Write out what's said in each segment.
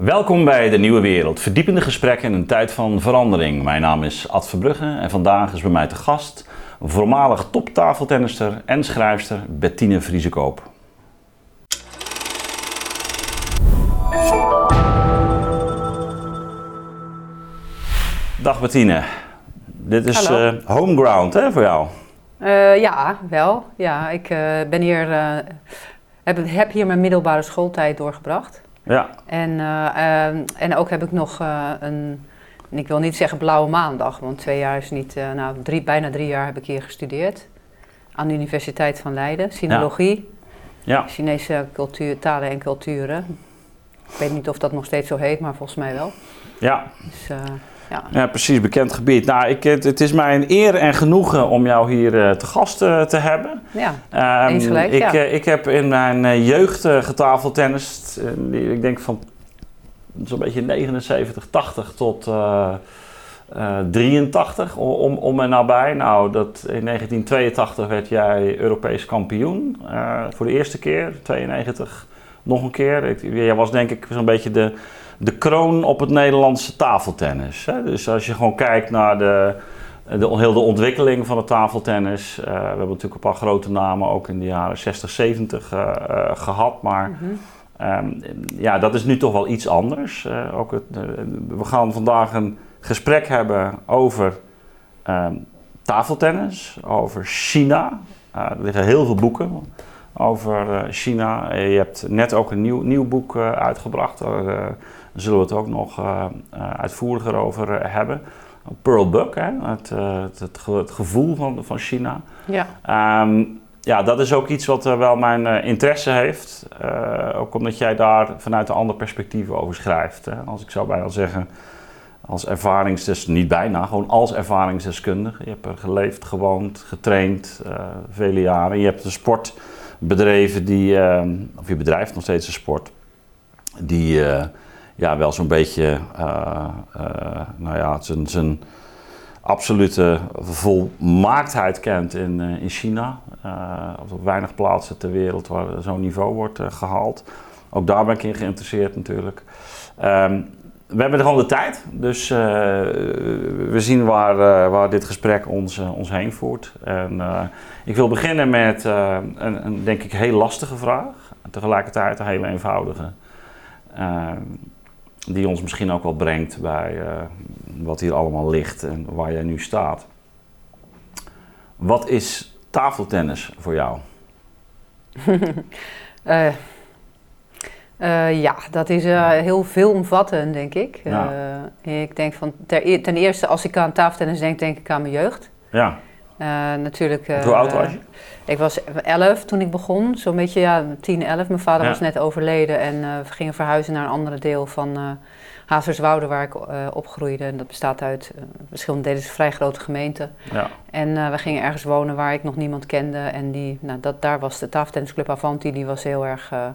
Welkom bij de Nieuwe Wereld. Verdiepende gesprekken in een tijd van verandering. Mijn naam is Ad Verbrugge en vandaag is bij mij te gast voormalig toptafeltennister en schrijfster Bettine Vriesekoop. Dag Bettine. Dit is eh, homeground hè, voor jou. Eh, ja, wel. Ja, ik eh, ben hier, heb, heb hier mijn middelbare schooltijd doorgebracht. Ja, En, eh, eh, en ook heb ik nog eh, een, ik wil niet zeggen blauwe maandag, want twee jaar is niet, eh, nou drie, bijna drie jaar heb ik hier gestudeerd. Aan de Universiteit van Leiden, sinologie, ja. Chinese cultuur, talen en culturen. Ik weet niet of dat nog steeds zo heet, maar volgens mij wel. ja. Dus, ja. Ja, precies, bekend gebied. Nou, ik, het, het is mij een eer en genoegen om jou hier eh, te gast eh, te hebben. ja, Eens gelijk, ik, ja. eh, ik heb in mijn jeugd getafeltennist. die- ik denk van zo'n beetje 79, 80 tot eh, eh, 83 o- om, om en nabij. Nou, dat, in 1982 werd jij Europees kampioen voor de eerste keer. 92 nog een keer. Ik, jij was denk ik zo'n beetje de, de kroon op het Nederlandse tafeltennis. Hè? Dus als je gewoon kijkt naar de, de, heel de ontwikkeling van het tafeltennis. eh, we hebben natuurlijk een paar grote namen ook in de jaren 60, 70 eh, eh, gehad. Maar Mhm. ehm, ja, dat is nu toch wel iets anders. Ook het, we gaan vandaag een gesprek hebben over ehm, tafeltennis, over China. Er liggen heel veel boeken over China. Je hebt net ook een nieuw, nieuw boek uitgebracht. Daar zullen we het ook nog eh, eh, uitvoeriger over eh, hebben. Pearl Buck, hè? Het, het, het, ge- het gevoel van, van China. ja. Ehm, ja, dat is ook iets wat wel mijn interesse heeft. Ook omdat jij daar vanuit een ander perspectief over schrijft. Hè? Als ik zou bijna zeggen, als ervaringsdeskundige, niet bijna, gewoon als ervaringsdeskundige. Je hebt er geleefd, gewoond, getraind, vele jaren. Je hebt een sport bedreven die, eh, of je bedrijft nog steeds een sport, die ja, wel zo'n beetje, eh, eh, nou ja, zijn, zijn absolute volmaaktheid kent in, eh, in China. Op weinig plaatsen ter wereld waar zo'n niveau wordt eh, gehaald. Ook daar ben ik in geïnteresseerd natuurlijk. Ehm, we hebben gewoon de tijd, dus we zien waar, waar dit gesprek ons, ons heen voert. En, ik wil beginnen met een, een, denk ik, heel lastige vraag. Tegelijkertijd een hele eenvoudige. Die ons misschien ook wel brengt bij eh, wat hier allemaal ligt en waar jij nu staat. Wat is tafeltennis voor jou? Eh, eh, ja, dat is heel veelomvattend, denk ik. Ja. Ik denk van, ter, e- ten eerste, als ik aan tafeltennis denk, denk ik aan mijn jeugd. Ja, natuurlijk. eh, hoe oud was je? Ik was 11 toen ik begon, zo'n beetje, ja, 10, 11. Mijn vader Ja. was net overleden en eh, we gingen verhuizen naar een andere deel van eh Hazerswoude, waar ik eh, opgroeide. En dat bestaat uit eh, verschillende delen, is een vrij grote gemeente. Ja, En eh, we gingen ergens wonen waar ik nog niemand kende. En die, nou, dat, daar was de tafeltennisclub Avanti, die was heel erg eh,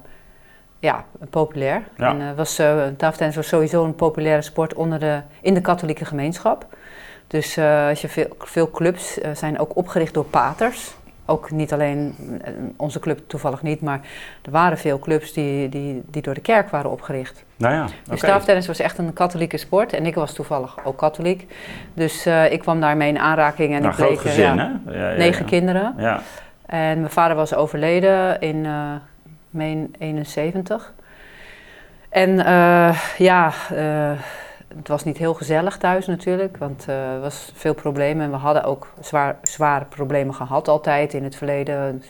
ja, populair. Ja. En eh, was, eh, tafeltennis was sowieso een populaire sport onder de, in de katholieke gemeenschap. Dus eh, als je veel, veel clubs eh, zijn ook opgericht door paters. Ook niet alleen eh, onze club toevallig niet, maar er waren veel clubs die, die, die door de kerk waren opgericht. nou ja, Dus tafeltennis was echt een katholieke sport en ik was toevallig ook katholiek. Dus ik kwam daarmee in aanraking en Nou, ik bleek, gezin, ja, negen kinderen. Ja, En mijn vader was overleden in, meen 71. En ja, het was niet heel gezellig thuis natuurlijk, want eh, er was veel problemen. En we hadden ook zwaar, zware problemen gehad altijd in het verleden.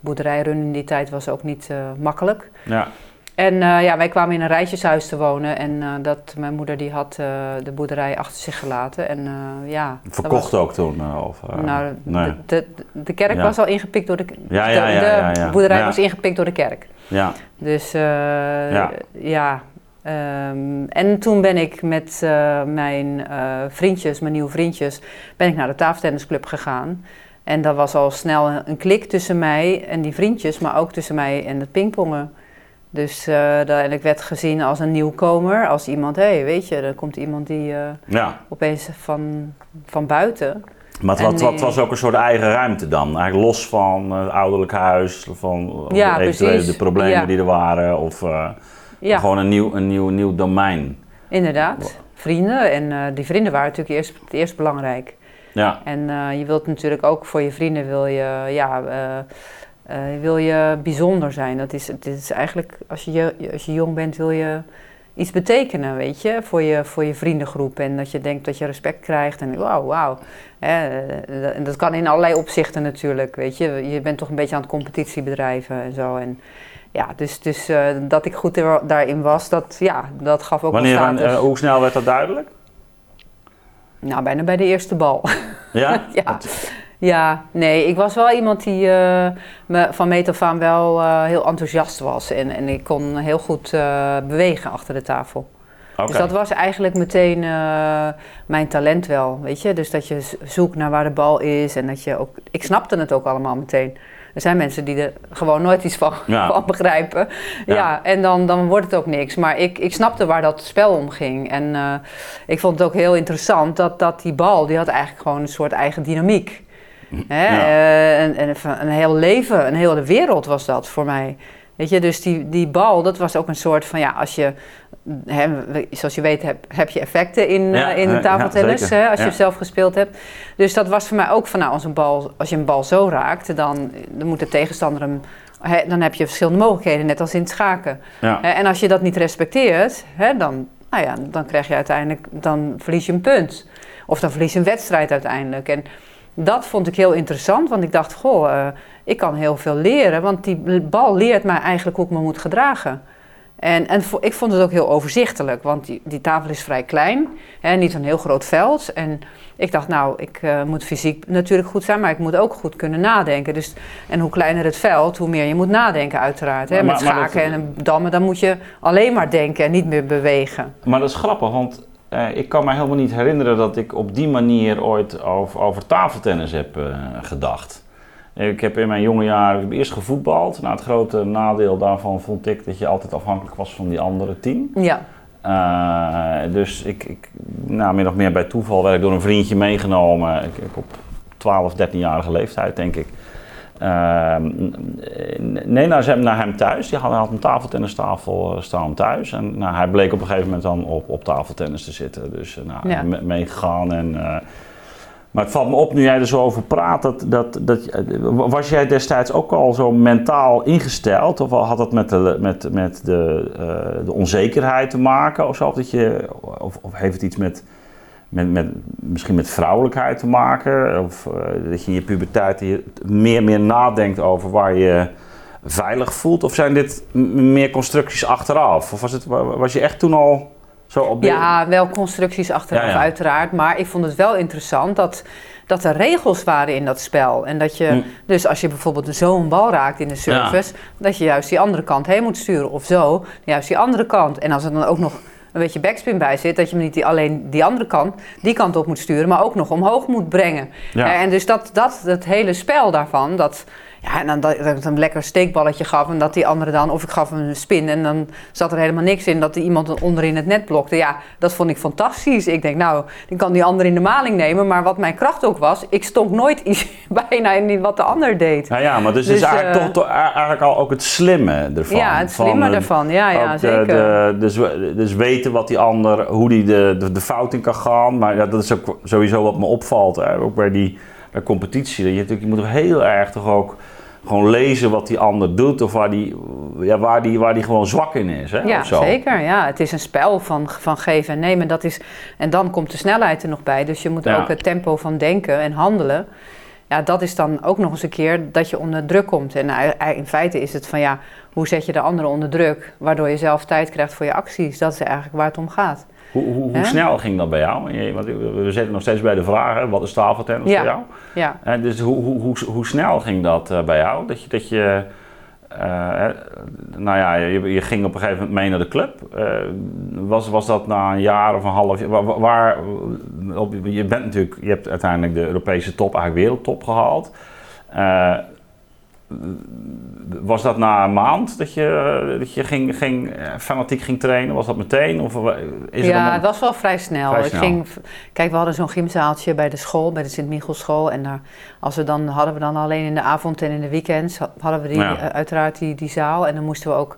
Boerderijrunnen in die tijd was ook niet eh, makkelijk. ja, En eh, ja, wij kwamen in een rijtjeshuis te wonen en dat, mijn moeder die had de boerderij achter zich gelaten. En ja, verkocht was- ook toen? Of, nou, nee. de, de, de kerk Ja. was al ingepikt door de... Ja, de- ja, ja, de boerderij was ingepikt door de kerk. Ja, Dus Ja. Ehm, en toen ben ik met eh, mijn eh, vriendjes, mijn nieuwe vriendjes, ben ik naar de tafeltennisclub gegaan. En dat was al snel een, een klik tussen mij en die vriendjes, maar ook tussen mij en het pingpongen. Dus dat- en ik werd gezien als een nieuwkomer, als iemand, hé, hey, weet je, er komt iemand die ja. opeens van, van buiten. Maar het, wat, was ook een soort eigen ruimte dan? Eigenlijk los van het ouderlijk huis, van Ja, eventueel de problemen Ja. die er waren. Of, Ja. Gewoon een nieuw, een nieuw, nieuw domein. Inderdaad, vrienden. En eh, die vrienden waren natuurlijk eerst, het eerst belangrijk. Ja, En eh, je wilt natuurlijk ook voor je vrienden wil je, ja, eh, wil je bijzonder zijn. Dat is, het is eigenlijk, als je, als je jong bent, wil je iets betekenen, weet je, voor je, voor je vriendengroep. En dat je denkt dat je respect krijgt en wauw, wauw. En dat kan in allerlei opzichten natuurlijk, weet je. Je bent toch een beetje aan het competitie bedrijven en zo. En ja, dus, dus eh, dat ik goed er- daarin was, dat, ja, dat gaf ook Wanneer, wel en, status. eh, hoe snel werd dat duidelijk? Nou, bijna bij de eerste bal. Ja? Ja. Ja, nee, ik was wel iemand die eh, me, van meet af aan wel eh, heel enthousiast was. En, en ik kon heel goed eh, bewegen achter de tafel. Dus dat was eigenlijk meteen eh, mijn talent wel, weet je. Dus dat je zoekt naar waar de bal is en dat je ook... Ik snapte het ook allemaal meteen. Er zijn mensen die er gewoon nooit iets van, Ja. van begrijpen. Ja. Ja, en dan, dan wordt het ook niks. Maar ik, ik snapte waar dat spel om ging. En eh, ik vond het ook heel interessant dat, dat die bal, die had eigenlijk gewoon een soort eigen dynamiek. Hè? Ja. Eh, en, en een heel leven, een hele wereld was dat voor mij. Weet je, dus die, die bal, dat was ook een soort van, ja, als je, hè, zoals je weet, heb, heb je effecten in, Ja, eh, in de tafeltennis, ja, hè, als je zelf gespeeld hebt. Dus dat was voor mij ook van, nou, als, een bal, als je een bal zo raakt, dan, dan moet de tegenstander hem, hè, dan heb je verschillende mogelijkheden, net als in het schaken. En als je dat niet respecteert, hè, dan, nou ja, dan krijg je uiteindelijk, dan verlies je een punt. Of dan verlies je een wedstrijd uiteindelijk. En dat vond ik heel interessant, want ik dacht, goh, eh, ik kan heel veel leren, want die bal leert mij eigenlijk hoe ik me moet gedragen. En, en ik vond het ook heel overzichtelijk, want die, die tafel is vrij klein, hè, niet een heel groot veld. En ik dacht, nou, ik eh, moet fysiek natuurlijk goed zijn, maar ik moet ook goed kunnen nadenken. Dus, en hoe kleiner het veld, hoe meer je moet nadenken uiteraard. Hè. Maar- Met dat- schaken en dammen, dan moet je alleen maar denken en niet meer bewegen. Maar dat is grappig, want eh, ik kan me helemaal niet herinneren dat ik op die manier ooit over, over tafeltennis heb eh, gedacht. Ik heb in mijn jonge jaren eerst gevoetbald. Nou, het grote nadeel daarvan vond ik dat je altijd afhankelijk was van die andere team. Ja, Eh, dus ik, ik, nou, min of meer bij toeval werd ik door een vriendje meegenomen. Ik, ik op 12, 13-jarige leeftijd, denk ik. Ehm, nee, naar, hem, naar hem thuis. Die had, hij had een tafeltennistafel eh, staan thuis. En nou, hij bleek op een gegeven moment dan op, op tafeltennis te zitten. Dus eh, nou, Ja. me- meegegaan. En, maar het valt me op nu jij er zo over praat. Dat, dat, dat, eh, was jij destijds ook al zo mentaal ingesteld? Of had dat met de, met, met de, eh, de onzekerheid te maken? Of, zo? Dat je, of, of heeft het iets met, met, met, misschien met vrouwelijkheid te maken? Of eh, dat je in je puberteit meer, meer nadenkt over waar je veilig voelt? Of zijn dit meer constructies achteraf? Of was, het, was je echt toen al zo op de... ja wel constructies achteraf Ja, ja. uiteraard. Maar ik vond het wel interessant dat, dat er regels waren in dat spel. En dat je, Hm. dus als je bijvoorbeeld zo'n bal raakt in de service, dat je juist die andere kant heen moet sturen. Of zo, juist die andere kant. En als er dan ook nog een beetje backspin bij zit, dat je hem niet die, alleen die andere kant, die kant op moet sturen, maar ook nog omhoog moet brengen. Ja. Ja, en dus dat, dat, het hele spel daarvan, dat, ja, en dan dat dat ik een lekker steekballetje gaf en dat die andere dan, of ik gaf hem een spin en dan zat er helemaal niks in, dat die iemand onderin het net blokte. Ja, dat vond ik fantastisch. Ik denk, nou, dan kan die ander in de maling nemen, maar wat mijn kracht ook was, ik stonk nooit iets bijna in wat de ander deed. Ja, ja, maar dus, is Dus, eigenlijk eh, toch, eigenlijk al ook het slimme ervan. Ja, het slimme eh, daarvan, ja, ja, de- zeker. de- dus, dus weten wat die ander, hoe die de, de, de fout in kan gaan. Maar ja, dat is ook sowieso wat me opvalt. Hè. Ook bij die bij competitie. Dat je, natuurlijk, je moet toch heel erg toch ook gewoon lezen wat die ander doet. Of waar die, ja, waar die, waar die gewoon zwak in is. Hè, Ja, zeker. Ja. Het is een spel van, van geven en nemen. Dat is, en dan komt de snelheid er nog bij. Dus je moet Ja. ook het tempo van denken en handelen. Ja, dat is dan ook nog eens een keer dat je onder druk komt. En ei- ei- in feite is het van ja, hoe zet je de ander onder druk? Waardoor je zelf tijd krijgt voor je acties. Dat is eigenlijk waar het om gaat. Hoe, hoe, hoe snel ging dat bij jou? Want we zitten nog steeds bij de vraag, hè, wat is tafeltennis voor jou? Ja. En dus hoe, hoe, hoe, hoe snel ging dat eh, bij jou? Dat je, dat je eh, nou ja, je, je ging op een gegeven moment mee naar de club. Eh, was, was dat na een jaar of een half jaar? Waar, waar- op, je bent natuurlijk, je hebt uiteindelijk de Europese top, eigenlijk wereldtop gehaald. Eh, was dat na een maand dat je, dat je ging, ging, eh, fanatiek ging trainen? Was dat meteen? Of eh, is ja, het het was wel vrij snel. Vrij Ik snel. ging, kijk, we hadden zo'n gymzaaltje bij de school, bij de Sint-Michelschool. En daar, als we dan, hadden we dan alleen in de avond en in de weekends, ha- hadden we die, Ja. eh, uiteraard die, die zaal. En dan moesten we ook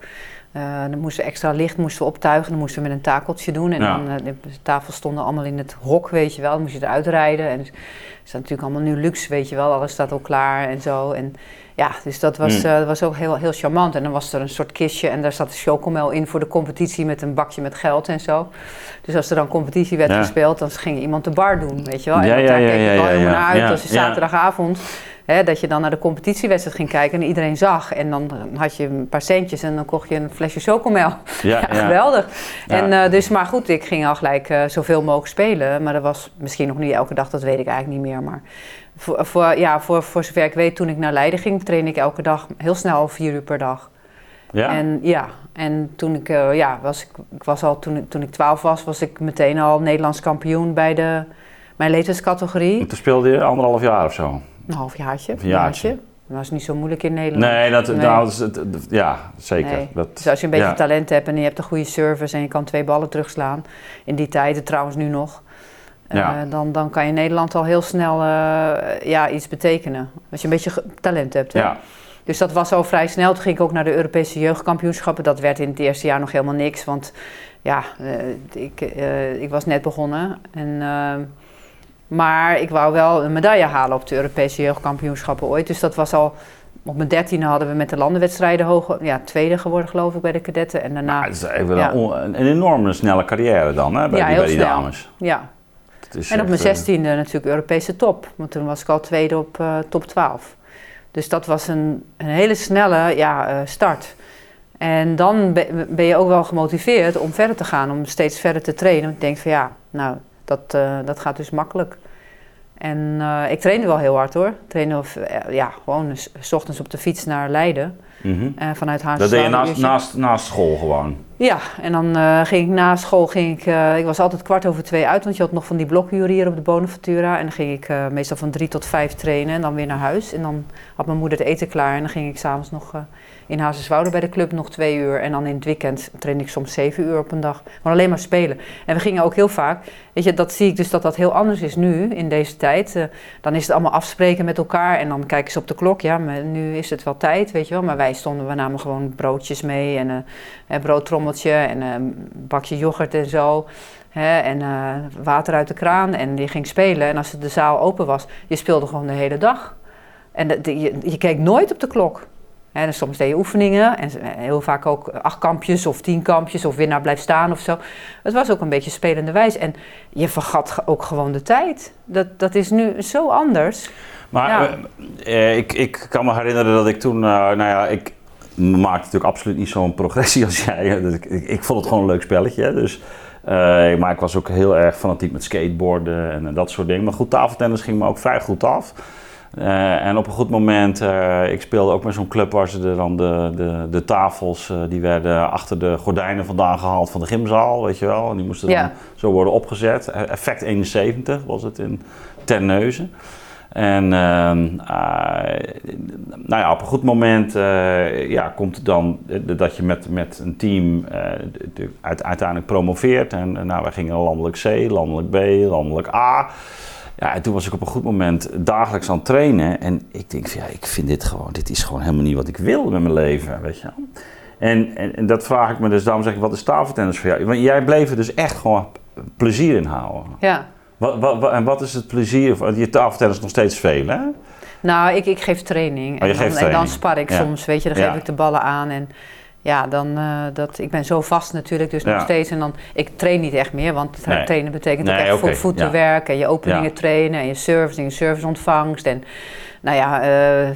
Uh, dan moesten we extra licht moesten we optuigen. Dan moesten we met een takeltje doen. En dan, uh, de tafels stonden allemaal in het hok, weet je wel. Dan moest je eruit rijden. En het is natuurlijk allemaal nu luxe, weet je wel. Alles staat al klaar en zo. En ja, dus dat was, uh, was ook heel, heel charmant. En dan was er een soort kistje en daar zat de chocomel in voor de competitie met een bakje met geld en zo. Dus als er dan competitie werd ja. gespeeld, dan ging iemand de bar doen, weet je wel. En ja, daar keek ik wel helemaal naar uit als je zaterdagavond... Hè, dat je dan naar de competitiewedstrijd ging kijken en iedereen zag. En dan had je een paar centjes en dan kocht je een flesje chocomel. Ja, geweldig. En, eh, dus, maar goed, ik ging al gelijk eh, zoveel mogelijk spelen. Maar dat was misschien nog niet elke dag, dat weet ik eigenlijk niet meer. Maar voor, voor, ja, voor, voor zover ik weet, toen ik naar Leiden ging, trainde ik elke dag heel snel vier uur per dag. Ja? En ja, en toen ik, eh, ja, was ik, ik was al, toen, ik- toen ik 12 was, was ik meteen al Nederlands kampioen bij de, mijn leeftijdscategorie. Toen speelde je anderhalf jaar of zo. Een halfjaartje. Een jaartje. Dat was niet zo moeilijk in Nederland. Nee, dat, Nee. Nou, dat ja, zeker. Nee. Dat, Dus als je een beetje ja. talent hebt en je hebt een goede service en je kan twee ballen terugslaan, in die tijden trouwens nu nog, Ja. dan, dan kan je in Nederland al heel snel eh, ja, iets betekenen. Als je een beetje talent hebt. Hè? Ja, Dus dat was al vrij snel. Toen ging ik ook naar de Europese jeugdkampioenschappen. Dat werd in het eerste jaar nog helemaal niks, want ja, eh, ik, eh, ik was net begonnen. En, eh, maar ik wou wel een medaille halen op de Europese jeugdkampioenschappen ooit. Dus dat was al... Op mijn dertiende hadden we met de landenwedstrijden hoog, ja, tweede geworden geloof ik bij de kadetten. En daarna, Maar het is even Ja. een, enorme snelle carrière dan, hè, bij, Ja, die, bij die dames. ja. Is En op mijn eh, zestiende natuurlijk Europese top. Want toen was ik al tweede op eh, top 12. Dus dat was een, een hele snelle ja, eh, start. En dan be- ben je ook wel gemotiveerd om verder te gaan, om steeds verder te trainen. Want je denkt van ja, nou, dat, dat gaat dus makkelijk. En eh, ik trainde wel heel hard hoor. Ik trainde of, ja, gewoon s ochtends op de fiets naar Leiden. Eh, vanuit haar Dat deed je naast, naast, naast school gewoon. ja, en dan eh, ging ik na school, ging ik, eh, ik was altijd kwart over twee uit, want je had nog van die blokuren hier op de Bonaventura. En dan ging ik meestal van drie tot vijf trainen en dan weer naar huis. En dan had mijn moeder het eten klaar en dan ging ik s'avonds nog in Hazerswoude bij de club nog twee uur. En dan in het weekend trainde ik soms zeven uur op een dag, maar alleen maar spelen. En we gingen ook heel vaak, weet je, dat zie ik dus dat dat heel anders is nu in deze tijd. Eh, dan is het allemaal afspreken met elkaar en dan kijken ze op de klok. Ja, maar nu is het wel tijd, weet je wel. Maar wij stonden, we namen gewoon broodjes mee en eh, een broodtrommeltje en een bakje yoghurt en zo. En eh, water uit de kraan en je ging spelen. En als de zaal open was, je speelde gewoon de hele dag. En je, je keek nooit op de klok. En soms deed je oefeningen en heel vaak ook acht kampjes of tien kampjes of winnaar blijft staan of zo. Het was ook een beetje spelende wijs. En je vergat ook gewoon de tijd. Dat, dat is nu zo anders. Maar Ja. eh, eh, ik, ik kan me herinneren dat ik toen, eh, nou ja, ik maakte natuurlijk absoluut niet zo'n progressie als jij. Ik, ik, ik vond het gewoon een leuk spelletje. hè. Dus, eh, maar ik was ook heel erg fanatiek met skateboarden en, eh, dat soort dingen. Maar goed, tafeltennis ging me ook vrij goed af. Eh, en op een goed moment, eh, ik speelde ook met zo'n club waar ze dan de, de, de tafels, eh, die werden achter de gordijnen vandaan gehaald van de gymzaal, weet je wel. En die moesten dan zo worden opgezet. Eh, Effect 71 was het in Terneuzen. En ehm, eh, nou ja, op een goed moment ja, komt het dan dat je met, met een team de- de- uit- uiteindelijk promoveert. En nou, wij gingen landelijk C, landelijk B, landelijk A. Ja, en toen was ik op een goed moment dagelijks aan het trainen. En ik denk van ja, ik vind dit gewoon, dit is gewoon helemaal niet wat ik wil met mijn leven, weet je wel. En, en, en dat vraag ik me dus, daarom zeg ik, wat is tafeltennis voor jou? Want jij bleef er dus echt gewoon plezier in houden. Ja. Wat, wat, wat- en wat is het plezier? van- Je tafeltennis nog steeds veel, hè? Nou, ik, ik geef training. Oh, en, dan, en dan training. spar ik Ja. soms, weet je. Dan Ja. geef ik de ballen aan en ja, dan, eh, dat, ik ben zo vast natuurlijk, dus Ja. nog steeds. En dan, ik train niet echt meer, want Nee. trainen betekent ook echt voor voetenwerk en je openingen Ja. trainen en je service en je serviceontvangst en nou ja, eh,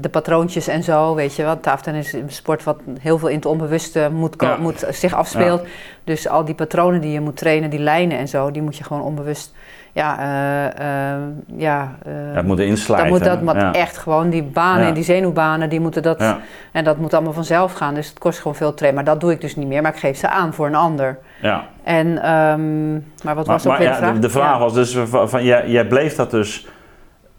de patroontjes en zo, weet je wel. Tafeltennis is een sport wat heel veel in het onbewuste moet, moet zich afspeelt. Dus al die patronen die je moet trainen, die lijnen en zo, die moet je gewoon onbewust, ja, eh, eh, ja, eh, Dat moet insluiten. dat moet dat ja. echt gewoon, die banen Ja. en die zenuwbanen, die moeten dat, Ja, en dat moet allemaal vanzelf gaan. Dus het kost gewoon veel trainen. Maar dat doe ik dus niet meer, maar ik geef ze aan voor een ander. ja. En, ehm, maar wat Maar, was ook maar weer ja, de vraag? de, de vraag was dus van, van jij, jij bleef dat dus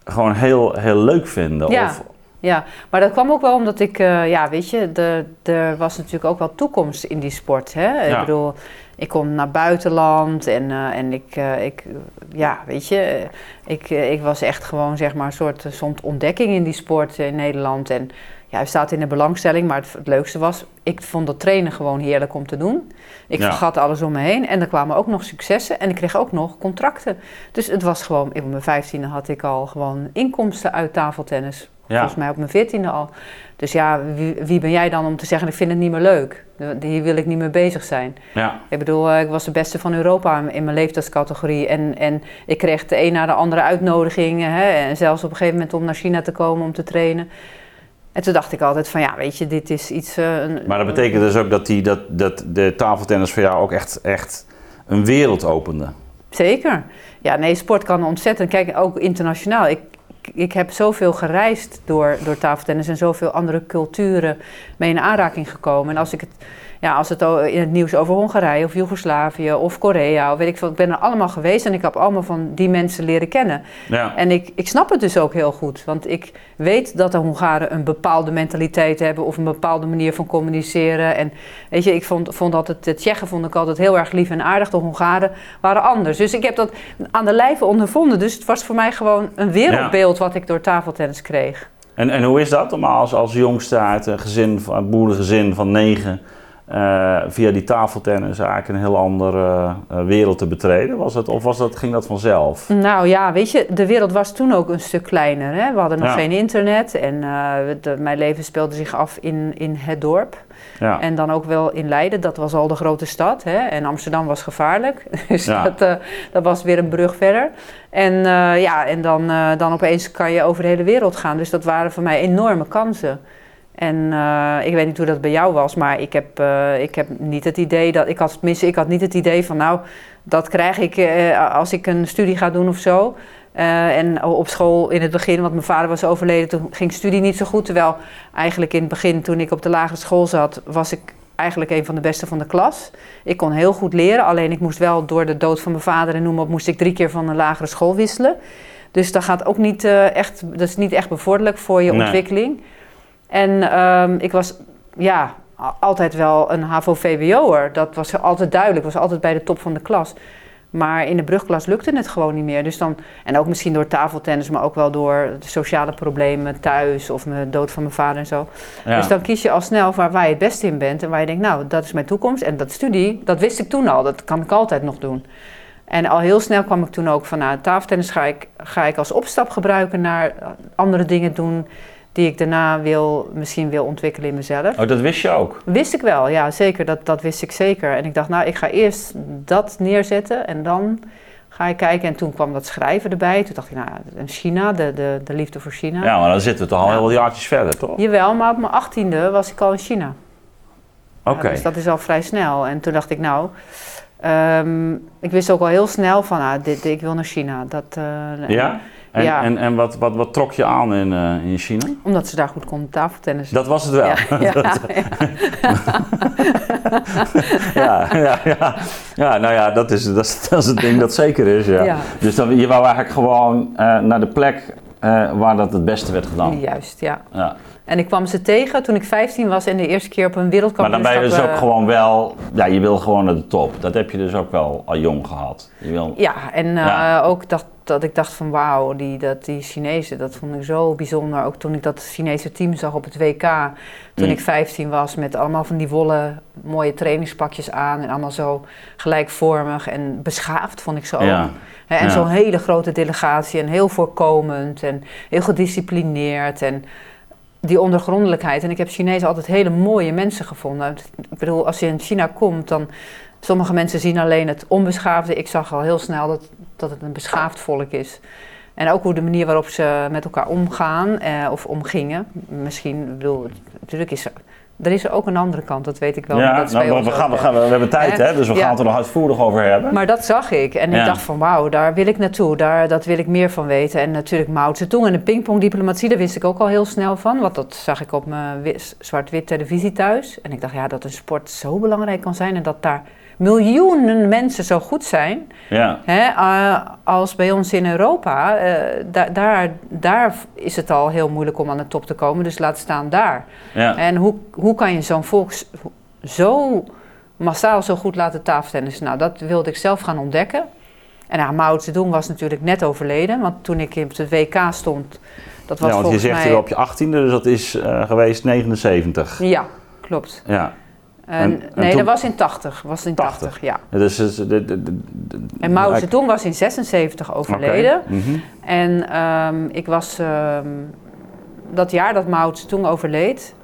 gewoon heel, heel leuk vinden? Ja. Of, Ja, maar dat kwam ook wel omdat ik, ja, weet je, de, er was natuurlijk ook wel toekomst in die sport. Hè? Ik bedoel, ik kom naar buitenland en, eh, en ik, eh, ik, ja, weet je, eh, ik, ik was echt gewoon zeg maar een soort, soort ontdekking in die sport in Nederland. En ja, hij staat in de belangstelling, maar het, het leukste was, ik vond dat trainen gewoon heerlijk om te doen. Ik Ja. vergat alles om me heen en er kwamen ook nog successen en ik kreeg ook nog contracten. Dus het was gewoon, op mijn vijftiende had ik al gewoon inkomsten uit tafeltennis. Ja. Volgens mij op mijn veertiende al. Dus ja, wie, wie ben jij dan om te zeggen, ik vind het niet meer leuk. Hier wil ik niet meer bezig zijn. Ja. Ik bedoel, eh, ik was de beste van Europa in mijn leeftijdscategorie. En, en ik kreeg de een na de andere uitnodigingen. Hè, en zelfs op een gegeven moment om naar China te komen om te trainen. En toen dacht ik altijd van ja, weet je, dit is iets... eh, een- Maar dat betekent dus ook dat, die, dat, dat de tafeltennis voor jou ook echt, echt een wereld opende. Zeker. Ja, nee, sport kan ontzettend. Kijk, ook internationaal. Ik, ik heb zoveel gereisd door, door tafeltennis en zoveel andere culturen mee in aanraking gekomen. En als ik het, ja, als het in het nieuws over Hongarije of Joegoslavië of Korea, of weet ik veel, ik ben er allemaal geweest en ik heb allemaal van die mensen leren kennen. Ja. En ik, ik snap het dus ook heel goed, want ik weet dat de Hongaren een bepaalde mentaliteit hebben of een bepaalde manier van communiceren. En weet je, ik vond, vond altijd, de Tsjechen vond ik altijd heel erg lief en aardig, de Hongaren waren anders. Dus ik heb dat aan de lijve ondervonden, dus het was voor mij gewoon een wereldbeeld wat ik door tafeltennis kreeg. En, en hoe is dat om als, als jongste uit een gezin, van- een boerengezin van negen, eh, via die tafeltennis eigenlijk een heel andere eh, wereld te betreden? Was het, of was dat, ging dat vanzelf? Nou ja, weet je, de wereld was toen ook een stuk kleiner. Hè? We hadden nog Ja. geen internet en eh, de- mijn leven speelde zich af in, in het dorp. Ja. En dan ook wel in Leiden, dat was al de grote stad. Hè? En Amsterdam was gevaarlijk. Dus Ja. dat, dat was weer een brug verder. En, ja, en dan, dan opeens kan je over de hele wereld gaan. Dus dat waren voor mij enorme kansen. En eh, ik weet niet hoe dat bij jou was, maar ik heb, eh, ik heb niet het idee dat. Ik had, tenminste, ik had niet het idee van, nou, dat krijg ik eh, als ik een studie ga doen of zo. En op school in het begin, want mijn vader was overleden, toen ging studie niet zo goed. Terwijl eigenlijk in het begin, toen ik op de lagere school zat, was ik eigenlijk een van de beste van de klas. Ik kon heel goed leren, alleen ik moest wel door de dood van mijn vader en noem maar op, moest ik drie keer van een lagere school wisselen. Dus dat gaat ook niet echt, dat is niet echt bevorderlijk voor je Nee. ontwikkeling. En ehm, ik was ja, altijd wel een HAVO-VWO'er. Dat was altijd duidelijk, was altijd bij de top van de klas. Maar in de brugklas lukte het gewoon niet meer. Dus dan, en ook misschien door tafeltennis, maar ook wel door de sociale problemen thuis of de dood van mijn vader en zo. Ja. Dus dan kies je al snel waar, waar je het beste in bent en waar je denkt, nou, dat is mijn toekomst. En dat studie, dat wist ik toen al, dat kan ik altijd nog doen. En al heel snel kwam ik toen ook van, nou, tafeltennis ga ik, ga ik als opstap gebruiken naar andere dingen doen die ik daarna wil, misschien wil ontwikkelen in mezelf. Oh, dat wist je ook? Wist ik wel, ja zeker, dat, dat wist ik zeker. En ik dacht, nou, ik ga eerst dat neerzetten en dan ga ik kijken. En toen kwam dat schrijven erbij. Toen dacht ik, nou, China, de, de, de liefde voor China. Ja, maar dan zitten we toch al heel wat jaartjes verder, toch? Jawel, maar op mijn achttiende was ik al in China. Oké. Ja, dus dat is al vrij snel. En toen dacht ik, nou, ehm, ik wist ook al heel snel van, ah, dit, ik wil naar China. Dat, eh, Ja? En, Ja. en, en wat, wat, wat trok je aan in, eh, in China? Omdat ze daar goed konden tafeltennissen. Dat was het wel. Ja, ja, ja, ja, ja. ja, nou ja, dat is, dat, is, dat is het ding dat zeker is. Ja. Dus dan, je wou eigenlijk gewoon eh, naar de plek eh, waar dat het beste werd gedaan. Juist, ja. Ja. En ik kwam ze tegen toen ik 15 was en de eerste keer op een Maar wereldkampioenschap... dan ben je dus ook eh, gewoon wel, ja, je wil gewoon naar de top. Dat heb je dus ook wel al jong gehad. Je wil, Ja, en eh, ook dat, dat ik dacht van wauw, die, dat, die Chinezen, dat vond ik zo bijzonder. Ook toen ik dat Chinese team zag op het WK, toen Mm. ik 15 was, met allemaal van die wollen mooie trainingspakjes aan. En allemaal zo gelijkvormig en beschaafd vond ik ze ook. Ja. En Ja. zo'n hele grote delegatie en heel voorkomend en heel gedisciplineerd. En die ondergrondelijkheid. En ik heb Chinezen altijd hele mooie mensen gevonden. Ik bedoel, als je in China komt, dan... Sommige mensen zien alleen het onbeschaafde. Ik zag al heel snel dat, dat het een beschaafd volk is. En ook hoe de manier waarop ze met elkaar omgaan eh, of omgingen. Misschien, ik bedoel, natuurlijk is er, is ook een andere kant, dat weet ik wel. maar ja, dat is nou, bij we, ons gaan, we, gaan, we hebben tijd, Hè? hè, dus we Ja. gaan het er nog uitvoerig over hebben. Maar dat zag ik en Ja. ik dacht van wauw, daar wil ik naartoe, daar, dat wil ik meer van weten. En natuurlijk Mao Zedong en de pingpongdiplomatie, daar wist ik ook al heel snel van. Want dat zag ik op mijn wi- zwart-wit televisie thuis. En ik dacht ja, dat een sport zo belangrijk kan zijn en dat daar miljoenen mensen zo goed zijn. Ja, Hè, eh, als bij ons in Europa, eh, da- daar, daar is het al heel moeilijk om aan de top te komen. Dus laat staan daar. ja. En hoe, hoe kan je zo'n volk zo massaal zo goed laten tafeltennissen? Nou, dat wilde ik zelf gaan ontdekken. En ja, Mao Zedong was natuurlijk net overleden, want toen ik op de WK stond, dat was ja, want je zegt mij... op je 18e, dus dat is eh, geweest 79. Ja, klopt. Ja. En, En- en nee, toen- dat was in 80. Was in 80, 80. ja. Dus, dus, de, de, En Mao. Zedong was in 76 overleden. Mhm. En ehm, ik was ehm, dat jaar dat Mao Zedong overleed,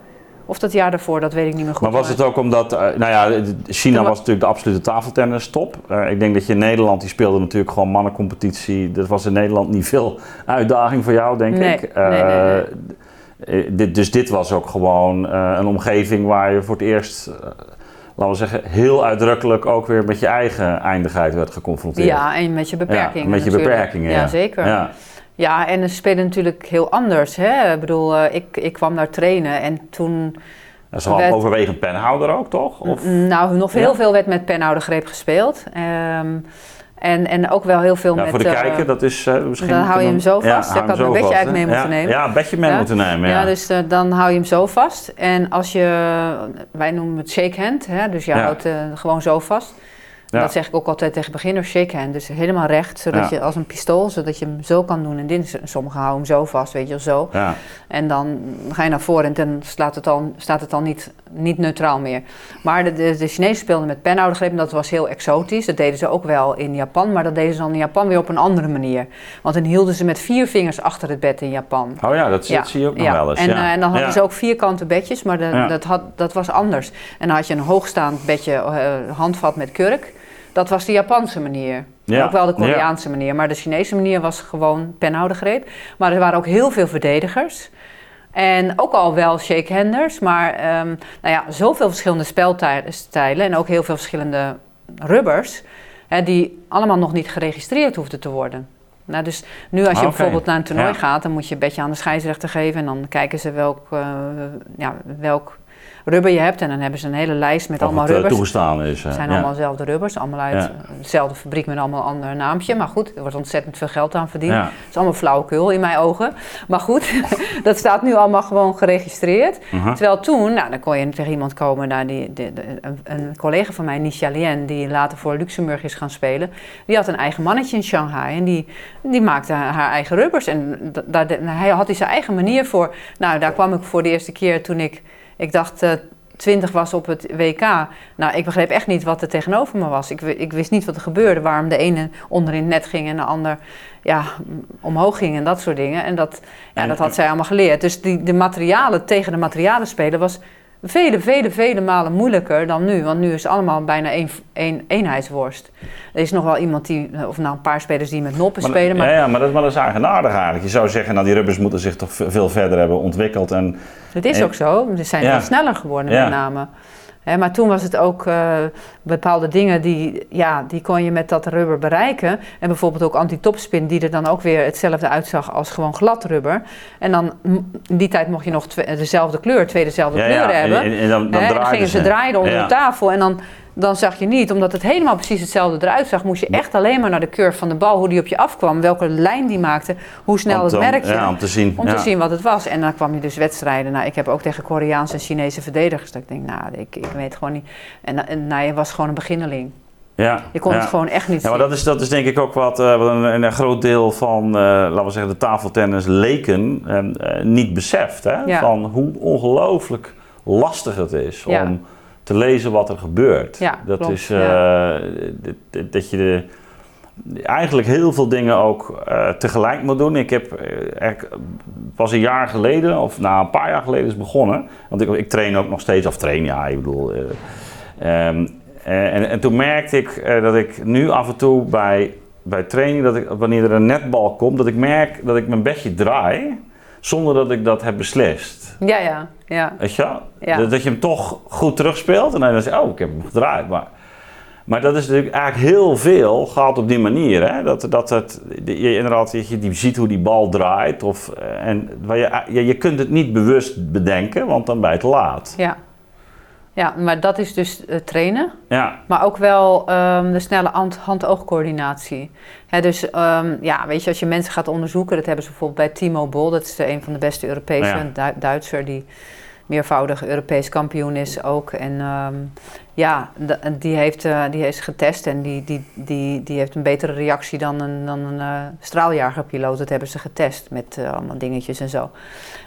of dat jaar daarvoor, dat weet ik niet meer goed. Maar was het ook omdat, eh, nou ja, China was natuurlijk de absolute tafeltennis top. Eh, ik denk dat je in Nederland, die speelde natuurlijk gewoon mannencompetitie. Dat was in Nederland niet veel uitdaging voor jou, denk Nee, ik. nee, nee, eh, dit, dus dit was ook gewoon eh, een omgeving waar je voor het eerst, eh, laten we zeggen, heel uitdrukkelijk ook weer met je eigen eindigheid werd geconfronteerd. Ja, en met je beperkingen. Ja, met je natuurlijk. beperkingen, ja. Ja, zeker. Ja. Ja. en ze spelen natuurlijk heel anders. Hè? Ik bedoel, eh, ik, ik kwam daar trainen en toen... Dat is wel Werd- overwegend penhouder ook, toch? Of? Nou, nog heel veel werd met penhoudergreep gespeeld. Ehm, en, en ook wel heel veel Ja, met... voor de eh, kijker, dat is eh, misschien... dan hou je hem zo vast. hou Ik had mijn bedje vast, eigenlijk mee moeten ja, nemen. Ja, een bedje mee Ja. moeten nemen, ja. Ja, dus eh, dan hou je hem zo vast. En als je, wij noemen het shakehand, hè, dus je Ja. houdt gewoon zo vast. Dat zeg ik ook altijd tegen beginners, shakehand. Dus helemaal recht, zodat je als een pistool, zodat je hem zo kan doen. En dit, sommigen houden hem zo vast, weet je wel, zo. Ja. En dan ga je naar voren en dan staat het al, staat het al niet, niet neutraal meer. Maar de, de, de Chinezen speelden met penhoudergreep en dat was heel exotisch. Dat deden ze ook wel in Japan, maar dat deden ze dan in Japan weer op een andere manier. Want dan hielden ze met vier vingers achter het bed in Japan. Oh ja, dat, zie je ook nog ja. wel eens. En, ja. eh, en dan hadden ze ook vierkante bedjes, maar de- dat, had, dat was anders. En dan had je een hoogstaand bedje, eh, handvat met kurk. Dat was de Japanse manier. Ja. Ook wel de Ja. Koreaanse manier. Maar de Chinese manier was gewoon penhoudergreep. Maar er waren ook heel veel verdedigers. En ook al wel shakehanders. Maar ehm, nou ja, zoveel verschillende spelstijlen. En ook heel veel verschillende rubbers. Hè, die allemaal nog niet geregistreerd hoefden te worden. Nou, dus nu als je Ah, bijvoorbeeld naar een toernooi Ja. gaat, dan moet je een beetje aan de scheidsrechter geven. En dan kijken ze welk, eh, ja, welk rubber je hebt. En dan hebben ze een hele lijst met Of allemaal het eh, rubbers. toegestaan is. Het zijn ja. allemaal dezelfde rubbers, allemaal uit Ja. dezelfde fabriek met allemaal een ander naampje. Maar goed, er wordt ontzettend veel geld aan verdiend. Het is allemaal flauwekul in mijn ogen. Maar goed, dat staat nu allemaal gewoon geregistreerd. Terwijl toen, nou, dan kon je tegen iemand komen, nou, die, een, een collega van mij, Nisha Lien, die later voor Luxemburg is gaan spelen. Die had een eigen mannetje in Shanghai en die, die maakte haar eigen rubbers. En da- daar, hij had hij zijn eigen manier voor. Nou, daar kwam ik voor de eerste keer toen ik, ik dacht... eh, 20 was op het WK. Nou, ik begreep echt niet wat er tegenover me was. Ik, ik wist niet wat er gebeurde. Waarom de ene onder in het net ging en de ander ja, omhoog ging en dat soort dingen. En dat, ja, dat had zij allemaal geleerd. Dus die, de materialen tegen de materialen spelen was vele, vele, vele malen moeilijker dan nu. Want nu is het allemaal bijna één, één eenheidsworst. Er is nog wel iemand die, of nou een paar spelers die met noppen Maar, spelen. Maar ja, ja, maar dat, maar dat is eigenaardig eigenlijk. Je zou zeggen, nou die rubbers moeten zich toch veel verder hebben ontwikkeld. En, Het is En- ook zo. Ze zijn Ja. veel sneller geworden Ja. met name. Maar toen was het ook eh, bepaalde dingen die, ja, die kon je met dat rubber bereiken. En bijvoorbeeld ook anti-topspin, die er dan ook weer hetzelfde uitzag als gewoon glad rubber. En dan, in die tijd mocht je nog dezelfde kleur, twee dezelfde ja, kleuren ja, hebben. en, en dan, dan en dan draaiden gingen ze draaien onder de tafel en dan, dan zag je niet, omdat het helemaal precies hetzelfde eruit zag, moest je echt alleen maar naar de curve van de bal, hoe die op je afkwam, welke lijn die maakte, hoe snel Om het te- merkje. Ja, om te zien. Om ja. te zien wat het was. En dan kwam je dus wedstrijden. Nou, ik heb ook tegen Koreaanse en Chinese verdedigers. Dat ik denk, nou, ik, ik weet gewoon niet. En, en nou, je was gewoon een beginneling. Ja, Je kon ja. het gewoon echt niet Ja, maar dat is, dat is denk ik ook wat, eh, wat een, een groot deel van, eh, laten we zeggen, de tafeltennis leken eh, niet beseft. Hè? Ja. Van hoe ongelooflijk lastig het is om te lezen wat er gebeurt. Ja, dat klopt, is eh, dat- je de, eigenlijk heel veel dingen ook eh, tegelijk moet doen. Ik heb eh, eigenlijk pas een jaar geleden, of na een paar jaar geleden is begonnen. Want ik, ik train ook nog steeds, of train, ja, ik bedoel. eh, ehm, eh, en, en toen merkte ik eh, dat ik nu af en toe bij, bij training, dat ik, wanneer er een netbal komt, dat ik merk dat ik mijn bedje draai zonder dat ik dat heb beslist. Ja, ja, ja. Weet je? Ja. Dat, je hem toch goed terugspeelt en dan zeg je, oh, ik heb hem gedraaid. Maar, maar dat is natuurlijk eigenlijk heel veel gaat op die manier. Hè? Dat, dat het, je, inderdaad, je die ziet hoe die bal draait. Of, eh, en, waar je, je, kunt het niet bewust bedenken, want dan ben je te laat. ja. Ja, maar dat is dus eh, trainen. Ja, Maar ook wel ehm, de snelle hand- hand-oogcoördinatie. Hè, dus ehm, ja, weet je, als je mensen gaat onderzoeken, dat hebben ze bijvoorbeeld bij Timo Boll, dat is de, een van de beste Europese, Ja. een Du- Duitser, die, meervoudig Europees kampioen is ook. En ehm, ja, die heeft, uh, die heeft getest en die, die, die, die heeft een betere reactie dan een, dan een uh, straaljagerpiloot. Dat hebben ze getest met uh, allemaal dingetjes en zo.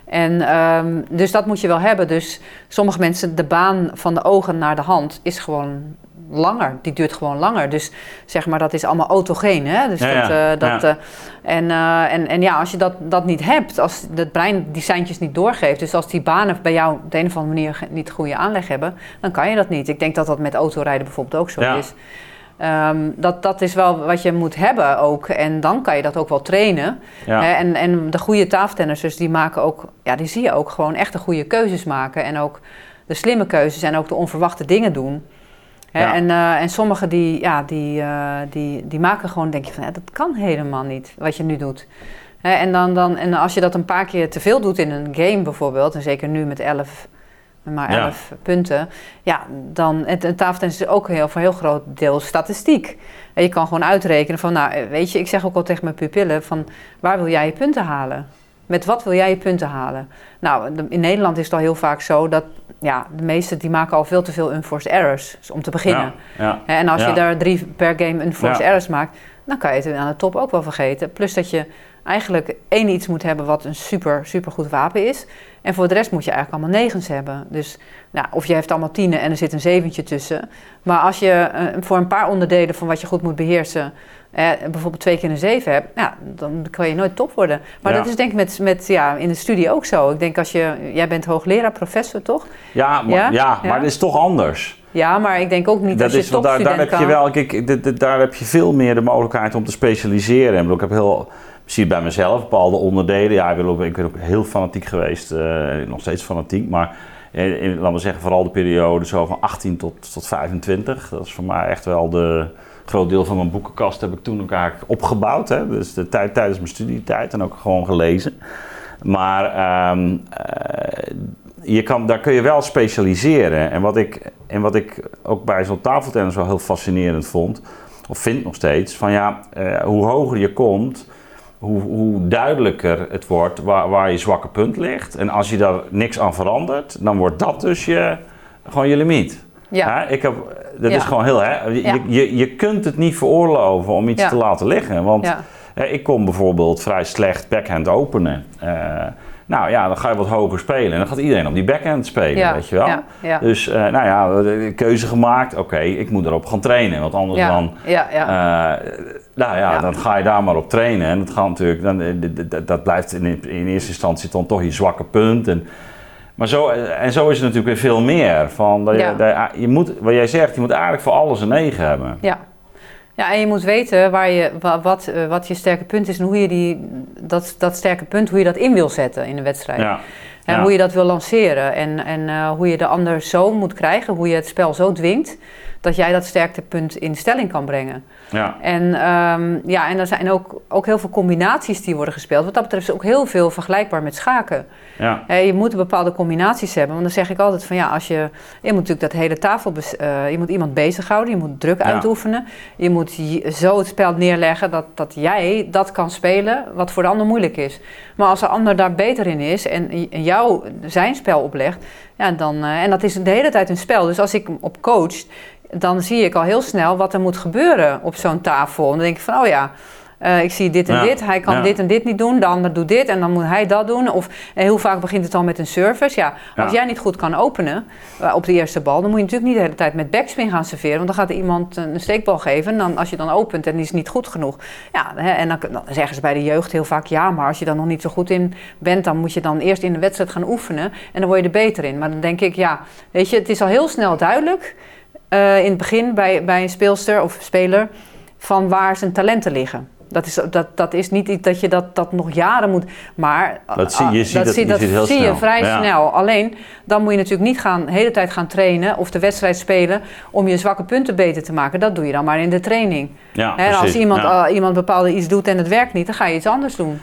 En um, dus dat moet je wel hebben. Dus sommige mensen, de baan van de ogen naar de hand is gewoon langer. Die duurt gewoon langer. Dus zeg maar, dat is allemaal autogeen. Hè? Dus dat, uh, dat, uh, en, uh, en, en ja, als je dat, dat niet hebt, als het brein die seintjes niet doorgeeft, dus als die banen bij jou op de een of andere manier niet goede aanleg hebben, dan kan je dat niet. Ik denk dat dat met autorijden bijvoorbeeld ook zo ja. is. Um, dat, dat is wel wat je moet hebben ook. En dan kan je dat ook wel trainen. Ja. En, en de goede tafeltennissers, die maken ook, ja, die zie je ook gewoon echt de goede keuzes maken. En ook de slimme keuzes en ook de onverwachte dingen doen. Ja. En, uh, en sommigen die, ja, die, uh, die, die maken gewoon, denk je van, ja, dat kan helemaal niet wat je nu doet. Hè, en, dan, dan, en als je dat een paar keer te veel doet in een game bijvoorbeeld, en zeker nu met 11, maar 11 ja. punten, ja, dan, het, het tafeltennis is ook heel, voor een heel groot deel statistiek. En je kan gewoon uitrekenen van, nou, weet je, ik zeg ook al tegen mijn pupillen van, waar wil jij je punten halen? Met wat wil jij je punten halen? Nou, in Nederland is het al heel vaak zo dat ja, de meesten die maken al veel te veel unforced errors, dus om te beginnen. Ja, ja, en als je daar drie per game unforced errors maakt, dan kan je het aan de top ook wel vergeten. Plus dat je eigenlijk één iets moet hebben wat een super, super goed wapen is. En voor de rest moet je eigenlijk allemaal negens hebben. Dus nou, of je heeft allemaal tienen en er zit een zeventje tussen. Maar als je uh, voor een paar onderdelen van wat je goed moet beheersen eh, bijvoorbeeld twee keer een zeven hebt, ja, dan kan je nooit top worden. Maar dat is denk ik met, met, ja, in de studie ook zo. Ik denk als je, jij bent hoogleraar, professor toch? Ja, maar, ja? ja maar het is toch anders. Ja, maar ik denk ook niet dat, dat je daar, daar heb je wel, kijk, daar heb je veel meer de mogelijkheid om te specialiseren. Ik heb heel, zie bij mezelf bepaalde onderdelen. Ja, ik ben ook, ik ben ook heel fanatiek geweest, uh, nog steeds fanatiek, maar in, in, laten we zeggen vooral de periode zo van 18 tot, tot 25. Dat is voor mij echt wel de groot deel van mijn boekenkast heb ik toen ook eigenlijk opgebouwd. Hè? Dus de tijd tijdens mijn studietijd en ook gewoon gelezen. Maar um, uh, je kan, daar kun je wel specialiseren. En wat ik, en wat ik ook bij zo'n tafeltennis wel heel fascinerend vond, of vind nog steeds, van ja, uh, hoe hoger je komt, hoe, hoe, duidelijker het wordt waar, waar je zwakke punt ligt. En als je daar niks aan verandert, dan wordt dat dus je, gewoon je limiet. Ja. ik heb, dat is gewoon heel, hè, je, je, je kunt het niet veroorloven om iets te laten liggen. Want hè, ik kon bijvoorbeeld vrij slecht backhand openen. Uh, nou ja, dan ga je wat hoger spelen en dan gaat iedereen op die backhand spelen, weet je wel. Dus uh, nou ja, keuze gemaakt, oké, okay, ik moet erop gaan trainen, want anders dan, uh, nou ja, dan ga je daar maar op trainen. En dat gaat natuurlijk, dan, dat, dat blijft in, in eerste instantie dan toch je zwakke punt. En, maar zo, eh, en zo is het natuurlijk weer veel meer. Van dat je, dat je, moet, wat jij zegt, je moet eigenlijk voor alles een 9 hebben. Ja. Ja, en je moet weten waar je, wat, eh, wat je sterke punt is en hoe je die, dat, dat sterke punt, hoe je dat in wil zetten in de wedstrijd. Ja. En hoe je dat wil lanceren en, en uh, hoe je de ander zo moet krijgen, hoe je het spel zo dwingt dat jij dat sterktepunt in stelling kan brengen. Ja. En, um, ja, en er zijn ook, ook heel veel combinaties die worden gespeeld. Wat dat betreft is ook heel veel vergelijkbaar met schaken. Ja. Uh, je moet bepaalde combinaties hebben. Want dan zeg ik altijd van ja, als je, je moet natuurlijk dat hele tafel, uh, je moet iemand bezighouden, je moet druk ja. uitoefenen. Je moet zo het spel neerleggen dat, dat jij dat kan spelen wat voor de ander moeilijk is. Maar als de ander daar beter in is en, en jou zijn spel oplegt, ja, dan, uh, en dat is de hele tijd een spel. Dus als ik op coach, dan zie ik al heel snel wat er moet gebeuren op zo'n tafel. En dan denk ik van, oh ja, uh, ik zie dit en dit, hij kan ja. dit en dit niet doen, de ander doet dit en dan moet hij dat doen. Of en heel vaak begint het al met een service. Ja, als jij niet goed kan openen uh, op de eerste bal, dan moet je natuurlijk niet de hele tijd met backspin gaan serveren. Want dan gaat er iemand een steekbal geven en dan, als je dan opent en die is niet goed genoeg. Ja, hè, en dan, dan, zeggen ze bij de jeugd heel vaak ja, maar als je dan nog niet zo goed in bent, dan moet je dan eerst in de wedstrijd gaan oefenen en dan word je er beter in. Maar dan denk ik, ja, weet je, het is al heel snel duidelijk uh, in het begin bij, bij een speelster of speler van waar zijn talenten liggen. Dat is, dat, dat is niet iets dat je dat, dat nog jaren moet. Maar dat zie je, ziet dat, zie, dat, je, zie je vrij ja. snel. Alleen dan moet je natuurlijk niet gaan, de hele tijd gaan trainen of de wedstrijd spelen om je zwakke punten beter te maken. Dat doe je dan maar in de training. Ja, He, als iemand, ja. uh, iemand bepaalde iets doet en het werkt niet, dan ga je iets anders doen.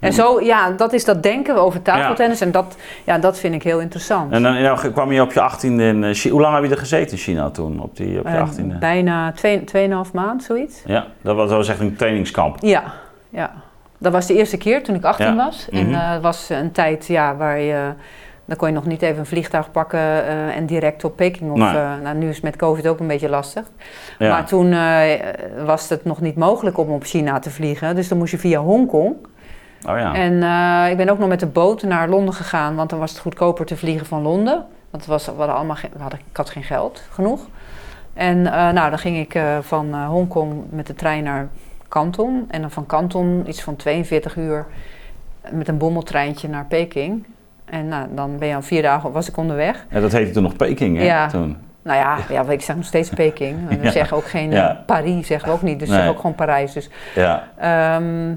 En zo, ja, dat is dat denken over tafeltennis. En dat, ja, dat vind ik heel interessant. En dan nou, kwam je op je 18e in uh, Hoe lang heb je er gezeten in China toen, op, die, op je 18e? Uh, bijna 2,5 maand, zoiets. Ja, dat was, dat was echt een trainingskamp. Ja, ja. Dat was de eerste keer toen ik 18 ja. was. En mm -hmm. uh, was een tijd ja, waar je Dan kon je nog niet even een vliegtuig pakken eh, en direct op Peking. Of, Nee. eh, nou, nu is het met COVID ook een beetje lastig. Ja. Maar toen eh, was het nog niet mogelijk om op China te vliegen. Dus dan moest je via Hongkong. Oh ja. En eh, ik ben ook nog met de boot naar Londen gegaan, want dan was het goedkoper te vliegen van Londen. Want het was, we hadden allemaal geen- we hadden, ik had geen geld genoeg. En eh, nou, dan ging ik eh, van Hongkong met de trein naar Kanton. En dan van Kanton iets van 42 uur met een bommeltreintje naar Peking. En nou, dan ben je al vier dagen, was ik onderweg. Ja, dat heette toen nog Peking, hè? Ja. Toen. Nou ja, ja. ik zeg nog steeds Peking. We Ja. zeggen ook geen. Paris, zeggen we ook niet. Dus we zeggen ook gewoon Parijs. Dus Ja. Ehm,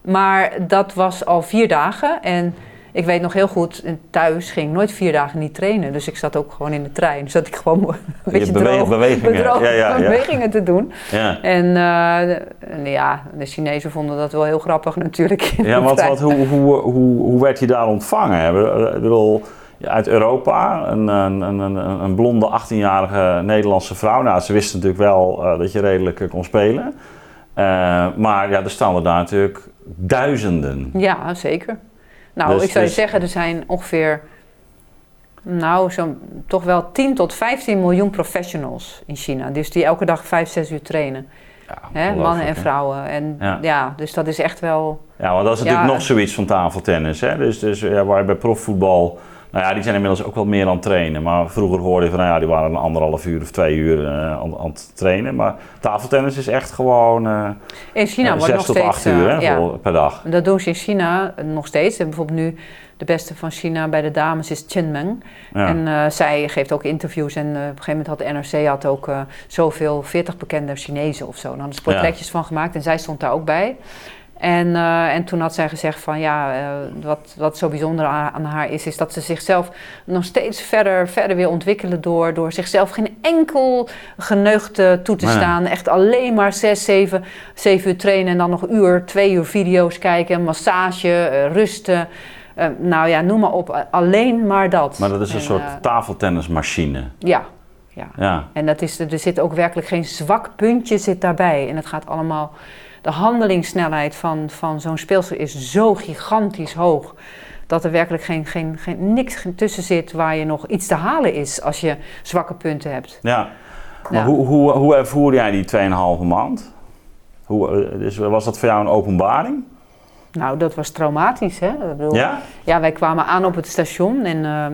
maar dat was al vier dagen. En ik weet nog heel goed, thuis ging ik nooit vier dagen niet trainen. Dus ik zat ook gewoon in de trein. Zat ik gewoon een beetje bewe- droog, bewegingen. bedroog Ja, ja, ja. bewegingen te doen. Ja. En, eh, ja, de Chinezen vonden dat wel heel grappig natuurlijk. Ja, want wat, hoe, hoe, hoe, hoe werd je daar ontvangen? Ik bedoel- uit Europa, een, een, een, een, blonde 18-jarige Nederlandse vrouw. Nou, ze wisten natuurlijk wel eh, dat je redelijk eh, kon spelen. Maar ja, er staan er daar natuurlijk duizenden. Ja, zeker. Nou, Dus- ik zou je dus- zeggen, er zijn ongeveer, nou, zo, toch wel 10 tot 15 miljoen professionals in China. Dus die elke dag 5, 6 uur trainen. Ja, Hè, mannen en vrouwen. En Ja. ja. dus dat is echt wel. Ja, want dat is natuurlijk nog zoiets van tafeltennis. Hè? Dus, dus ja, waar je bij profvoetbal, nou ja, die zijn inmiddels ook wel meer aan het trainen. Maar vroeger hoorde je van, nou ja, die waren een anderhalf uur of twee uur eh, aan, aan het trainen. Maar tafeltennis is echt gewoon eh In China eh, wordt zes nog tot steeds. acht uur hè, ja, voor- per dag. dat doen ze in China nog steeds. En bijvoorbeeld nu de beste van China bij de dames is Chen Meng. Ja. En zij geeft ook interviews. En op een gegeven moment had de NRC had ook eh, zoveel 40 bekende Chinezen of zo. Dan hadden ze portretjes van gemaakt en zij stond daar ook bij. En, eh, en toen had zij gezegd van ja, eh, wat, wat zo bijzonder aan, aan haar is, is dat ze zichzelf nog steeds verder, verder weer ontwikkelen door, door zichzelf geen enkel geneugde toe te staan. Echt alleen maar zes, zeven, zeven uur trainen en dan nog uur, twee uur video's kijken, massage, eh, rusten. Nou ja, noem maar op. Alleen maar dat. Maar dat is een En, soort tafeltennismachine. ja, ja. Ja. En dat is, er zit ook werkelijk geen zwak puntje zit daarbij. En het gaat allemaal... De handelingssnelheid van, van zo'n speelster is zo gigantisch hoog... dat er werkelijk geen, geen, geen, niks tussen zit waar je nog iets te halen is... als je zwakke punten hebt. ja. Maar Ja. hoe, hoe, hoe ervoer jij die 2,5 maand? Hoe, eh, dus was dat voor jou een openbaring? Nou, dat was traumatisch, hè? Ik bedoel, Ja? Ja, wij kwamen aan op het station en ehm,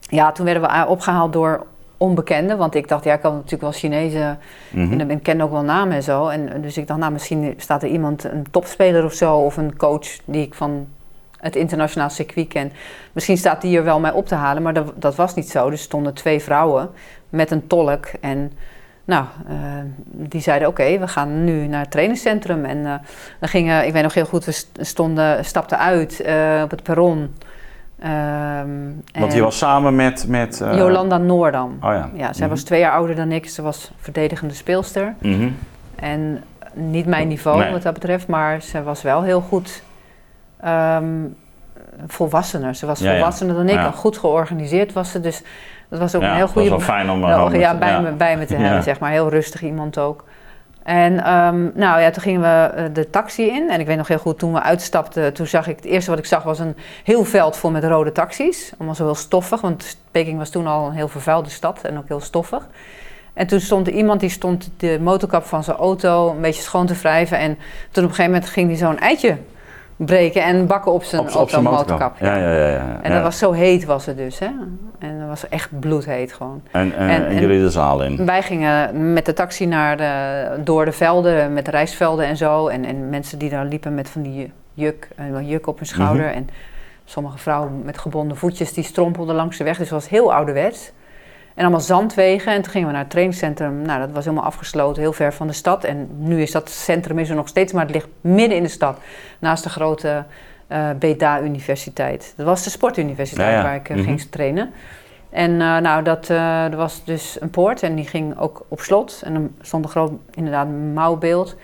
ja, toen werden we a- opgehaald door onbekenden. Want ik dacht, ja, ik kan natuurlijk wel Chinezen Mhm. en ik ken ook wel namen en zo. En dus ik dacht, nou, misschien staat er iemand, een topspeler of zo, of een coach die ik van het internationaal circuit ken. Misschien staat die er wel mij op te halen, maar dat, dat was niet zo. Dus stonden twee vrouwen met een tolk en... Nou, eh, die zeiden oké, we gaan nu naar het trainingscentrum. En eh, dan gingen, ik weet nog heel goed, we st- stonden, stapten uit eh, op het perron. Ehm, Want je was samen met... met eh, Jolanda Noordam. Oh ja. Ja, zij Mhm. was twee jaar ouder dan ik. Ze was verdedigende speelster. Mhm. En niet mijn niveau Nee. wat dat betreft, maar ze was wel heel goed ehm, volwassener. Ze was Ja, ja. volwassener dan ik Ja. en goed georganiseerd was ze. Dus dat was ook Ja, een heel het was goede wel fijn om... eh, ja, gewoon ja, bij, ja. Me, bij me te Ja. hebben, zeg maar. Heel rustig iemand ook. En ehm, nou ja, toen gingen we eh, de taxi in. En ik weet nog heel goed, toen we uitstapten, toen zag ik... Het eerste wat ik zag was een heel veld vol met rode taxis. Allemaal zo heel stoffig, want Peking was toen al een heel vervuilde stad en ook heel stoffig. En toen stond er iemand, die stond de motorkap van zijn auto een beetje schoon te wrijven. En toen op een gegeven moment ging hij zo'n eitje breken en bakken op zijn, Op, op zijn motorkap. Ja, ja, ja. ja. En dat was zo heet was het dus, hè. En dat was echt bloedheet gewoon. En, en, en- en en- jullie de zaal in. Wij gingen met de taxi naar de, door de velden, met de rijstvelden en zo. En, en mensen die daar liepen met van die juk, een juk op hun schouder. Mhm. En sommige vrouwen met gebonden voetjes die strompelden langs de weg. Dus het was heel ouderwets. En allemaal zandwegen. En toen gingen we naar het trainingscentrum. Nou, dat was helemaal afgesloten, heel ver van de stad. En nu is dat centrum is er nog steeds, maar het ligt midden in de stad. Naast de grote eh Beda Universiteit. Dat was de sportuniversiteit ja. waar ik eh, Mhm. ging trainen. En eh, nou, dat, er was dus een poort en die ging ook op slot. En dan stond een groot, inderdaad, mouwbeeld.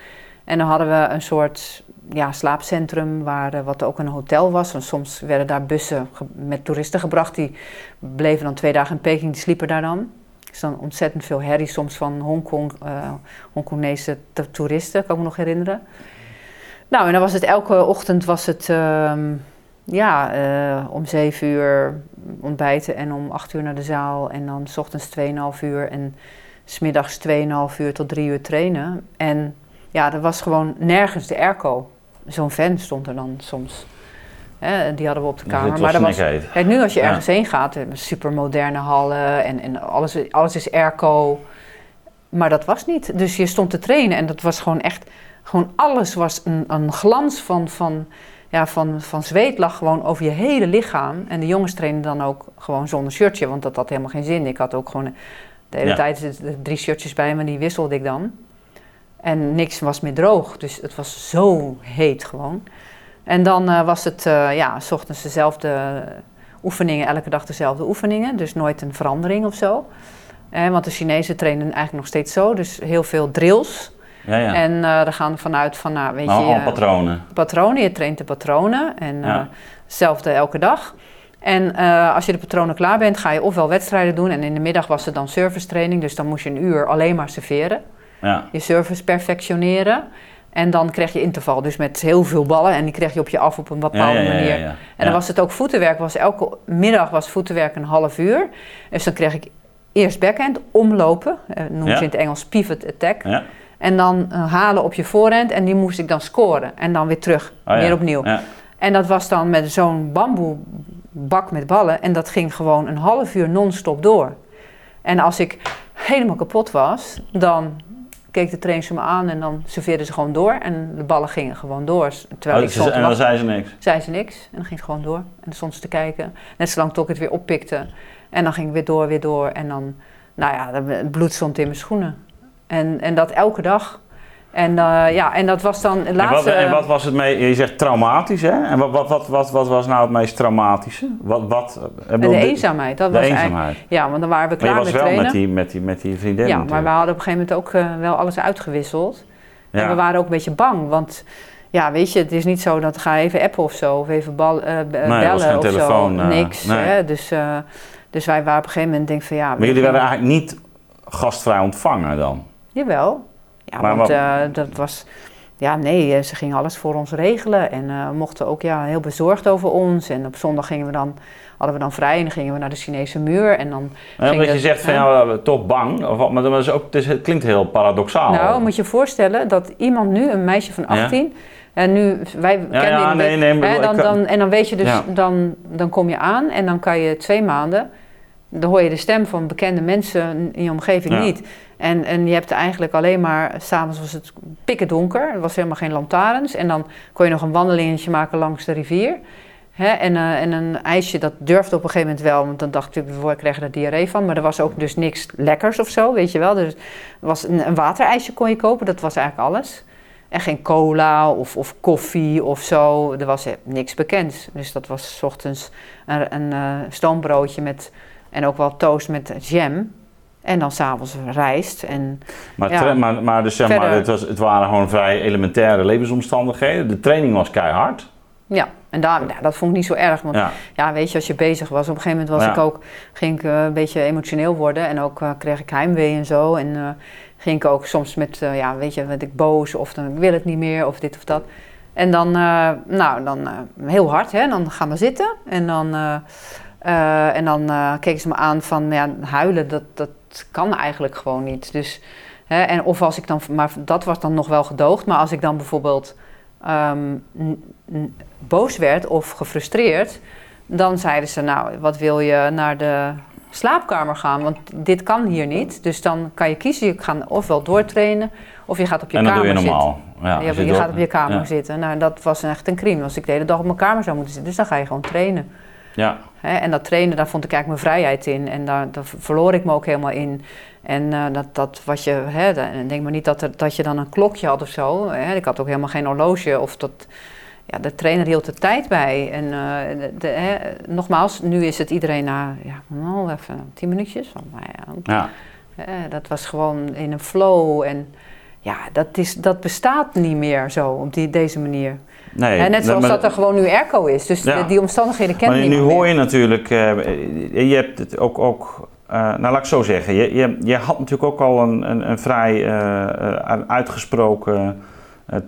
En dan hadden we een soort ja, slaapcentrum, waar, eh, wat ook een hotel was. En soms werden daar bussen met toeristen gebracht. Die bleven dan twee dagen in Peking, die sliepen daar dan. Is dan ontzettend veel herrie soms van Hongkong, eh Hongkongese to- toeristen, kan ik me nog herinneren. Nou, en dan was het elke ochtend was het... ehm, ja, eh, om zeven uur ontbijten en om acht uur naar de zaal. En dan s ochtends 2,5 uur en smiddags 2,5 uur tot drie uur trainen. En ja, er was gewoon nergens de airco. Zo'n fan stond er dan soms. Hè, die hadden we op de kamer. maar dat was, kijk, nu als je Ja. ergens heen gaat, super moderne hallen en, en alles, alles is airco. Maar dat was niet. Dus je stond te trainen en dat was gewoon echt, gewoon alles was een, een glans van, van, ja, van, van zweet lag gewoon over je hele lichaam. En de jongens trainen dan ook gewoon zonder shirtje, want dat had helemaal geen zin. Ik had ook gewoon de hele Ja. tijd drie shirtjes bij me, die wisselde ik dan. En niks was meer droog, dus het was zo heet gewoon. En dan eh, was het, eh, ja, s ochtends dezelfde oefeningen, elke dag dezelfde oefeningen. Dus nooit een verandering of zo. Eh, want de Chinezen trainen eigenlijk nog steeds zo, dus heel veel drills. Ja, ja. En eh er gaan vanuit van, nou, weet maar je, patronen. patronen. Je traint de patronen en Ja. hetzelfde elke dag. En als je de patronen klaar bent, ga je ofwel wedstrijden doen. En in de middag was het dan service training, dus dan moest je een uur alleen maar serveren. Ja. Je service perfectioneren. En dan kreeg je interval, dus met heel veel ballen. En die kreeg je op je af op een bepaalde ja, manier. En dan was het ook voetenwerk. Was elke middag was voetenwerk een half uur. Dus dan kreeg ik eerst backhand, omlopen. eh, noemen Ja. ze in het Engels pivot attack. Ja. En dan eh, halen op je voorhand en die moest ik dan scoren. En dan weer terug, Oh, weer opnieuw. En dat was dan met zo'n bamboebak met ballen. En dat ging gewoon een half uur non-stop door. En als ik helemaal kapot was, dan keek de trainer me aan en dan serveerden ze gewoon door. En de ballen gingen gewoon door. Terwijl Oh, ik ze- stond en dan zei ze niks. zei ze niks. En dan ging het gewoon door. En dan stond ze te kijken. Net zolang tot ik het weer oppikte. En dan ging ik weer door, weer door. En dan, nou ja, het bloed stond in mijn schoenen. En, en dat elke dag. En uh, ja, en dat was dan het En laatste... wat, en wat was het mee? Je zegt traumatisch, hè? En wat, wat, wat, wat, wat was nou het meest traumatische? Wat, wat, bedoel, de eenzaamheid. Dat De was eenzaamheid. ja, want dan waren we Maar je klaar was met wel trainen. met die, met, die, met die vriendin ja, maar we hadden op een gegeven moment ook uh, wel alles uitgewisseld. En Ja. we waren ook een beetje bang, want ja, weet je, het is niet zo dat ga even appen of zo, of even bal, uh, bellen of zo. eh, Niks. nee. Hè? Dus, dus wij waren op een gegeven moment denk van ja. Maar jullie werden eigenlijk niet gastvrij ontvangen dan? Jawel. Ja, Maar want wat- uh, dat was. Ja, nee, eh, ze gingen alles voor ons regelen en uh, mochten ook ja, heel bezorgd over ons. En op zondag gingen we dan, hadden we dan vrij en dan gingen we naar de Chinese muur. En dan Ja, ging omdat je het- zegt van ja, toch bang, of maar dat is ook, het, is, het klinkt heel paradoxaal. Nou, moet je je voorstellen dat iemand nu, een meisje van Ja. 18, en nu, wij Ja, kennen ja, nee, hè, dan, dan, en dan weet je dus, Ja. dan, dan kom je aan en dan kan je twee maanden, dan hoor je de stem van bekende mensen in je omgeving Ja. niet. En, en je hebt eigenlijk alleen maar, s'avonds was het pikken donker, er was helemaal geen lantaarns. En dan kon je nog een wandelingetje maken langs de rivier. Hè, en, eh, en een ijsje, dat durfde op een gegeven moment wel, want dan dacht ik, we krijgen er diarree van. Maar er was ook dus niks lekkers of zo, weet je wel. Dus was een, een waterijsje kon je kopen, dat was eigenlijk alles. En geen cola of, of koffie of zo, er was eh, niks bekend. Dus dat was 's ochtends een, een eh, stoombroodje met, en ook wel toast met jam. En dan s'avonds rijst. En Maar, Ja. maar, maar, dus zeg maar het, was, het waren gewoon vrij elementaire levensomstandigheden. De training was keihard. ja, en daar, ja, dat vond ik niet zo erg. Want Ja. ja, weet je, als je bezig was, op een gegeven moment was Ja. ik ook, ging ik eh, een beetje emotioneel worden. En ook eh, kreeg ik heimwee en zo. En eh, ging ik ook soms met, ja, weet je, werd ik boos of dan ik wil het niet meer of dit of dat. En dan, nou, dan heel hard, hè. Dan gaan we zitten en dan, eh, en dan eh, keken ze me aan van, ja, huilen, dat, dat kan eigenlijk gewoon niet. Dus, hè, en of als ik dan, maar dat was dan nog wel gedoogd. Maar als ik dan bijvoorbeeld ehm, boos werd of gefrustreerd, dan zeiden ze, nou, wat wil je naar de slaapkamer gaan? Want dit kan hier niet. Dus dan kan je kiezen, je gaat ofwel doortrainen of je gaat op je en dat kamer doe je zitten. normaal. Ja, je je door- gaat op je kamer ja. zitten. Nou, dat was echt een crime. Als ik de hele dag op mijn kamer zou moeten zitten. Dus dan ga je gewoon trainen. Ja. Hè, en dat trainen, daar vond ik eigenlijk mijn vrijheid in. En daar, daar verloor ik me ook helemaal in. En eh, dat, dat was je, hè, denk maar niet dat, er, dat je dan een klokje had of zo. Hè. Ik had ook helemaal geen horloge. Of dat, ja, de trainer hield de tijd bij. En eh, de, nogmaals, nu is het iedereen na, ja, nou, even tien minuutjes. Van, nou ja, Ja. dat was gewoon in een flow. En ja, dat, is, dat bestaat niet meer zo op die, deze manier. Nee, Hè, net zoals maar- dat er gewoon nu airco is. Dus Ja. die, die omstandigheden kennen Maar we nu niet hoor meer. je natuurlijk, eh, je hebt het ook, ook eh, nou laat ik zo zeggen, je, je, je had natuurlijk ook al een, een, een vrij eh, uitgesproken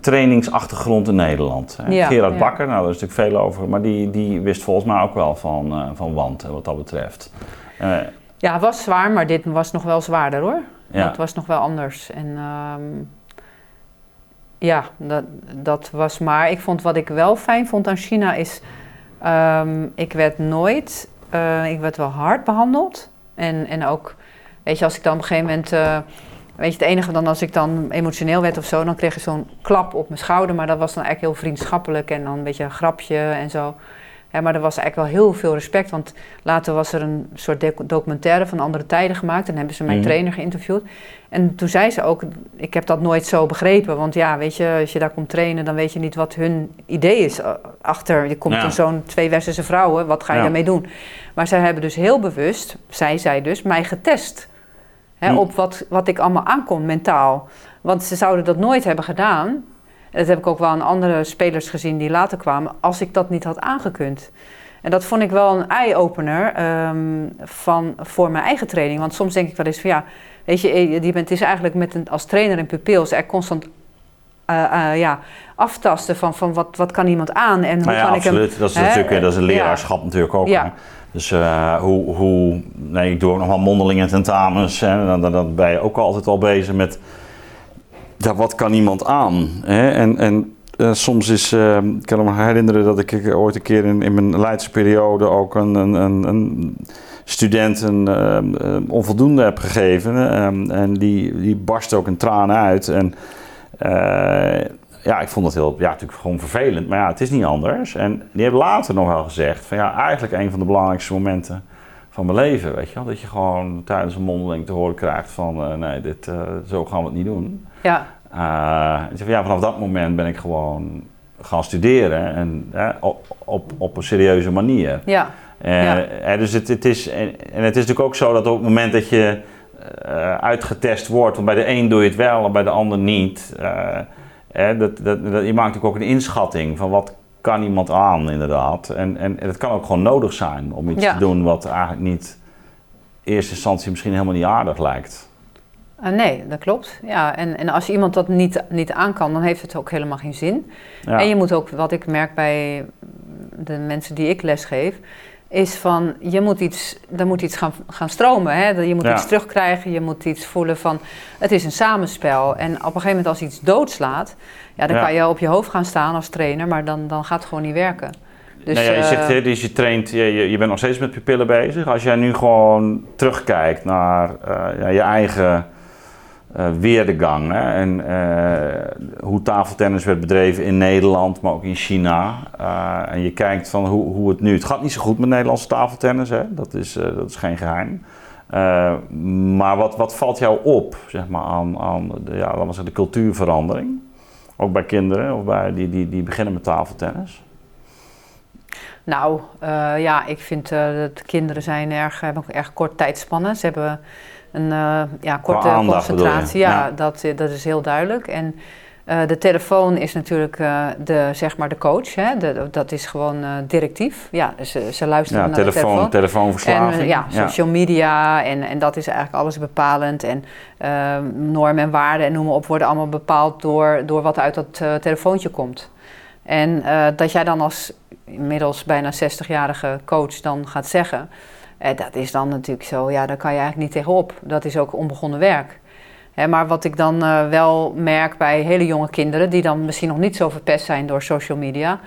trainingsachtergrond in Nederland. Ja, Gerard ja. Bakker, nou daar is natuurlijk veel over, maar die, die wist volgens mij ook wel van, van want wat dat betreft. Ja, het was zwaar, maar dit was nog wel zwaarder hoor. ja. Dat was nog wel anders. En ehm, ja, dat, dat was maar. Ik vond wat ik wel fijn vond aan China is. ehm, ik werd nooit. eh, ik werd wel hard behandeld. En, en ook, weet je, als ik dan op een gegeven moment. eh, weet je, het enige dan als ik dan emotioneel werd of zo, dan kreeg ik zo'n klap op mijn schouder. Maar dat was dan eigenlijk heel vriendschappelijk en dan een beetje een grapje en zo. Ja, maar er was eigenlijk wel heel veel respect. Want later was er een soort doc- documentaire van andere tijden gemaakt. En hebben ze mijn Mhm. trainer geïnterviewd. En toen zei ze ook, ik heb dat nooit zo begrepen. Want ja, weet je, als je daar komt trainen, dan weet je niet wat hun idee is eh, achter. Je komt Ja. in zo'n twee westerse vrouwen, wat ga je Ja. daarmee doen? Maar zij hebben dus heel bewust, zij zei dus, mij getest. Hè, Hm. Op wat, wat ik allemaal aankon mentaal. Want ze zouden dat nooit hebben gedaan. Dat heb ik ook wel aan andere spelers gezien die later kwamen, als ik dat niet had aangekund. En dat vond ik wel een eye-opener ehm, van, voor mijn eigen training. Want soms denk ik wel eens van ja, weet je, eh, je bent het is eigenlijk met een, als trainer en pupil is er constant eh, eh, ja, aftasten van, van wat, wat kan iemand aan en hoe Nou ja, kan ik hem... absoluut. Dat is hè, natuurlijk dat is een ja. leraarschap natuurlijk ook. Ja. Dus eh, hoe, hoe, nee, ik doe ook nog wel mondeling en tentamens. Hè, dan, dan, dan ben je ook altijd al bezig met, ja, wat kan iemand aan? Hè? En, en eh, soms is, eh, ik kan me herinneren dat ik ooit een keer in, in mijn leidsperiode ook een, een, een, student een eh, onvoldoende heb gegeven. eh, en die, die barst ook in tranen uit. En ja, ik vond dat heel, ja, natuurlijk gewoon vervelend, maar ja, het is niet anders. En die heeft later nog wel gezegd van ja, eigenlijk een van de belangrijkste momenten van mijn leven, weet je wel. Dat je gewoon tijdens een mondeling te horen krijgt van nee, dit, zo gaan we het niet doen. Ja, van, ja, vanaf dat moment ben ik gewoon gaan studeren en op, op, op een serieuze manier. ja, Eh, Ja. dus het, het is, en, en het is natuurlijk ook zo dat op het moment dat je eh, uitgetest wordt, want bij de een doe je het wel en bij de ander niet. dat, dat, dat, je maakt natuurlijk ook een inschatting van wat kan iemand aan inderdaad. En, en, en het kan ook gewoon nodig zijn om iets Ja. te doen wat eigenlijk niet in eerste instantie misschien helemaal niet aardig lijkt. Eh, nee, dat klopt. Ja, en, en als iemand dat niet, niet aan kan, dan heeft het ook helemaal geen zin. Ja. En je moet ook, wat ik merk bij de mensen die ik lesgeef, is van je moet iets, er moet iets gaan, gaan stromen. Hè? Je moet Ja. iets terugkrijgen, je moet iets voelen van het is een samenspel. En op een gegeven moment als iets doodslaat, ja, dan Ja. kan je op je hoofd gaan staan als trainer, maar dan, dan gaat het gewoon niet werken. Dus, nou ja, je eh, zegt, hè, dus je traint, je, je, je bent nog steeds met pupillen bezig. Als jij nu gewoon terugkijkt naar eh, je eigen eh weerdegang hè, en eh, hoe tafeltennis werd bedreven in Nederland, maar ook in China. Eh, en je kijkt van hoe, hoe het nu. Het gaat niet zo goed met Nederlandse tafeltennis, hè? Dat, is, dat is geen geheim. Eh, maar wat, wat valt jou op zeg maar, aan, aan de, ja, laten we zeggen, de cultuurverandering? Ook bij kinderen of bij die, die, die beginnen met tafeltennis? Nou, ja, ik vind dat kinderen zijn erg, hebben ook erg kort tijdspannen. Ze hebben een eh, ja, korte aandacht concentratie. Ja, Ja. Dat, eh, dat is heel duidelijk. En eh, de telefoon is natuurlijk de, zeg maar de coach. Hè? De, dat is gewoon directief. Ja, ze, ze luisteren Ja, naar de telefoon, telefoon. telefoonverslaving. En ja, social media en, en dat is eigenlijk alles bepalend. En eh, normen en waarden en noem maar op worden allemaal bepaald door, door wat uit dat telefoontje komt. En dat jij dan als inmiddels bijna 60-jarige coach dan gaat zeggen... eh, dat is dan natuurlijk zo, ja, daar kan je eigenlijk niet tegenop. Dat is ook onbegonnen werk. Maar wat ik dan eh, wel merk bij hele jonge kinderen... die dan misschien nog niet zo verpest zijn door social media...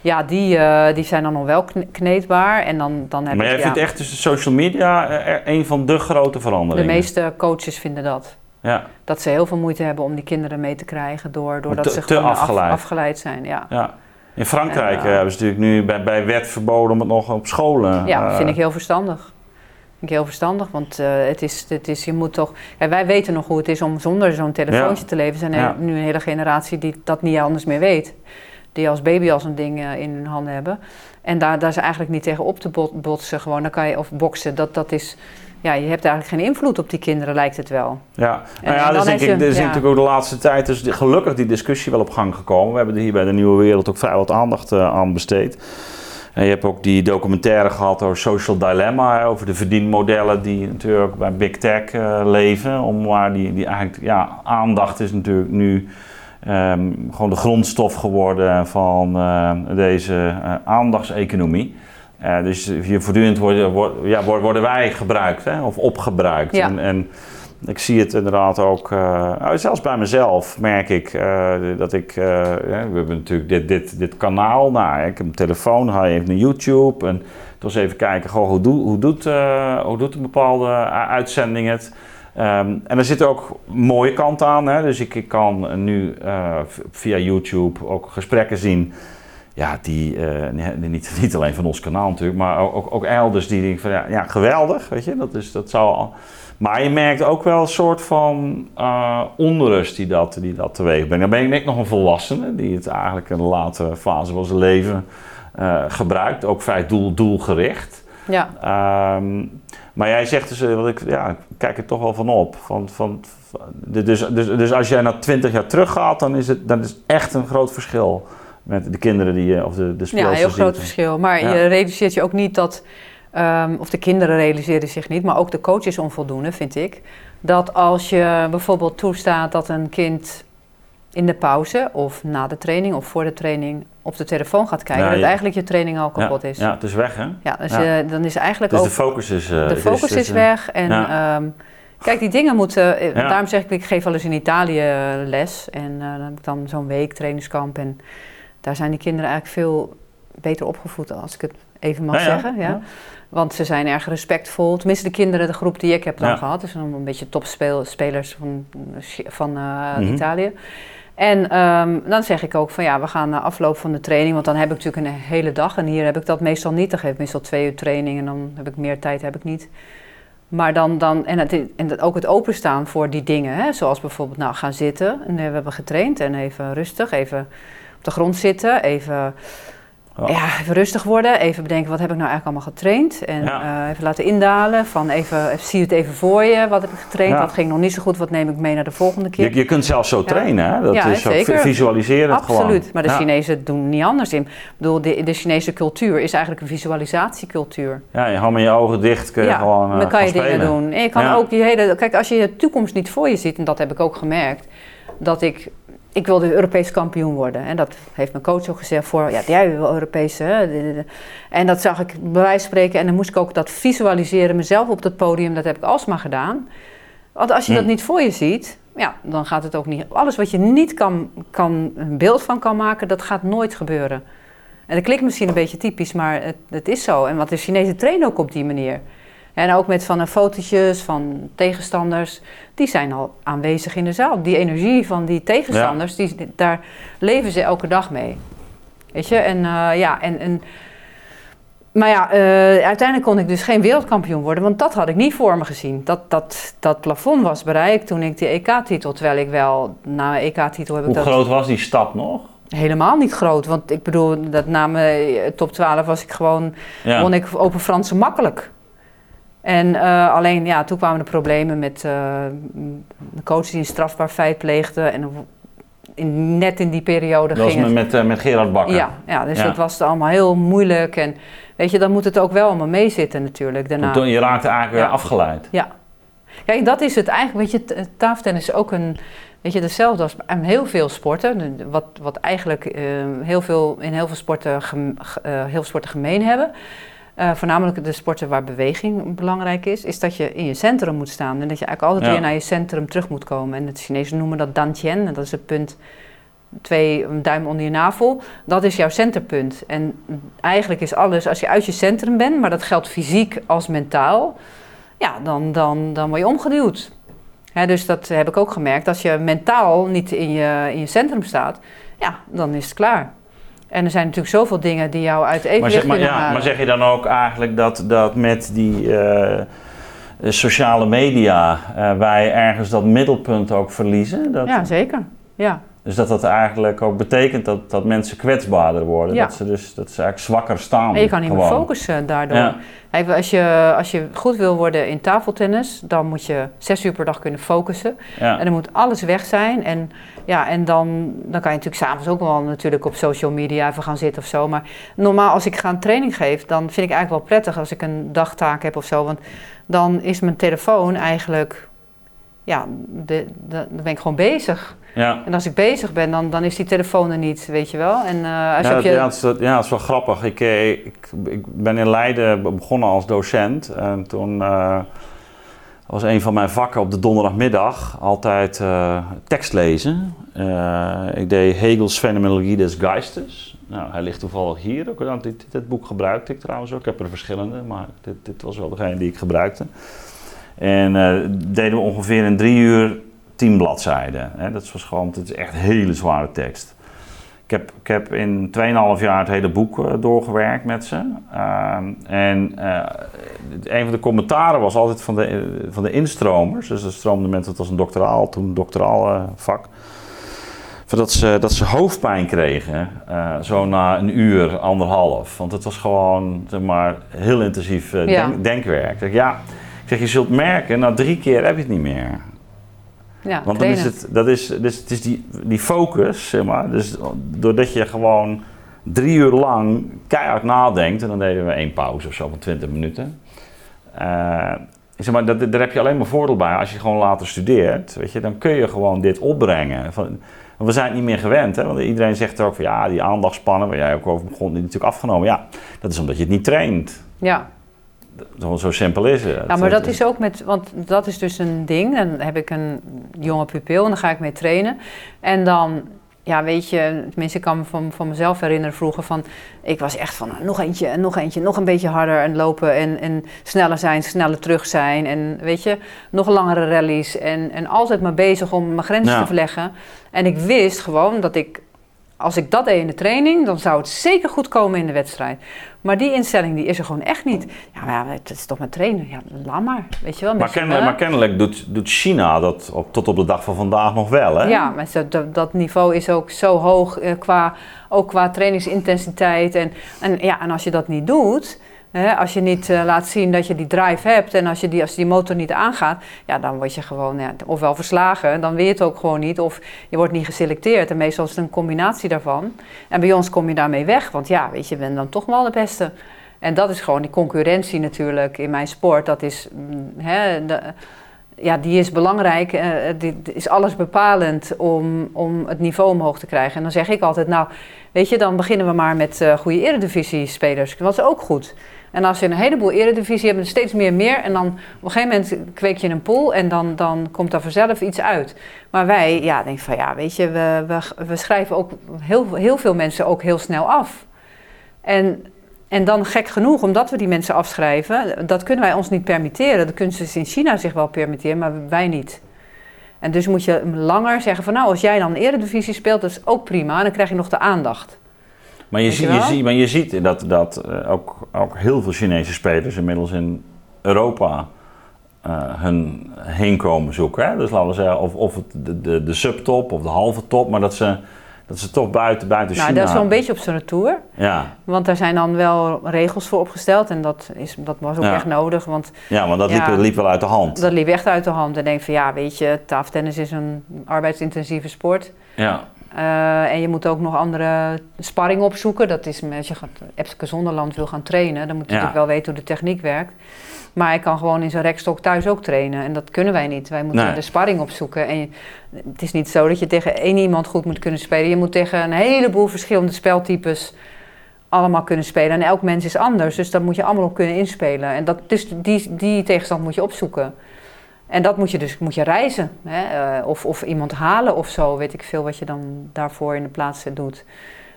ja, die, eh, die zijn dan nog wel kne- kneedbaar. En dan, dan heb Maar ik, jij ja, vindt echt dus de social media een van de grote de veranderingen? meeste coaches vinden dat. Ja, Dat ze heel veel moeite hebben om die kinderen mee te krijgen... door, doordat te- ze te gewoon af- afgeleid. afgeleid zijn. Ja, ja. In Frankrijk En, eh, hebben ze natuurlijk nu bij, bij wet verboden om het nog op scholen. ja eh, vind ik heel verstandig. Vind ik heel verstandig, want eh, het is, het is, je moet toch... Wij weten nog hoe het is om zonder zo'n telefoontje Ja. te leven. Er zijn Ja. nu een hele generatie die dat niet anders meer weet. Die als baby al zo'n ding in hun handen hebben. En daar, daar is eigenlijk niet tegen op te bot- botsen gewoon. Dan kan je, of boksen, dat, dat is... Ja, je hebt eigenlijk geen invloed op die kinderen, lijkt het wel. Ja, En- nou ja, dat er is ja. natuurlijk ook de laatste tijd dus gelukkig die discussie wel op gang gekomen. We hebben er hier bij de Nieuwe Wereld ook vrij wat aandacht eh, aan besteed. En je hebt ook die documentaire gehad over Social Dilemma, over de verdienmodellen die natuurlijk bij Big Tech eh, leven. Om waar die, die eigenlijk, ja, aandacht is natuurlijk nu ehm, gewoon de grondstof geworden van uh, deze aandachtseconomie. Dus hier voortdurend worden, ja, worden wij gebruikt hè, of opgebruikt. En, en, ik zie het inderdaad ook, nou, zelfs bij mezelf merk ik dat ik, ja, we hebben natuurlijk dit, dit, dit kanaal, nou, ik heb een telefoon, ga even naar YouTube en toen eens even kijken, goh, hoe, doe, hoe, doet, hoe doet een bepaalde uitzending het? Um, en er zitten ook mooie kanten aan. Hè? Dus ik, ik kan nu uh, via YouTube ook gesprekken zien. Ja, die uh, niet, niet alleen van ons kanaal natuurlijk, maar ook, ook elders die denken van ja, ja, geweldig, weet je. Dat, is, dat zou al... Maar je merkt ook wel een soort van uh, onrust die dat, die dat teweeg brengt. Dan ben ik net nog een volwassene die het eigenlijk in de latere fase van zijn leven gebruikt. Ook vrij doel, doelgericht. Ja. Um, maar jij zegt dus, wat ik, ja, ik kijk er toch wel van op. Van, van, dus, dus, dus als jij naar 20 jaar terug gaat, dan is het dan is echt een groot verschil met de kinderen die je, of de, de Ja, heel groot verschil. Maar je realiseert je ook niet dat, um, of de kinderen realiseren zich niet, maar ook de coach is onvoldoende, vind ik. Dat als je bijvoorbeeld toestaat dat een kind in de pauze of na de training of voor de training op de telefoon gaat kijken, dat eigenlijk je training al kapot is. Ja, het is weg hè? Ja, dus uh, dan is eigenlijk dus ook... de focus is... Uh, de focus is, is, weg en um, kijk, die dingen moeten... Eh, daarom zeg ik, ik geef wel eens in Italië les en dan heb ik dan zo'n week trainingskamp en daar zijn die kinderen eigenlijk veel beter opgevoed, als ik het even mag zeggen. Ja. Want ze zijn erg respectvol. Tenminste, de kinderen, de groep die ik heb dan gehad. Dus een beetje topspelers van, van mm -hmm. Italië. En um, dan zeg ik ook van ja, we gaan na afloop van de training, want dan heb ik natuurlijk een hele dag. En hier heb ik dat meestal niet. Dan geef ik meestal twee uur training en dan heb ik meer tijd, heb ik niet. Maar dan, dan en, het, en ook het openstaan voor die dingen, hè, zoals bijvoorbeeld nou gaan zitten. En we hebben getraind en even rustig, even de grond zitten, even ja, even rustig worden. Even bedenken, wat heb ik nou eigenlijk allemaal getraind? En uh, even laten indalen. Van even, even, zie het even voor je. Wat heb ik getraind? Wat ging nog niet zo goed? Wat neem ik mee naar de volgende keer? Je, je kunt zelfs zo trainen, hè? Dat is zeker. ook visualiseren Absoluut. Maar de Chinezen doen niet anders in. Ik bedoel, de, de Chinese cultuur is eigenlijk een visualisatiecultuur. Ja, je houdt met je ogen dicht. Kun je gewoon, uh, dan kan je dingen doen. En je kan ook je hele... Kijk, als je je toekomst niet voor je ziet... En dat heb ik ook gemerkt. Dat ik ik wilde Europees kampioen worden. En dat heeft mijn coach ook gezegd voor, ja, jij wil Europees. Hè? En dat zag ik bij wijze van spreken. En dan moest ik ook dat visualiseren, mezelf op dat podium. Dat heb ik alsmaar gedaan. Want als je dat niet voor je ziet, ja, dan gaat het ook niet. Alles wat je niet kan, kan, een beeld van kan maken, dat gaat nooit gebeuren. En dat klinkt misschien een beetje typisch, maar het, het is zo. En wat de Chinezen trainen ook op die manier. En ook met van fotootjes van tegenstanders, die zijn al aanwezig in de zaal. Die energie van die tegenstanders, die, daar leven ze elke dag mee. Weet je, en uh, ja, en, en maar ja, uh, uiteindelijk kon ik dus geen wereldkampioen worden, want dat had ik niet voor me gezien. Dat, dat, dat plafond was bereikt toen ik de EK-titel, terwijl ik wel na EK-titel heb Hoe ik dat... groot was die stap nog? Helemaal niet groot, want ik bedoel, dat na mijn top 12 was ik gewoon, ja. won ik open Franse makkelijk. En uh, alleen, ja, toen kwamen de problemen met uh, de coach die een strafbaar feit pleegde. En in, net in die periode dat ging was met, uh, met Gerard Bakker. Ja, ja dus ja. het was allemaal heel moeilijk. En weet je, dan moet het ook wel allemaal meezitten natuurlijk daarna. Toen je raakte eigenlijk ja. afgeleid. Ja. Kijk, dat is het eigenlijk. Weet je, tafeltennis is ook een... Weet je, hetzelfde als heel veel sporten. Wat, wat eigenlijk heel veel, in heel veel sporten, gem, heel veel sporten gemeen hebben... Uh, voornamelijk de sporten waar beweging belangrijk is, is dat je in je centrum moet staan. En dat je eigenlijk altijd ja. weer naar je centrum terug moet komen. En de Chinezen noemen dat dantian, en dat is het punt twee duim onder je navel. Dat is jouw centerpunt. En eigenlijk is alles, als je uit je centrum bent, maar dat geldt fysiek als mentaal, ja, dan, dan, dan word je omgeduwd. Dus dat heb ik ook gemerkt. Als je mentaal niet in je, in je centrum staat, ja, dan is het klaar. En er zijn natuurlijk zoveel dingen die jou uit evenwicht maar zeg, maar, ja, Maar zeg je dan ook eigenlijk dat, dat met die uh, sociale media uh, wij ergens dat middelpunt ook verliezen? Dat, ja, zeker. Ja. Dus dat dat eigenlijk ook betekent dat, dat mensen kwetsbaarder worden. Ja. Dat, ze dus, dat ze eigenlijk zwakker staan. En je kan niet gewoon. meer focussen daardoor. Ja. Als je, als je goed wil worden in tafeltennis, dan moet je zes uur per dag kunnen focussen. Ja. En dan moet alles weg zijn. En, ja, en dan, dan kan je natuurlijk s'avonds ook wel natuurlijk op social media even gaan zitten of zo. Maar normaal als ik ga een training geef, dan vind ik eigenlijk wel prettig als ik een dagtaak heb of zo. Want dan is mijn telefoon eigenlijk ja, de, de, dan ben ik gewoon bezig. Ja. En als ik bezig ben, dan, dan is die telefoon er niet, weet je wel. En, uh, als ja, je... ja, het is, ja, het is wel grappig. Ik, ik, ik ben in Leiden begonnen als docent. En toen uh, was een van mijn vakken op de donderdagmiddag altijd uh, tekst lezen. ik deed Hegel's Fenomenologie des Geistes. Nou, hij ligt toevallig hier. Ook, dit, dit boek gebruikte ik trouwens ook. Ik heb er verschillende, maar dit, dit was wel degene die ik gebruikte. En deden we ongeveer in drie uur tien bladzijden. Hè. Dat was gewoon, het is echt hele zware tekst. Ik heb, ik heb in 2,5 jaar het hele boek uh, doorgewerkt met ze. Uh, en uh, een van de commentaren was altijd van de, van de instromers. Dus er stroomden mensen, het was een doctoraal, toen een doctoraal uh, vak. Dat ze, dat ze hoofdpijn kregen, zo na een uur, anderhalf. Want het was gewoon zeg maar, heel intensief ja. denkwerk. Ja, zeg, je zult merken, na drie keer heb je het niet meer. Ja, Want dan is het, dat is, dus het is die, die focus, zeg maar. Dus doordat je gewoon drie uur lang keihard nadenkt, en dan deden we één pauze of zo van 20 minuten. Uh, zeg maar, dat, daar heb je alleen maar voordeel bij. Als je gewoon later studeert, weet je, dan kun je gewoon dit opbrengen. Van, we zijn het niet meer gewend, hè? want iedereen zegt ook van ja, die aandachtspannen, waar jij ook over begon, die natuurlijk afgenomen. Ja, dat is omdat je het niet traint. Ja. Zo, zo simpel is het. Ja, maar dat is ook met, want dat is dus een ding. Dan heb ik een jonge pupil en dan ga ik mee trainen. En dan, ja, weet je, tenminste, ik kan me van, van mezelf herinneren vroeger van, ik was echt van nog eentje, nog eentje, nog een beetje harder en lopen en, en sneller zijn, sneller terug zijn. En weet je, nog langere rallies en, en altijd maar bezig om mijn grenzen Ja. te verleggen. En ik wist gewoon dat ik als ik dat deed in de training, dan zou het zeker goed komen in de wedstrijd. Maar die instelling die is er gewoon echt niet. Ja, maar ja, het is toch mijn trainer. Ja, laat maar. Weet je wel. Maar kennelijk, maar allen. kennelijk doet, doet China dat op, tot op de dag van vandaag nog wel, hè? Ja, maar dat, dat niveau is ook zo hoog, eh, qua, ook qua trainingsintensiteit. En, en, ja, en als je dat niet doet, hè, als je niet eh, laat zien dat je die drive hebt... en als, je die, als die motor niet aangaat, ja, dan word je gewoon ja, ofwel verslagen... dan weet je het ook gewoon niet, of je wordt niet geselecteerd. En meestal is het een combinatie daarvan. En bij ons kom je daarmee weg, want ja, weet je, je bent dan toch wel de beste... En dat is gewoon die concurrentie natuurlijk in mijn sport. Dat is, mm, hè, ja, die is belangrijk. die is alles bepalend om, om het niveau omhoog te krijgen. En dan zeg ik altijd, nou, weet je, dan beginnen we maar met eh goede eredivisie-spelers. Dat is ook goed. En als je een heleboel eredivisie hebt, steeds meer meer. En dan op een gegeven moment kweek je een pool en dan, dan komt daar vanzelf iets uit. Maar wij, ja, denk van ja, weet je, we, we, we schrijven ook heel, heel veel mensen ook heel snel af. En, en dan gek genoeg, omdat we die mensen afschrijven, dat kunnen wij ons niet permitteren. Dat kunnen ze in China zich wel permitteren, maar wij niet. En dus moet je langer zeggen van nou, als jij dan eredivisie speelt, dat is ook prima. En dan krijg je nog de aandacht. Maar je, ziet, je maar je ziet dat, dat eh, ook, ook heel veel Chinese spelers inmiddels in Europa eh, hun heenkomen zoeken. Hè? Dus laten we zeggen, of, of de, de, de subtop of de halve top, maar dat ze, dat ze toch buiten, buiten Nou, China... dat is wel een beetje op zo'n retour. Ja, Want daar zijn dan wel regels voor opgesteld. En dat, is, dat was ook Ja. echt nodig. Want ja want dat Ja. liep, liep wel uit de hand. dat liep echt uit de hand. En denk van ja, weet je, tafeltennis is een arbeidsintensieve sport. Ja, Eh, en je moet ook nog andere sparring opzoeken. Dat is als je Epske Zonderland wil gaan trainen, dan moet je Ja. natuurlijk wel weten hoe de techniek werkt. Maar hij kan gewoon in zijn rekstok thuis ook trainen. En dat kunnen wij niet. Wij moeten Nee. de sparring opzoeken. En je- het is niet zo dat je tegen één iemand goed moet kunnen spelen. Je moet tegen een heleboel verschillende speltypes allemaal kunnen spelen. En elk mens is anders. Dus daar moet je allemaal op kunnen inspelen. En dat, dus die, die tegenstand moet je opzoeken. En dat moet je dus moet je reizen. Hè? eh, of, of iemand halen of zo. Weet ik veel wat je dan daarvoor in de plaats doet.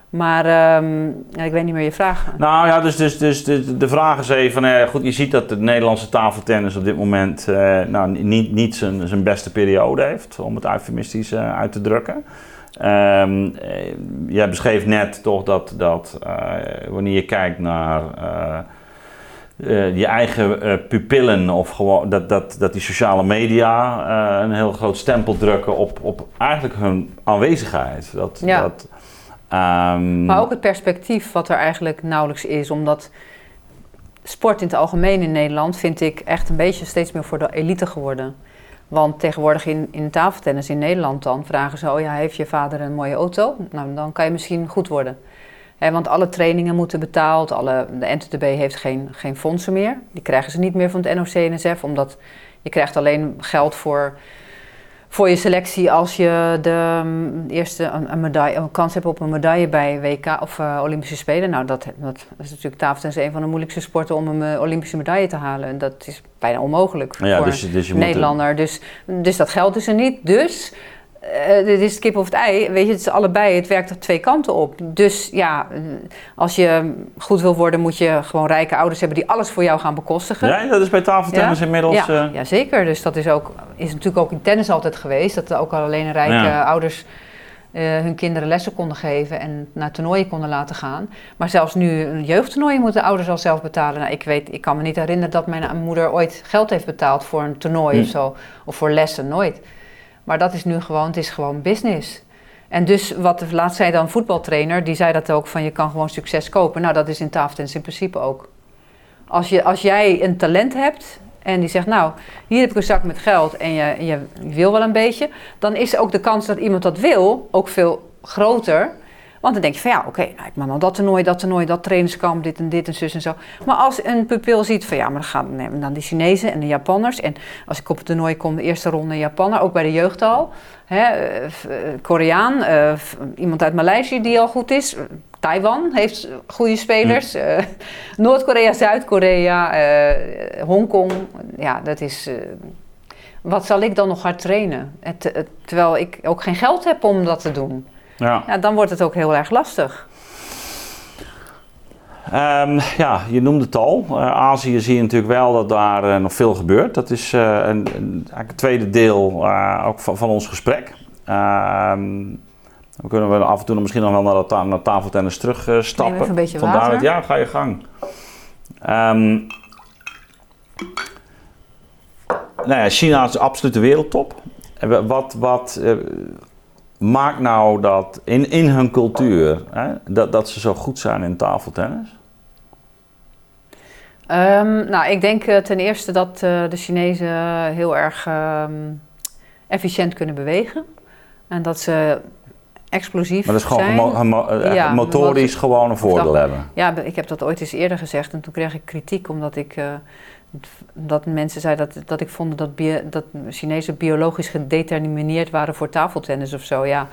Maar ehm, ik weet niet meer je vraag. Nou ja, dus, dus, dus de, de vraag is even, eh, goed, je ziet dat de Nederlandse tafeltennis op dit moment eh, nou, niet, niet zijn, zijn beste periode heeft, om het eufemistisch eh, uit te drukken. Eh, jij beschreef net toch dat, dat wanneer je kijkt naar eh, je eigen eh, pupillen of gewoon dat, dat, dat die sociale media eh, een heel groot stempel drukken op, op eigenlijk hun aanwezigheid. Dat, Ja. dat, ehm, Maar ook het perspectief wat er eigenlijk nauwelijks is. Omdat sport in het algemeen in Nederland vind ik echt een beetje steeds meer voor de elite geworden. Want tegenwoordig in, in tafeltennis in Nederland dan vragen ze... oh ja, heeft je vader een mooie auto? Nou, dan kan je misschien goed worden. Want alle trainingen moeten betaald. Alle, de NTTB heeft geen, geen fondsen meer. Die krijgen ze niet meer van het NOC-NSF. Omdat je krijgt alleen geld voor voor je selectie als je de um, eerste een, een, medaille, een kans hebt op een medaille bij WK of uh, Olympische Spelen. Nou, dat, dat is natuurlijk tafeltennis een van de moeilijkste sporten om een uh, Olympische medaille te halen. En dat is bijna onmogelijk Ja, voor dus- dus je moet- Nederlander. Dus, dus dat geld is er niet. Dus eh, dit is het kip of het ei. Weet je, het is allebei. Het werkt er twee kanten op. Dus ja, eh, als je goed wil worden, moet je gewoon rijke ouders hebben die alles voor jou gaan bekostigen. Ja, dat is bij tafeltennis Ja? inmiddels. Ja, eh, ja, zeker. Dus dat is, ook, is natuurlijk ook in tennis altijd geweest. Dat ook alleen rijke Ja. ouders hun kinderen lessen konden geven en naar toernooien konden laten gaan. Maar zelfs nu een jeugdtoernooi moeten ouders al zelf betalen. Nou, ik, weet, ik kan me niet herinneren dat mijn moeder ooit geld heeft betaald voor een toernooi Hm. of zo. Of voor lessen, nooit. Maar dat is nu gewoon, het is gewoon business. En dus, wat laatst zei dan voetbaltrainer, die zei dat ook van je kan gewoon succes kopen. Nou, dat is in tafeltennis in principe ook. Als, je, als jij een talent hebt en die zegt, nou, hier heb ik een zak met geld en je, je wil wel een beetje, dan is ook de kans dat iemand dat wil ook veel groter. Want dan denk je van ja, oké, nou, ik mag nou dat toernooi, dat toernooi, dat trainingskamp, dit en dit en zus en zo. Maar als een pupil ziet van ja, maar dan gaan we dan die Chinezen en de Japanners. En als ik op het toernooi kom, de eerste ronde Japanner, ook bij de jeugd al. Hè, eh, eh, Koreaan, eh, iemand uit Maleisië die al goed is. Taiwan heeft goede spelers. Noord-Korea, Zuid-Korea, Hongkong. Ja, dat is. wat zal ik dan nog hard trainen? Terwijl ik ook geen geld heb om dat te doen. Ja. Ja, dan wordt het ook heel erg lastig. Ehm, ja, je noemde het al. Eh, Azië zie je natuurlijk wel dat daar eh, nog veel gebeurt. Dat is eh, een, een, het tweede deel ook van, van ons gesprek. Ehm, dan kunnen we af en toe nog misschien nog wel naar, de ta- naar tafeltennis terugstappen. Neem even een beetje Vandaar water. het- ja, ga je gang. Nou ja, China is absoluut de wereldtop. Wat, wat maakt nou dat in, in hun cultuur hè, dat, dat ze zo goed zijn in tafeltennis? Ehm, nou, ik denk eh, ten eerste dat eh, de Chinezen heel erg ehm, efficiënt kunnen bewegen. En dat ze explosief Maar dat is gewoon eh, Ja, motorisch gewoon een voordeel hebben. Ja, ik heb dat ooit eens eerder gezegd en toen kreeg ik kritiek omdat ik... dat mensen zeiden dat, dat ik vond dat, bio, dat Chinezen biologisch gedetermineerd waren voor tafeltennis of zo. Ja,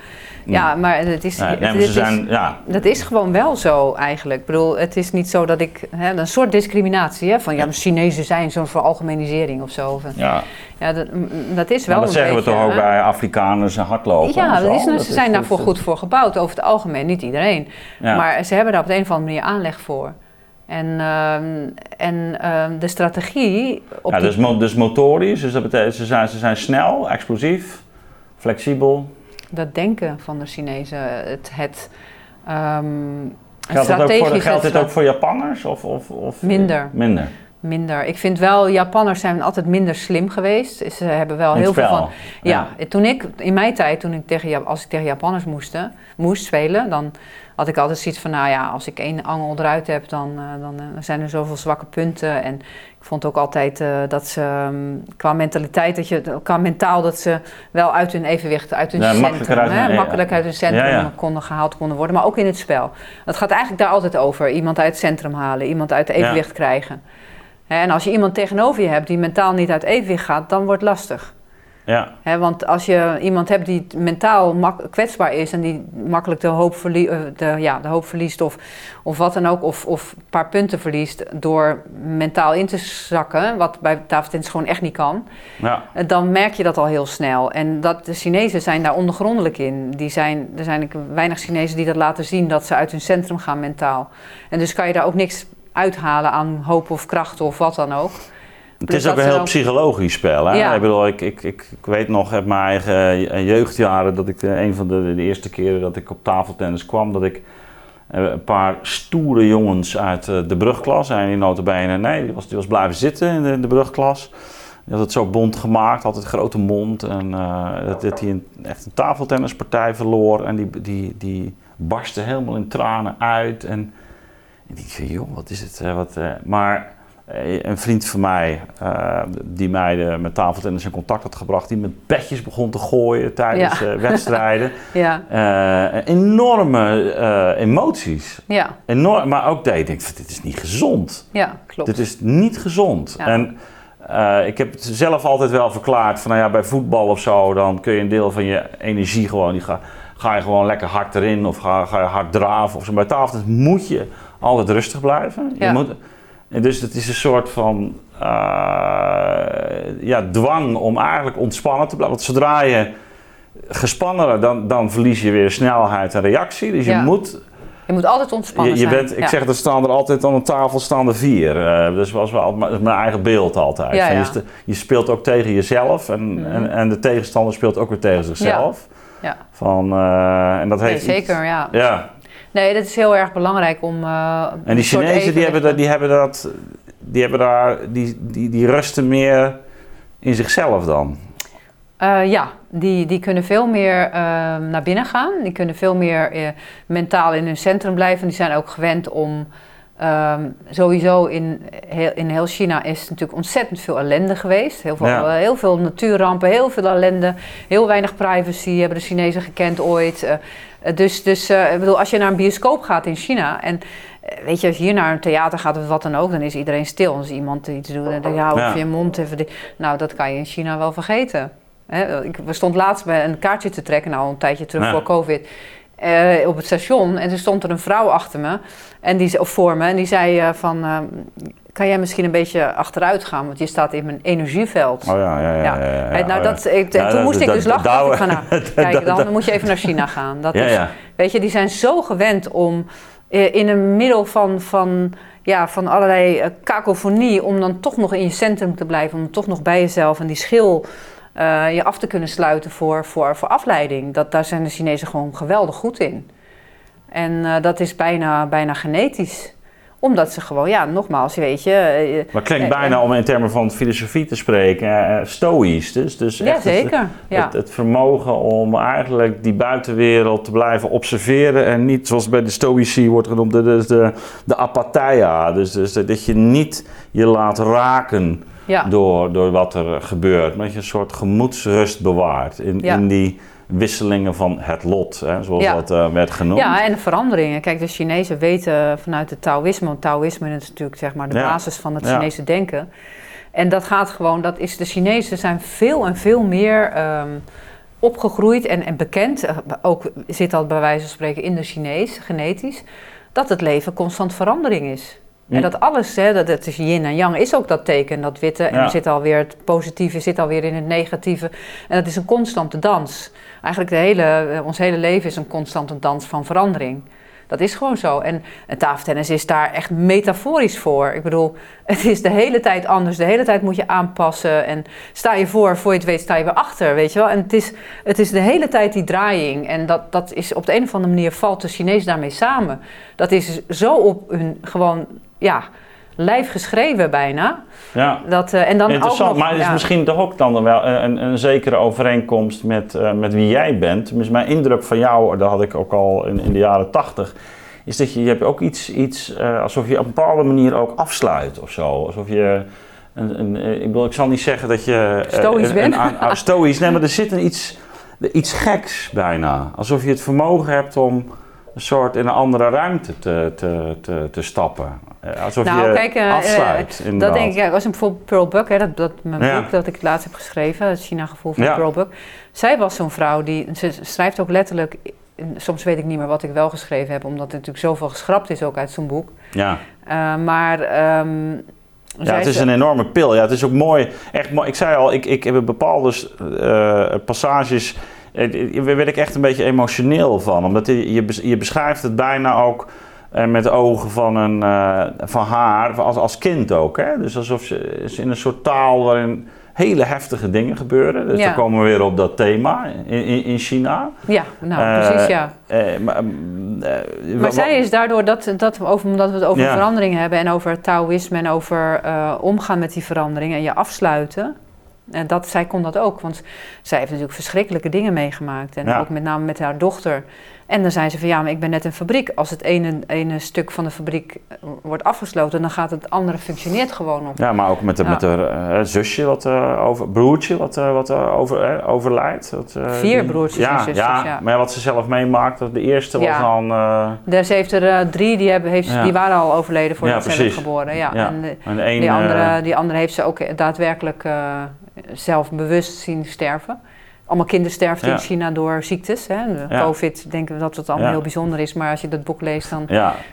ja maar het is, Nee, nee, is- zijn, ja, Dat is gewoon wel zo eigenlijk. Ik bedoel, het is niet zo dat ik... Hè, een soort discriminatie, hè, van ja, Chinezen zijn zo'n veralgemenisering of zo. Of, ja. ja, dat, dat is wel Maar dat een zeggen we toch ook hè. bij Afrikaners en hardlopen Ja, en zo? dat is, Dat ze zijn daarvoor goed voor gebouwd, over het algemeen. Niet iedereen. Ja. Maar ze hebben daar op de een of andere manier aanleg voor. En, ehm, en ehm, de strategie op ja, die- dus, mo- dus motorisch, dus dat betekent ze zijn, ze zijn snel, explosief, flexibel. dat denken van de Chinezen, het, het, het Geldt, dat ook voor, geldt het dit ook voor Japanners? Of, of, of, Minder. Minder. Minder. Ik vind wel, Japanners zijn altijd minder slim geweest. Ze hebben wel In heel het veel van. Ja, toen ik in mijn tijd, toen ik tegen, als ik tegen Japanners moest, moest spelen, dan had ik altijd zoiets van, nou ja, als ik één angel eruit heb, dan, eh, dan eh, zijn er zoveel zwakke punten. En ik vond ook altijd eh, dat ze ehm, qua mentaliteit, dat je, qua mentaal, dat ze wel uit hun evenwicht, uit hun Ja, centrum, makkelijker uit hè, makkelijk uit hun centrum Ja, konden gehaald konden worden, maar ook in het spel. Het gaat eigenlijk daar altijd over. Iemand uit het centrum halen, iemand uit evenwicht krijgen. En als je iemand tegenover je hebt die mentaal niet uit evenwicht gaat, dan wordt het lastig. Ja, want als je iemand hebt die mentaal kwetsbaar is en die makkelijk de hoop, verlie- eh, de, ja, de hoop verliest of, of wat dan ook, of, of een paar punten verliest door mentaal in te zakken, wat bij tafeltennis gewoon echt niet kan, ja. eh, dan merk je dat al heel snel. En dat, de Chinezen zijn daar ondergrondelijk in. Die zijn, er zijn weinig Chinezen die dat laten zien, dat ze uit hun centrum gaan mentaal. En dus kan je daar ook niks uithalen aan hoop of kracht of wat dan ook. Het is ook een ze heel psychologisch spel. Hè? Ja. Ik bedoel, ik, ik, ik, ik weet nog uit mijn eigen eh, jeugdjaren dat ik eh, een van de, de eerste keren dat ik op tafeltennis kwam, dat ik eh, een paar stoere jongens uit de brugklas, en die notabene, nee, die was, die was blijven zitten in de, de brugklas. Die had het zo bond gemaakt, had het grote mond en dat, dat hij een, echt een tafeltennispartij verloor en die, die, die barstte helemaal in tranen uit en, en ik zei, joh, wat is het, wat, maar een vriend van mij, eh, die mij de, met tafeltennis in contact had gebracht, die met petjes begon te gooien tijdens Ja. eh, wedstrijden. Ja, Eh, enorme eh, emoties. ja, Enorm, maar ook dat je denkt, van, dit is niet gezond. ja klopt. Dit is niet gezond. Ja. En eh, ik heb het zelf altijd wel verklaard van nou ja, bij voetbal of zo, dan kun je een deel van je energie gewoon, die ga, ga je gewoon lekker hard erin of ga, ga je hard draven of zo. Bij tafel moet je altijd rustig blijven. Je Ja. moet, en dus het is een soort van eh, ja, dwang om eigenlijk ontspannen te blijven. Want zodra je gespannen dan, dan verlies je weer snelheid en reactie. Dus je Ja. moet Je moet altijd ontspannen je, je zijn. bent, ik Ja. zeg, er staan er altijd aan een tafel staan er vier. Eh dus was wel mijn mijn eigen beeld altijd. Ja. Je, je speelt ook tegen jezelf en, Mhm. en, en de tegenstander speelt ook weer tegen zichzelf. Ja. Van, eh, en dat heeft zeker, ja. Ja, Nee, dat is heel erg belangrijk om. eh, en die Chinezen die hebben, dat, die hebben dat, die hebben daar, die, die, die rusten meer in zichzelf dan. Eh, ja, die, die kunnen veel meer eh, naar binnen gaan. Die kunnen veel meer mentaal in hun centrum blijven. Die zijn ook gewend om. ehm, sowieso in heel, in heel China is natuurlijk ontzettend veel ellende geweest. Heel veel, Ja. heel veel natuurrampen, heel veel ellende. Heel weinig privacy hebben de Chinezen gekend ooit. Dus dus eh, ik bedoel, als je naar een bioscoop gaat in China. En eh, weet je, als je hier naar een theater gaat of wat dan ook, dan is iedereen stil. Als iemand iets doet, dan denk je, hou Ja. je mond even. Nou, dat kan je in China wel vergeten. Hè, ik stond laatst bij een kaartje te trekken, nou een tijdje terug Ja. voor COVID, eh, op het station. En er stond er een vrouw achter me, en die, of voor me, en die zei van, kan jij misschien een beetje achteruit gaan, want je staat in mijn energieveld. Oh ja, ja, ja. Ja. ja, ja, Hey, nou, dat, ik, toen moest ik dus lachen. ik van, nou, kijk, dan dat- moet je even naar China gaan. Dat is. Weet je, die zijn zo gewend om eh, in een middel van, van, ja, van allerlei eh, kakofonie... om dan toch nog in je centrum te blijven, om toch nog bij jezelf en die schil... eh, je af te kunnen sluiten voor, voor, voor afleiding. Dat, daar zijn de Chinezen gewoon geweldig goed in. En dat is bijna, bijna genetisch. Omdat ze gewoon, ja, nogmaals, je weet je... eh, Maar het klinkt Eh, bijna eh. om in termen van filosofie te spreken, eh, stoïsch. Dus, dus ja, echt het- zeker. Ja. Het, het vermogen om eigenlijk die buitenwereld te blijven observeren en niet, zoals bij de Stoïci wordt genoemd, de, de, de, de apatheia. Dus, dus dat je niet je laat raken ja. door, door wat er gebeurt, maar dat je een soort gemoedsrust bewaart in, Ja. in die wisselingen van het lot, hè, zoals Ja. dat eh, werd genoemd. Ja, en de veranderingen. Kijk, de Chinezen weten vanuit het Taoïsme, want Taoïsme is natuurlijk zeg maar de Ja. basis van het. Chinese denken. En dat gaat gewoon, dat is de Chinezen zijn veel en veel meer ehm, opgegroeid en, en bekend. eh, Ook zit dat bij wijze van spreken in de Chinees, genetisch, dat het leven constant verandering is. Hm. En dat alles, hè, dat het is yin en yang, is ook dat teken, dat witte. En Ja. er zit alweer het positieve, zit alweer in het negatieve. En dat is een constante dans. Eigenlijk de hele, eh, ons hele leven is een constante dans van verandering. Dat is gewoon zo. En, en tafeltennis is daar echt metaforisch voor. Ik bedoel, het is de hele tijd anders. De hele tijd moet je aanpassen. En sta je voor, voor je het weet, sta je weer achter. Weet je wel? En het is, het is de hele tijd die draaiing. En dat, dat is op de een of andere manier valt de Chinees daarmee samen. Dat is zo op hun gewoon, ja, lijf geschreven bijna. Ja. Dat, eh, en dan Interessant, ook nog, maar het is ja. misschien toch ook dan wel een, een zekere overeenkomst met, eh, met wie jij bent. Tenminste, mijn indruk van jou, dat had ik ook al in, in de jaren tachtig, is dat je, je hebt ook iets, iets eh, alsof je op een bepaalde manier ook afsluit of zo. Alsof je, een, een, eh, ik, bedoel, ik zal niet zeggen dat je... eh, Stoïsch bent. stoïsch, nee, maar er zit een iets, iets geks bijna. Alsof je het vermogen hebt om een soort in een andere ruimte te, te, te, te stappen. Eh, Alsof Nou, je kijk, eh, afsluit. Dat inderdaad. denk ik, ja, als een bijvoorbeeld Pearl Buck, hè, dat, dat mijn Ja. boek dat ik laatst heb geschreven, het China-gevoel van Ja. Pearl Buck. Zij was zo'n vrouw die, ze schrijft ook letterlijk, soms weet ik niet meer wat ik wel geschreven heb, omdat er natuurlijk zoveel geschrapt is ook uit zo'n boek. Ja. Eh, maar ehm Ja, het is een enorme pil. Ja, het is ook mooi. Echt mooi. Ik zei al, ik, ik heb bepaalde eh, passages. Daar werd ik echt een beetje emotioneel van. Omdat je, je bes- je beschrijft het bijna ook eh, met de ogen van, een, eh, van haar, als, als kind ook. Hè? Dus alsof ze is in een soort taal waarin hele heftige dingen gebeuren. Dus Ja. dan komen we weer op dat thema in, in, in China. Ja, nou Eh, precies ja. Maar mm, Maar zij is daardoor, dat, dat over, omdat we het over Ja. verandering hebben en over Taoïsme en over omgaan met die verandering en je afsluiten. En dat, zij kon dat ook, want zij heeft natuurlijk verschrikkelijke dingen meegemaakt. En Ja. ook met name met haar dochter. En dan zei ze van ja, maar ik ben net een fabriek. Als het ene, ene stuk van de fabriek eh, wordt afgesloten, dan gaat het andere functioneert gewoon nog. Ja, maar ook met, de, Ja. met haar eh, zusje, wat, eh, over, broertje, wat, eh, wat over, overlijdt. Vier die- broertjes en ja, zusters, Ja, ja. maar wat ze zelf meemaakt, dat de eerste was dan... Dus ze heeft er drie, die, hebben, heeft, die waren al overleden voordat ze werd geboren. Ja. Ja. En de- en de een, die, andere, die andere heeft ze ook daadwerkelijk eh, zelf bewust zien sterven. Allemaal kindersterfte Ja. in China door ziektes. Hè. Ja. Covid, denken we dat het allemaal Ja. heel bijzonder is. Maar als je dat boek leest, dan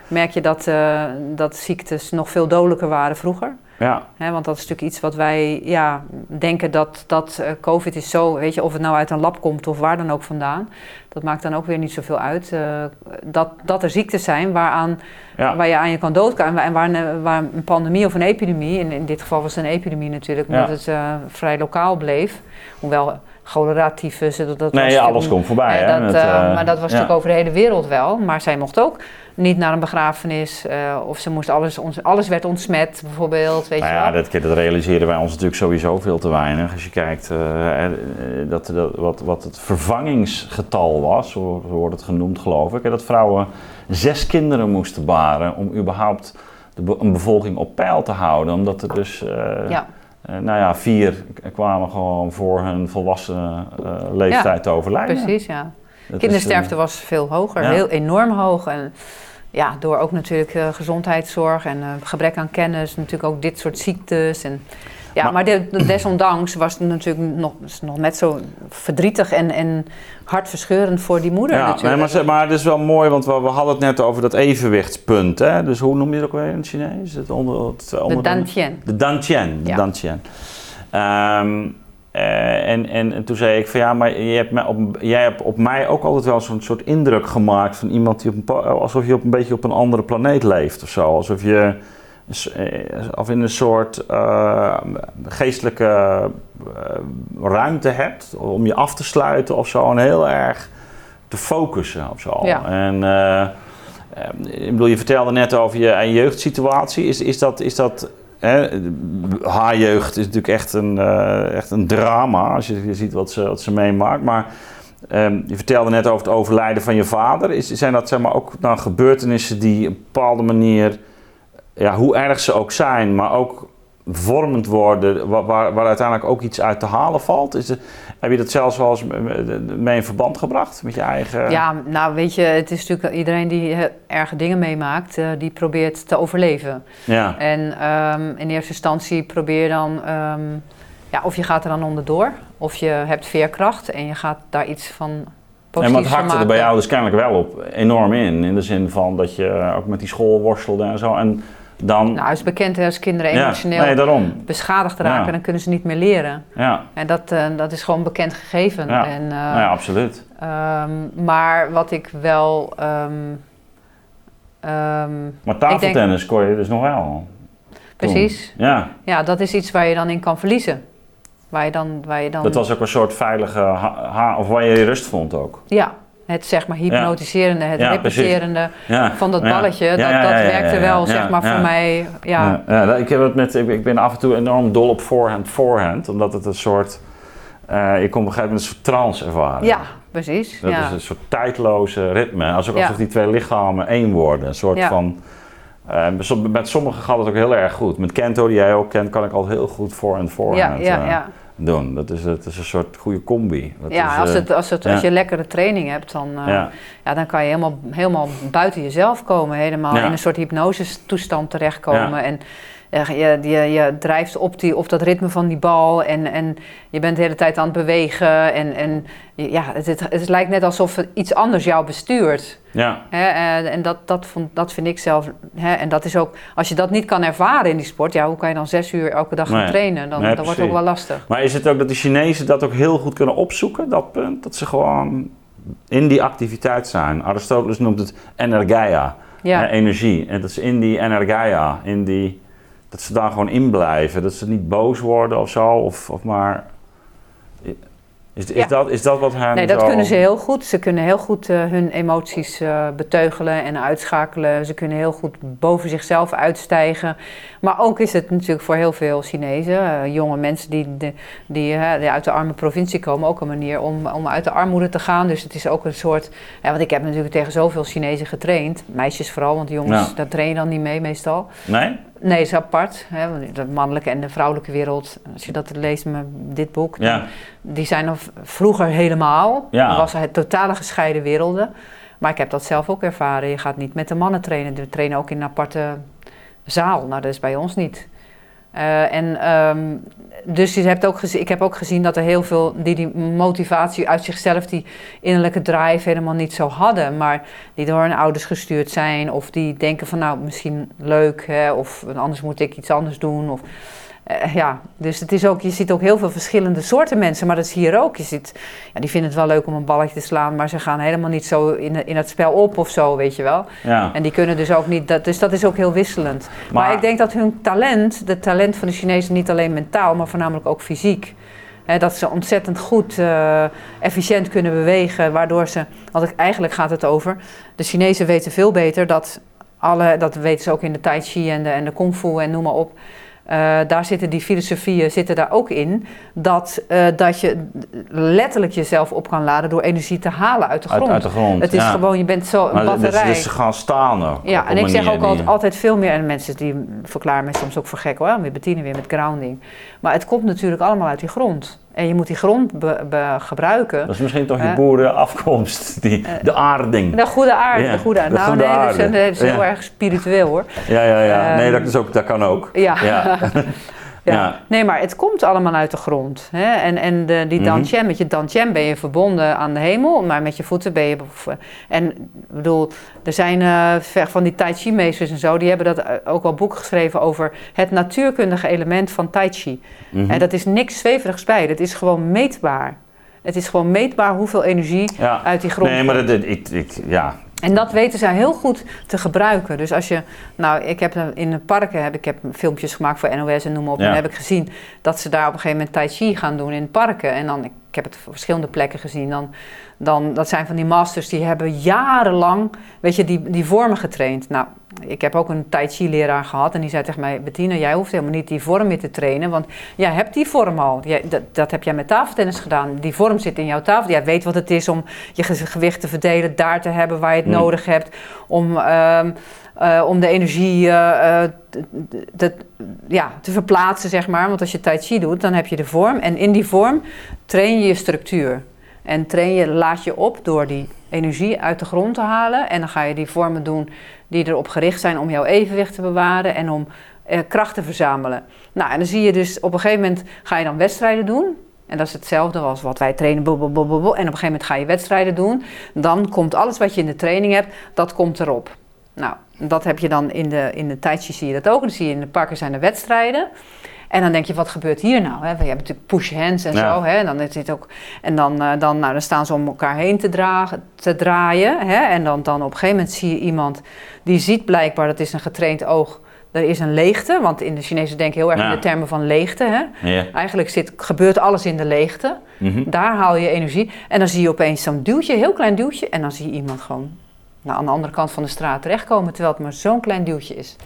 merk je dat, eh, dat ziektes nog veel dodelijker waren vroeger. ja, Hè, want dat is natuurlijk iets wat wij ja, denken dat, dat eh, COVID is zo, weet je, of het nou uit een lab komt of waar dan ook vandaan. Dat maakt dan ook weer niet zoveel uit. eh, dat, dat er ziektes zijn waaraan, waar je aan je kan doodgaan. En waar, en waar, een, waar een pandemie of een epidemie, in, in dit geval was het een epidemie natuurlijk, omdat het vrij lokaal bleef. Hoewel cholera, tyfus, dat, Nee, natuurlijk- alles komt voorbij. hè, dat, met, eh, eh, maar dat was ja. natuurlijk over de hele wereld wel. Maar zij mocht ook niet naar een begrafenis. eh, of ze moest alles, ons, alles werd ontsmet, bijvoorbeeld. Weet Nou je ja, wel. dat, dat realiseren wij ons natuurlijk sowieso veel te weinig. Als je kijkt dat, dat, wat, wat het vervangingsgetal was, zo, wordt het genoemd geloof ik. Dat vrouwen zes kinderen moesten baren om überhaupt de, een bevolking op peil te houden. Omdat er dus, Ja. Eh, nou ja, vier kwamen gewoon voor hun volwassen eh, leeftijd te overlijden. Precies, ja. Dat is, Kindersterfte was veel hoger, ja. heel enorm hoog. En ja, door ook natuurlijk eh, gezondheidszorg en eh, gebrek aan kennis, natuurlijk ook dit soort ziektes. En, ja, Maar- maar, de- desondanks was het natuurlijk nog, nog net zo verdrietig en, en hartverscheurend voor die moeder Ja, nee, natuurlijk. maar, ze- maar het is wel mooi, want we, we hadden het net over dat evenwichtspunt. Hè? Dus hoe noem je het ook weer in het Chinees? Het onder, het de Dantien. De Dantien. De Ja. Dantien. Ehm, eh, en, en, en toen zei ik van ja, maar je hebt mij op, jij hebt op mij ook altijd wel zo'n soort indruk gemaakt van iemand die op een, alsof je op een beetje op een andere planeet leeft of zo. Alsof je of in een soort eh, geestelijke eh, ruimte hebt om je af te sluiten of zo en heel erg te focussen of zo. Ja. En eh, eh, ik bedoel, je vertelde net over je eigen jeugdsituatie. Is, is dat, is dat hè, haar jeugd is natuurlijk echt een, eh, echt een drama als je, je ziet wat ze, wat ze meemaakt. Maar ehm, je vertelde net over het overlijden van je vader. Is, zijn dat zeg maar, ook dan gebeurtenissen die op een bepaalde manier, ja, hoe erg ze ook zijn, maar ook vormend worden, waar, waar, waar uiteindelijk ook iets uit te halen valt? Is het, heb je dat zelfs wel eens mee in verband gebracht met je eigen... Ja, nou weet je, het is natuurlijk iedereen die eh, erge dingen meemaakt, eh, die probeert te overleven. Ja. En ehm, in eerste instantie probeer dan, ehm, ja, of je gaat er dan onderdoor, of je hebt veerkracht en je gaat daar iets van En positiefs maar het van hakte er bij jou dus kennelijk wel op enorm in. In de zin van dat je ook met die school worstelde en zo. En dan... Nou, het is bekend hè, als kinderen ja, emotioneel nee, beschadigd raken, Ja. dan kunnen ze niet meer leren. Ja, En dat, eh, dat is gewoon een bekend gegeven. Ja. En, eh, nou ja, absoluut. ehm, maar wat ik wel... ehm, ehm, Maar tafeltennis kon je dus nog wel. precies. Ja, Ja, dat is iets waar je dan in kan verliezen. Waar je dan... Waar je dan dat was ook een soort veilige... Ha ha- of waar je je rust vond ook. Ja, het zeg maar hypnotiserende, het Ja, repeterende Ja. van dat Ja. balletje. Ja, dat ja, dat ja, ja, werkte ja, wel, ja, zeg maar, ja. voor mij. Ja, Ja, ja, ik, heb het met, ik, ik ben af en toe enorm dol op voorhand, voorhand. Omdat het een soort... eh je komt op een gegeven moment een soort trance ervaren. ja precies. Dat ja. is een soort tijdloze ritme. Alsof, Ja. alsof die twee lichamen één worden. Een soort Ja. van... eh, som- met sommigen gaat het ook heel erg goed. Met Kento, die jij ook kent, kan ik al heel goed voor en ja, voorhand ja, eh, ja. Doen. Dat is, dat is een soort goede combi. Dat ja is, als, eh, het, als, het, als je lekkere training hebt, dan, eh, ja. ja, dan kan je helemaal, helemaal buiten jezelf komen. Helemaal Ja. in een soort hypnosetoestand terechtkomen. En je, je, je drijft op, die, op dat ritme van die bal en, en je bent de hele tijd aan het bewegen. En, en ja, het, het, het lijkt net alsof iets anders jou bestuurt. ja. Hè, eh, en dat, dat, vond, dat vind ik zelf. Hè, en dat is ook, als je dat niet kan ervaren in die sport, ja, hoe kan je dan zes uur elke dag gaan Nee. trainen? Dan, Nee, dat wordt het ook wel lastig. Maar is het ook dat de Chinezen dat ook heel goed kunnen opzoeken, dat punt? Dat ze gewoon in die activiteit zijn. Aristoteles noemt het energia, Ja, energie. En dat ze in die energia, in die, dat ze daar gewoon in blijven. Dat ze niet boos worden of zo, of, of maar... Is, is, dat, is dat wat hen Nee, dat zo- kunnen ze heel goed. Ze kunnen heel goed eh, hun emoties eh, beteugelen en uitschakelen. Ze kunnen heel goed boven zichzelf uitstijgen. Maar ook is het natuurlijk voor heel veel Chinezen, eh, jonge mensen die, de- die, uit de arme provincie komen, ook een manier om, om uit de armoede te gaan. Dus het is ook een soort. Ja, want ik heb natuurlijk tegen zoveel Chinezen getraind. Meisjes vooral, want jongens, Ja. daar train je dan niet mee meestal. Nee? Nee, is apart. Hè, de mannelijke en de vrouwelijke wereld, als je dat leest met dit boek, dan- die zijn v- vroeger helemaal. Ja. Dan was het totale gescheiden werelden. Maar ik heb dat zelf ook ervaren. Je gaat niet met de mannen trainen. We trainen ook in een aparte zaal. Nou, dat is bij ons niet. Eh, en ehm, dus je hebt ook ik heb ook gezien dat er heel veel die die motivatie uit zichzelf, die innerlijke drive helemaal niet zo hadden. Maar die door hun ouders gestuurd zijn. Of die denken van nou, misschien leuk. Hè, of anders moet ik iets anders doen. Of, eh, ja, dus het is ook, je ziet ook heel veel verschillende soorten mensen, maar dat is hier ook. Je ziet, ja, die vinden het wel leuk om een balletje te slaan, maar ze gaan helemaal niet zo in, in het spel op of zo, weet je wel. Ja. En die kunnen dus ook niet, dat, dus dat is ook heel wisselend. Maar, Maar- ik denk dat hun talent, de talent van de Chinezen, niet alleen mentaal, maar voornamelijk ook fysiek. Hè, dat ze ontzettend goed, eh, efficiënt kunnen bewegen, waardoor ze, want eigenlijk gaat het over, de Chinezen weten veel beter dat alle, dat weten ze ook in de Tai Chi en de, en de Kung Fu en noem maar op. Eh, daar zitten die filosofieën zitten daar ook in. Dat, eh, dat je letterlijk jezelf op kan laden door energie te halen uit de grond. Uit, uit de grond. het is ja. gewoon, je bent zo een Maar batterij. dus ze gaan staan ook. Ja, en ik zeg ook altijd, altijd veel meer, en mensen die verklaren mij soms ook voor gek hoor, met Bettine weer met grounding. Maar het komt natuurlijk allemaal uit die grond. En je moet die grond be- be- gebruiken. Dat is misschien toch je Eh. boerenafkomst, die, de aarding. De goede aarde, de goede aarde. Nou goede nee, dat is, aarde. dat is heel Ja. erg spiritueel hoor. Ja, ja, ja. nee, Ehm, dat, is ook, dat kan ook. Ja. Ja. Ja. Nee, maar het komt allemaal uit de grond. Hè? En, en de, die Mhm. dantian, met je dantian ben je verbonden aan de hemel, maar met je voeten ben je... En ik bedoel, er zijn eh, van die tai chi meesters en zo, die hebben dat eh, ook wel boeken geschreven over het natuurkundige element van tai chi. Mhm. En dat is niks zweverigs bij, dat is gewoon meetbaar. Het is gewoon meetbaar hoeveel energie Ja. uit die grond Nee, maar dat- ik, ik, ja. En dat weten zij heel goed te gebruiken. Dus als je, nou, ik heb in de parken heb ik heb filmpjes gemaakt voor NOS en noem maar op. Ja. En dan heb ik gezien dat ze daar op een gegeven moment tai chi gaan doen in parken. En dan, ik heb het op verschillende plekken gezien. Dan, dan, dat zijn van die masters die hebben jarenlang, weet je, die, die vormen getraind. Nou, ik heb ook een tai chi leraar gehad en die zei tegen mij, Bettina, jij hoeft helemaal niet die vorm meer te trainen, want jij hebt die vorm al. Jij, dat, dat heb jij met tafeltennis gedaan. Die vorm zit in jouw tafel. Jij weet wat het is om je ge- gewicht te verdelen, daar te hebben waar je het Hmm. nodig hebt, om, ehm, eh, om de energie eh, eh, te- ja, te verplaatsen, zeg maar. Want als je tai chi doet, dan heb je de vorm en in die vorm train je je structuur. En train je, laat je op door die energie uit de grond te halen. En dan ga je die vormen doen die erop gericht zijn om jouw evenwicht te bewaren en om kracht te verzamelen. Nou, en dan zie je dus op een gegeven moment ga je dan wedstrijden doen. En dat is hetzelfde als wat wij trainen. En op een gegeven moment ga je wedstrijden doen. Dan komt alles wat je in de training hebt, dat komt erop. Nou, dat heb je dan in de, in de Chi zie je dat ook. Dan zie je in de parken zijn er wedstrijden. En dan denk je, wat gebeurt hier nou? Hè? We hebben natuurlijk push hands en Ja. zo. Hè? En dan, is dit ook, en dan, eh, dan, nou, dan staan ze om elkaar heen te, dragen, te draaien. Hè? En dan, dan op een gegeven moment zie je iemand die ziet blijkbaar, dat is een getraind oog, er is een leegte. Want in de Chinezen denken heel erg Ja. in de termen van leegte. Hè? Ja. Eigenlijk zit, gebeurt alles in de leegte. Mhm. Daar haal je energie. En dan zie je opeens zo'n duwtje, heel klein duwtje. En dan zie je iemand gewoon nou, aan de andere kant van de straat terechtkomen. Terwijl het maar zo'n klein duwtje is.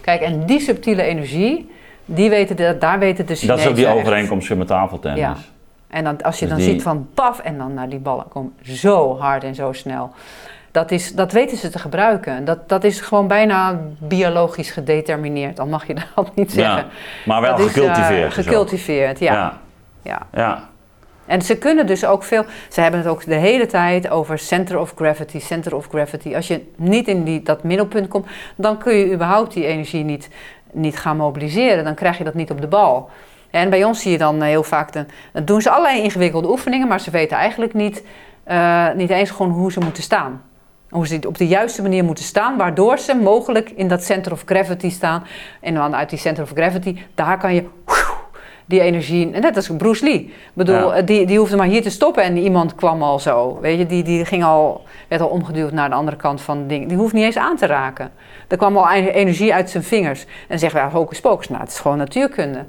Kijk, en die subtiele energie, die weten de, daar weten de Chinezen Dat is ook die overeenkomst met tafeltennis. Ja. En dan, als je Dus dan die- ziet van paf en dan naar die ballen komen zo hard en zo snel. Dat, is, dat weten ze te gebruiken. Dat, dat is gewoon bijna biologisch gedetermineerd. Al mag je dat niet zeggen. Ja, maar wel dat is, eh, gecultiveerd. zo. gecultiveerd, ja. Ja. ja. ja. En ze kunnen dus ook veel. Ze hebben het ook de hele tijd over center of gravity, center of gravity. Als je niet in die, dat middelpunt komt, dan kun je überhaupt die energie niet, niet gaan mobiliseren. Dan krijg je dat niet op de bal. En bij ons zie je dan eh, heel vaak, de, dan doen ze allerlei ingewikkelde oefeningen, maar ze weten eigenlijk niet, eh, niet eens gewoon hoe ze moeten staan. Hoe ze op de juiste manier moeten staan, waardoor ze mogelijk in dat center of gravity staan. En dan uit die center of gravity, daar kan je die energie. En net als Bruce Lee. Ik bedoel, Ja. eh, die, die hoefde maar hier te stoppen en iemand kwam al zo. Weet je, die, die ging al, werd al omgeduwd naar de andere kant van het ding. Die hoeft niet eens aan te raken. Er kwam al e- energie uit zijn vingers. En zeggen we, ja, hocus pocus. Nou, het is gewoon natuurkunde.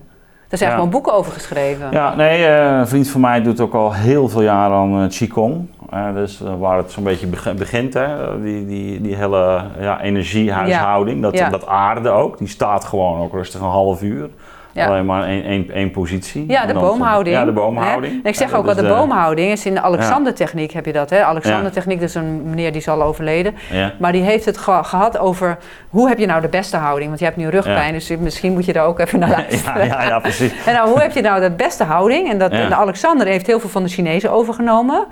Er zijn gewoon boeken over geschreven. Ja, nee, een vriend van mij doet ook al heel veel jaren aan Qigong. dus waar het zo'n beetje begint, hè? Die, die, die hele ja, energiehuishouding, dat, dat aarde ook, die staat gewoon ook rustig een half uur. Ja. Alleen maar één, één, één positie. Ja, de boomhouding. Ja, de boomhouding. En ik zeg ook wel, de boomhouding is in de Alexander-techniek heb je dat. Hè? Alexander-techniek, dat is een meneer die is al overleden. Maar die heeft het gehad over hoe heb je nou de beste houding? Want je hebt nu rugpijn, dus misschien moet je daar ook even naar luisteren. Ja, ja, precies. en nou, hoe heb je nou de beste houding? En, dat, en de Alexander heeft heel veel van de Chinezen overgenomen.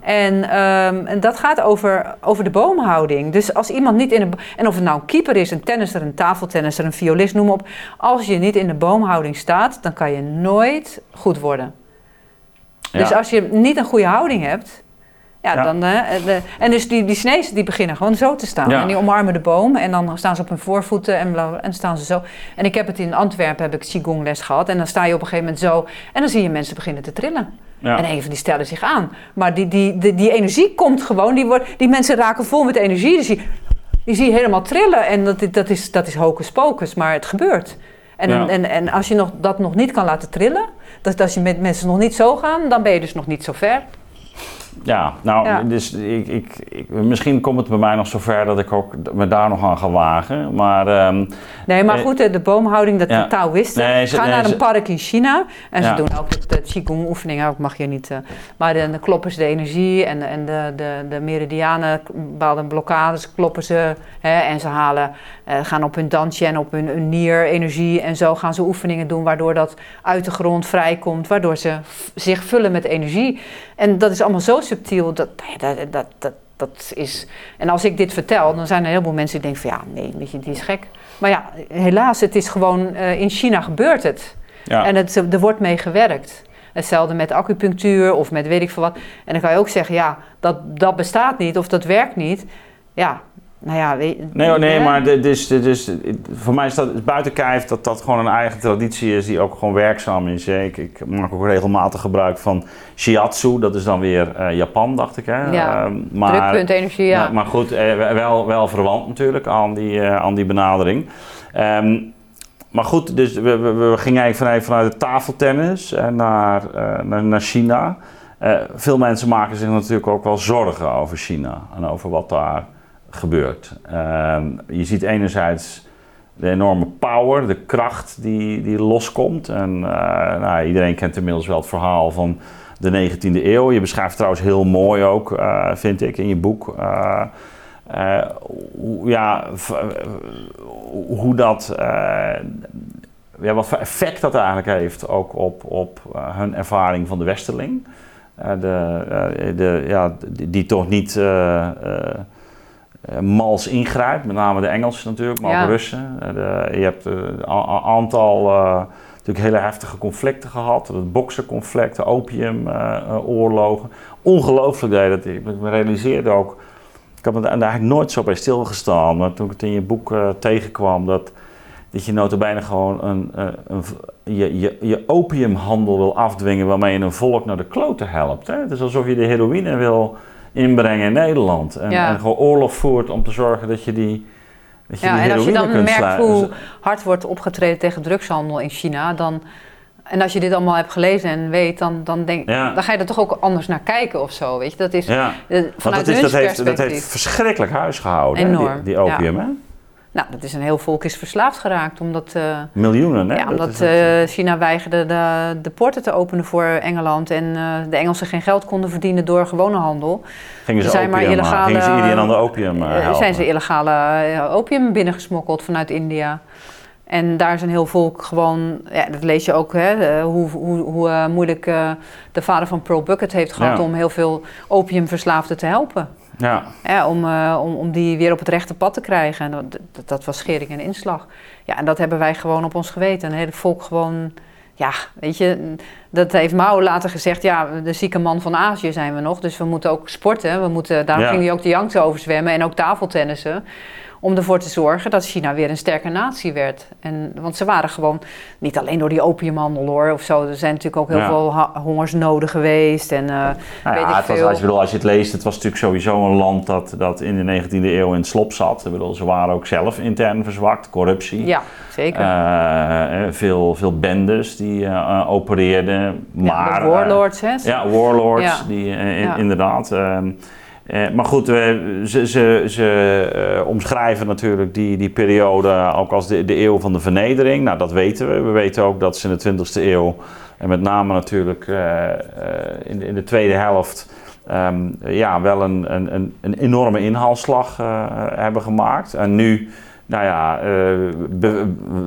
en, um, en dat gaat over, over de boomhouding. Dus als iemand niet in de... En of het nou een keeper is, een tennisser, een tafeltennisser, een violist, noem op. Als je niet in de boom houding staat, dan kan je nooit goed worden. Dus als je niet een goede houding hebt, ja, dan. Uh, de, en dus die, die Chinezen die beginnen gewoon zo te staan. En die omarmen de boom en dan staan ze op hun voorvoeten en, bla, en staan ze zo. En ik heb het in Antwerpen, heb ik Qigong les gehad. En dan sta je op een gegeven moment zo en dan zie je mensen beginnen te trillen. En een van die stellen zich aan. Maar die, die, die, die energie komt gewoon, die, wordt, die mensen raken vol met energie. Dus die, die zie je helemaal trillen. En dat, dat, is, dat is hocus pocus, maar het gebeurt. En, en, en als je nog, dat nog niet kan laten trillen, dat als je met mensen nog niet zo gaan, dan ben je dus nog niet zo ver. Ja, nou, Dus ik, ik, ik, misschien komt het bij mij nog zover dat ik ook me daar nog aan ga wagen. Maar, um, nee, maar eh, goed, de boomhouding, dat ja. de Taoïsten nee, gaan naar een park in China. En ze doen ook de, Qigong oefeningen, ook mag je niet. Uh, maar dan kloppen ze de energie en, en de, de, de meridianen, bepaalde blokkades kloppen ze. Hè, en ze halen, uh, gaan op hun dansje en op hun, hun nier-energie. En zo gaan ze oefeningen doen, waardoor dat uit de grond vrijkomt. Waardoor ze zich vullen met energie. En dat is allemaal zo subtiel. Dat, dat, dat, dat, dat is... En als ik dit vertel, dan zijn er heel veel mensen die denken van... ja, nee, weet je, die is gek. Maar ja, helaas, het is gewoon... Uh, in China gebeurt het. Ja. En het, er wordt mee gewerkt. Hetzelfde met acupunctuur of met weet ik veel wat. En dan kan je ook zeggen, ja, dat, dat bestaat niet of dat werkt niet. Ja, nou ja, weet, nee, oh, nee, maar dus, dus, voor mij is dat buiten kijf dat dat gewoon een eigen traditie is die ook gewoon werkzaam is. Ik, ik maak ook regelmatig gebruik van shiatsu, dat is dan weer uh, Japan, dacht ik. Hè? Ja, uh, maar, drukpunt energie, ja. Maar, maar goed, uh, wel, wel verwant natuurlijk aan die, aan die benadering. Um, maar goed, dus we, we, we gingen eigenlijk vanuit, vanuit de tafeltennis naar, naar, naar China. veel mensen maken zich natuurlijk ook wel zorgen over China en over wat daar gebeurt. Ehm, je ziet enerzijds de enorme power, de kracht die, die loskomt. En uh, nou, iedereen kent inmiddels wel het verhaal van de 19e eeuw. Je beschrijft trouwens heel mooi ook, uh, vind ik, in je boek. Hoe, ja, hoe dat, ja, wat voor effect dat eigenlijk heeft ook op, op hun ervaring van de westerling. de, de, ja, die, die toch niet mals ingrijpt. Met name de Engelsen natuurlijk, maar ook Russen. Uh, de, je hebt een uh, aantal natuurlijk hele heftige conflicten gehad. Het boksenconflict, de opiumoorlogen. Ongelooflijk deed dat. Ik me realiseerde ook, ik heb me eigenlijk nooit zo bij stilgestaan. Maar toen ik het in je boek tegenkwam, dat, dat je notabene gewoon een, een, je, je, je opiumhandel wil afdwingen waarmee je een volk naar de kloten helpt. Hè? Het is alsof je de heroïne wil inbrengen in Nederland. En, en, gewoon oorlog voert om te zorgen dat je die. Dat je ja, die en als je dan merkt hoe hard wordt opgetreden tegen drugshandel in China, dan. En als je dit allemaal hebt gelezen en weet, dan, dan, denk, dan ga je er toch ook anders naar kijken of zo. Weet je? Dat is, ja. vanuit dat, is, dat, heeft, dat heeft verschrikkelijk huis gehouden, Enorm. die, die opium. Hè? Nou, dat is een heel volk is verslaafd geraakt. Omdat, uh, Miljoenen, hè? Ja, omdat uh, China weigerde de, de poorten te openen voor Engeland. En uh, de Engelsen geen geld konden verdienen door gewone handel. Gingen ze, zijn maar illegale, gingen ze iedereen aan de opium? Zijn ze illegale opium binnengesmokkeld vanuit India. En daar is een heel volk gewoon, ja, dat lees je ook, hè, hoe, hoe, hoe moeilijk de vader van Pearl Bucket heeft gehad om heel veel opiumverslaafden te helpen. Ja. om, uh, om, om die weer op het rechte pad te krijgen. En dat, dat, was schering en inslag. Ja, en dat hebben wij gewoon op ons geweten. Een hele volk gewoon, ja, weet je, dat heeft Mao later gezegd. Ja, de zieke man van Azië zijn we nog. Dus we moeten ook sporten. We moeten, daarom ging hij ook de Yangtze overzwemmen en ook tafeltennissen om ervoor te zorgen dat China weer een sterke natie werd. En, want ze waren gewoon, niet alleen door die opiumhandel hoor, of zo. Er zijn natuurlijk ook heel Ja. veel hongersnoden geweest. En, eh, Nou weet ja, het was, als, je, bedoel, als je het leest, het was natuurlijk sowieso een land dat, dat in de 19e eeuw in het slop zat. Ik bedoel, ze waren ook zelf intern verzwakt, corruptie. ja, zeker. Eh, eh, veel, veel bendes die opereerden. Maar, ja, warlords, hè? ja, warlords, die, in- inderdaad. ehm, eh, maar goed, ze, ze, ze eh, omschrijven natuurlijk die, die periode ook als de, de eeuw van de vernedering. Nou, dat weten we. We weten ook dat ze in de 20e eeuw, en met name natuurlijk eh, in, de, in de tweede helft, ehm, ja, wel een, een, een, enorme inhaalslag hebben gemaakt. En nu, nou ja,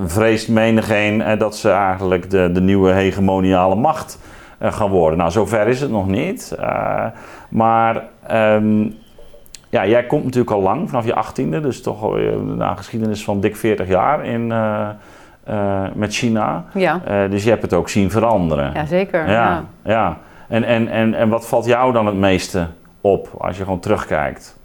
vreest menigeen dat ze eigenlijk de, de nieuwe hegemoniale macht gaan worden. Nou, zover is het nog niet. Maar ehm, ja, jij komt natuurlijk al lang, vanaf je achttiende, dus toch al eh, na een geschiedenis van dik 40 jaar in, eh, eh, met China. Ja, dus je hebt het ook zien veranderen. ja zeker. ja. Ja. ja. En, en, en, en wat valt jou dan het meeste op als je gewoon terugkijkt?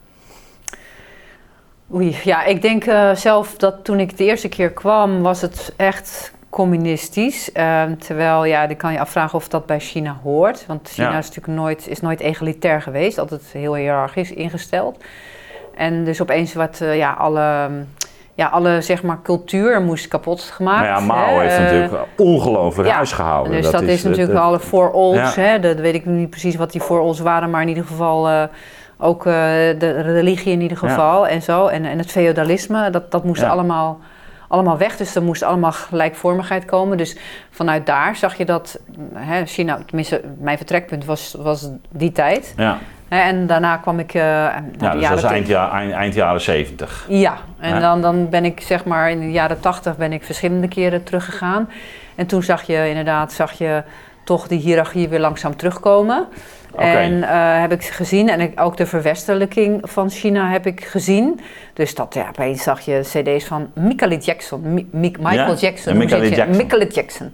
Oei, ja, ik denk zelf dat toen ik de eerste keer kwam, was het echt communistisch. Ehm, terwijl, ja, dan kan je afvragen of dat bij China hoort. Want China Ja. is natuurlijk nooit, is nooit egalitair geweest, altijd heel hiërarchisch ingesteld. En dus opeens wat, eh, ja, alle, ja, alle, zeg maar, cultuur moest kapot gemaakt. Nou ja, Mao hè. heeft Eh, natuurlijk ongelooflijk ja, huisgehouden. Dus dat, is, natuurlijk alle. Ja. Hè? Dat weet ik niet precies wat die voorolds waren, maar in ieder geval eh, ook de religie in ieder Ja. geval en zo. En, en het feodalisme, dat, dat moest allemaal, allemaal weg. Dus er moest allemaal gelijkvormigheid komen. Dus vanuit daar zag je dat hè, China, tenminste mijn vertrekpunt was, was die tijd. Ja? En daarna kwam ik... eh de ja dus dat te- eind, ja, eind, eind jaren 70. ja, en Ja. Dan, dan ben ik zeg maar in de jaren tachtig ben ik verschillende keren teruggegaan. En toen zag je inderdaad, zag je toch die hiërarchie weer langzaam terugkomen. En eh, heb ik gezien, en ook de verwestelijking van China heb ik gezien. Dus dat, ja, opeens zag je cd's van Michael Jackson, Mi- Mi- Michael Ja? Jackson. Michael? Jackson. Michael Jackson.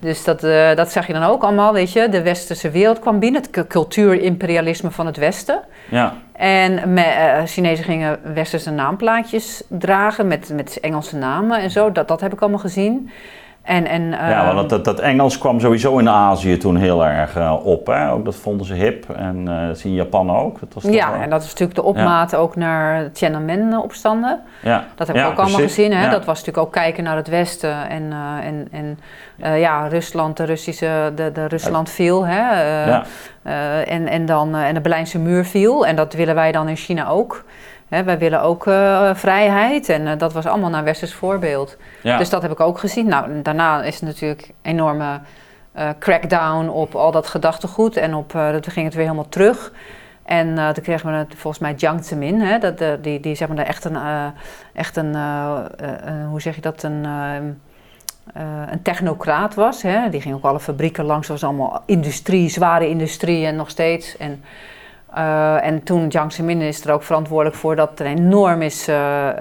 Dus dat, eh, dat zag je dan ook allemaal, weet je. De westerse wereld kwam binnen, het cu- cultuurimperialisme van het westen. Ja, En me, eh, Chinezen gingen westerse naamplaatjes dragen met, met Engelse namen en zo. Dat, dat heb ik allemaal gezien. En, en, ja ehm, want dat, dat, Engels kwam sowieso in Azië toen heel erg eh, op. Hè? Ook dat vonden ze hip. En eh, dat zie je in Japan ook. Dat was ja, wel- en dat is natuurlijk de opmaat ook naar Tiananmen-opstanden. ja. Dat heb Ja, ik ook allemaal precies. gezien. Hè? Dat was natuurlijk ook kijken naar het Westen. En, eh, en, en ja, Rusland, de Russische, de, de Rusland viel. Hè? Ja. en, en, dan, en de Berlijnse muur viel. En dat willen wij dan in China ook. Hè, wij willen ook eh, vrijheid. En eh, dat was allemaal naar westers voorbeeld. Ja. Dus dat heb ik ook gezien. Nou, daarna is het natuurlijk een enorme eh, crackdown op al dat gedachtegoed. En op, toen ging het weer helemaal terug. En eh, toen kregen we het, volgens mij Jiang Zemin, hè, dat, die, die zeg maar echt een, echt een hoe zeg je dat, een, een technocraat was. Hè. Die ging ook alle fabrieken langs, dat was allemaal industrie, zware industrie en nog steeds. En, eh, en toen Jiang Zemin is er ook verantwoordelijk voor dat er enorm is eh, eh,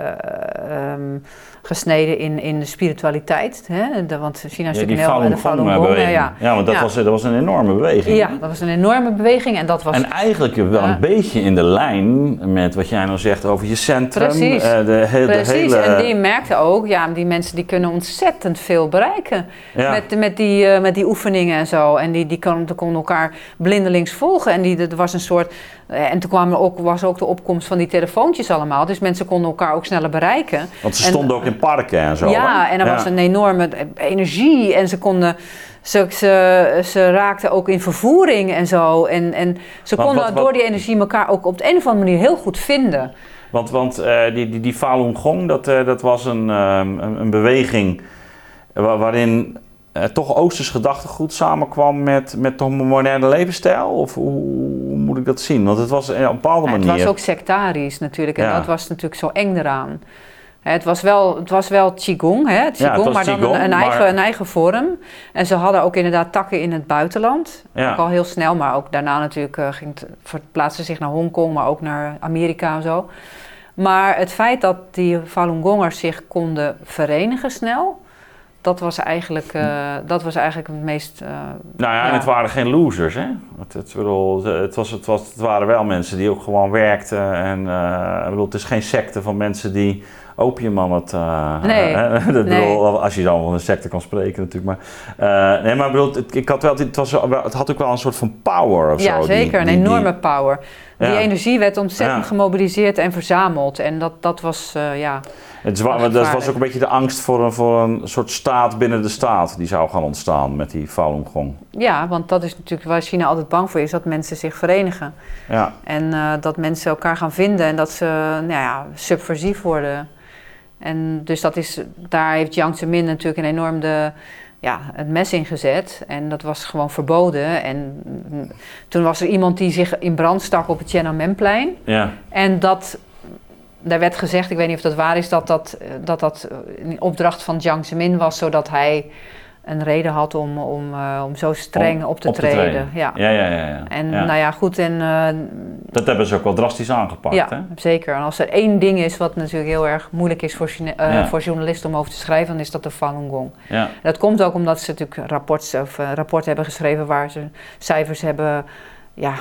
ehm, gesneden in, in de spiritualiteit. Hè. De, want China is Ja, natuurlijk een heel... de Falun Gong, beweging. ja. Ja, want dat, Ja. Was, dat was een enorme beweging. Ja, dat was een enorme beweging en dat was... En eigenlijk wel een beetje in de lijn met wat jij nou zegt over je centrum. Precies. de, he- de Precies, hele... en die merkte ook, ja, die mensen die kunnen ontzettend veel bereiken met, met, die, met die oefeningen en zo. En die, die kon- konden elkaar blindelings volgen. En die, er was een soort, en toen kwam ook, was ook de opkomst van die telefoontjes allemaal. Dus mensen konden elkaar ook sneller bereiken. Want ze en- stonden ook in parken en zo. ja, hè? en er was een enorme energie en ze konden... Ze, ze, ze raakten ook in vervoering en zo. En, en ze konden wat- wat- door die energie elkaar ook op de een of andere manier heel goed vinden. Want, want eh, die, die, die Falun Gong, dat, eh, dat was een, ehm, een, een beweging wa- waarin eh, toch Oosters gedachtegoed samenkwam met, met toch een moderne levensstijl? Of hoe, moet ik dat zien? Want het was eh, op een bepaalde Ja, het manier... was ook sectarisch natuurlijk. En Ja. dat was natuurlijk zo eng eraan. Het was wel, het was wel Qigong, hè? Qigong maar dan een, eigen, een eigen vorm. En ze hadden ook inderdaad takken in het buitenland. Ja. Ook al heel snel, maar ook daarna natuurlijk eh, ging het, zich naar Hongkong, maar ook naar Amerika en zo. Maar het feit dat die Falun Gongers zich konden verenigen snel, dat, was eigenlijk, uh, dat was eigenlijk het meest... Uh, nou ja, en het waren geen losers, hè? Het, het, bedoel, het, was, het, was, het waren wel mensen die ook gewoon werkten. En uh, bedoel, het is geen secte van mensen die opium aan het... nee, dat nee. Bedoel, als je dan van een secte kan spreken natuurlijk. Maar, nee, maar bedoel, het, ik had wel, het, was, het had ook wel een soort van power of ja, zo. zeker. Die, een die, enorme power. Die Ja. energie werd ontzettend Ja. gemobiliseerd en verzameld. En dat, dat was, eh, ja... Het dat was ook een beetje de angst voor een, voor een soort staat binnen de staat die zou gaan ontstaan met die Falun Gong. Ja, want dat is natuurlijk waar China altijd bang voor is, dat mensen zich verenigen. Ja, En eh, dat mensen elkaar gaan vinden en dat ze nou ja, subversief worden. En dus dat is, daar heeft Jiang Zemin natuurlijk een enorm de, ja, het mes in gezet. En dat was gewoon verboden. En mm, toen was er iemand die zich in brand stak op het Tiananmenplein. ja, En dat, daar werd gezegd, ik weet niet of dat waar is, dat dat, eh, dat, dat een opdracht van Jiang Zemin was, zodat hij een reden had om, om, eh, om zo streng Om op te op te treden. Ja. ja, ja. ja, ja. En Ja. nou ja, goed, en eh, Dat hebben ze ook wel drastisch aangepakt. ja, Hè? zeker. En als er één ding is wat natuurlijk heel erg moeilijk is voor, eh, Ja. voor journalisten om over te schrijven, dan is dat de Falun Gong. Ja, Dat komt ook omdat ze natuurlijk rapport, of, eh, rapport hebben geschreven waar ze cijfers hebben. Ja,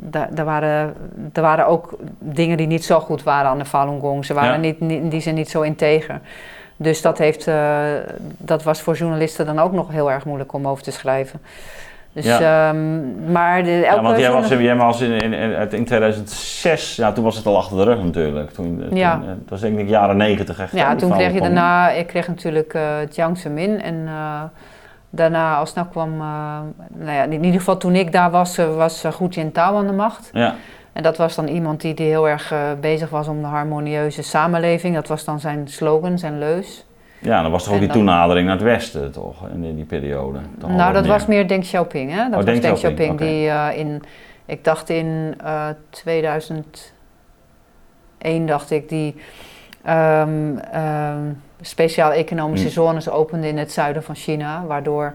daar, daar, waren, er waren ook dingen die niet zo goed waren aan de Falun Gong. Ze waren Ja. niet, die zin niet zo integer. Dus dat, heeft, eh, dat was voor journalisten dan ook nog heel erg moeilijk om over te schrijven. Dus, Ja. ehm, maar de, elke ja want jij was, jij was in, in, in, in 2006, ja, toen was het al achter de rug natuurlijk. Toen, toen, Ja. eh, dat was denk ik jaren 90 echt. Ja, toen kreeg je daarna, ik kreeg natuurlijk eh Jiang Zemin en eh, daarna al snel kwam, eh, nou ja, in ieder geval toen ik daar was, eh, was Hu Jintao aan de macht. Ja, En dat was dan iemand die, die heel erg eh, bezig was om de harmonieuze samenleving. Dat was dan zijn slogan, zijn leus. ja, dan was toch ook En die dan- toenadering naar het westen toch, in die, die periode. Toch nou, dat meer. was meer Deng Xiaoping, hè? Dat Oh, was Deng Xiaoping, die in, ik dacht in eh 2001, dacht ik, die ehm, ehm, speciale economische Hmm. zones opende in het zuiden van China, waardoor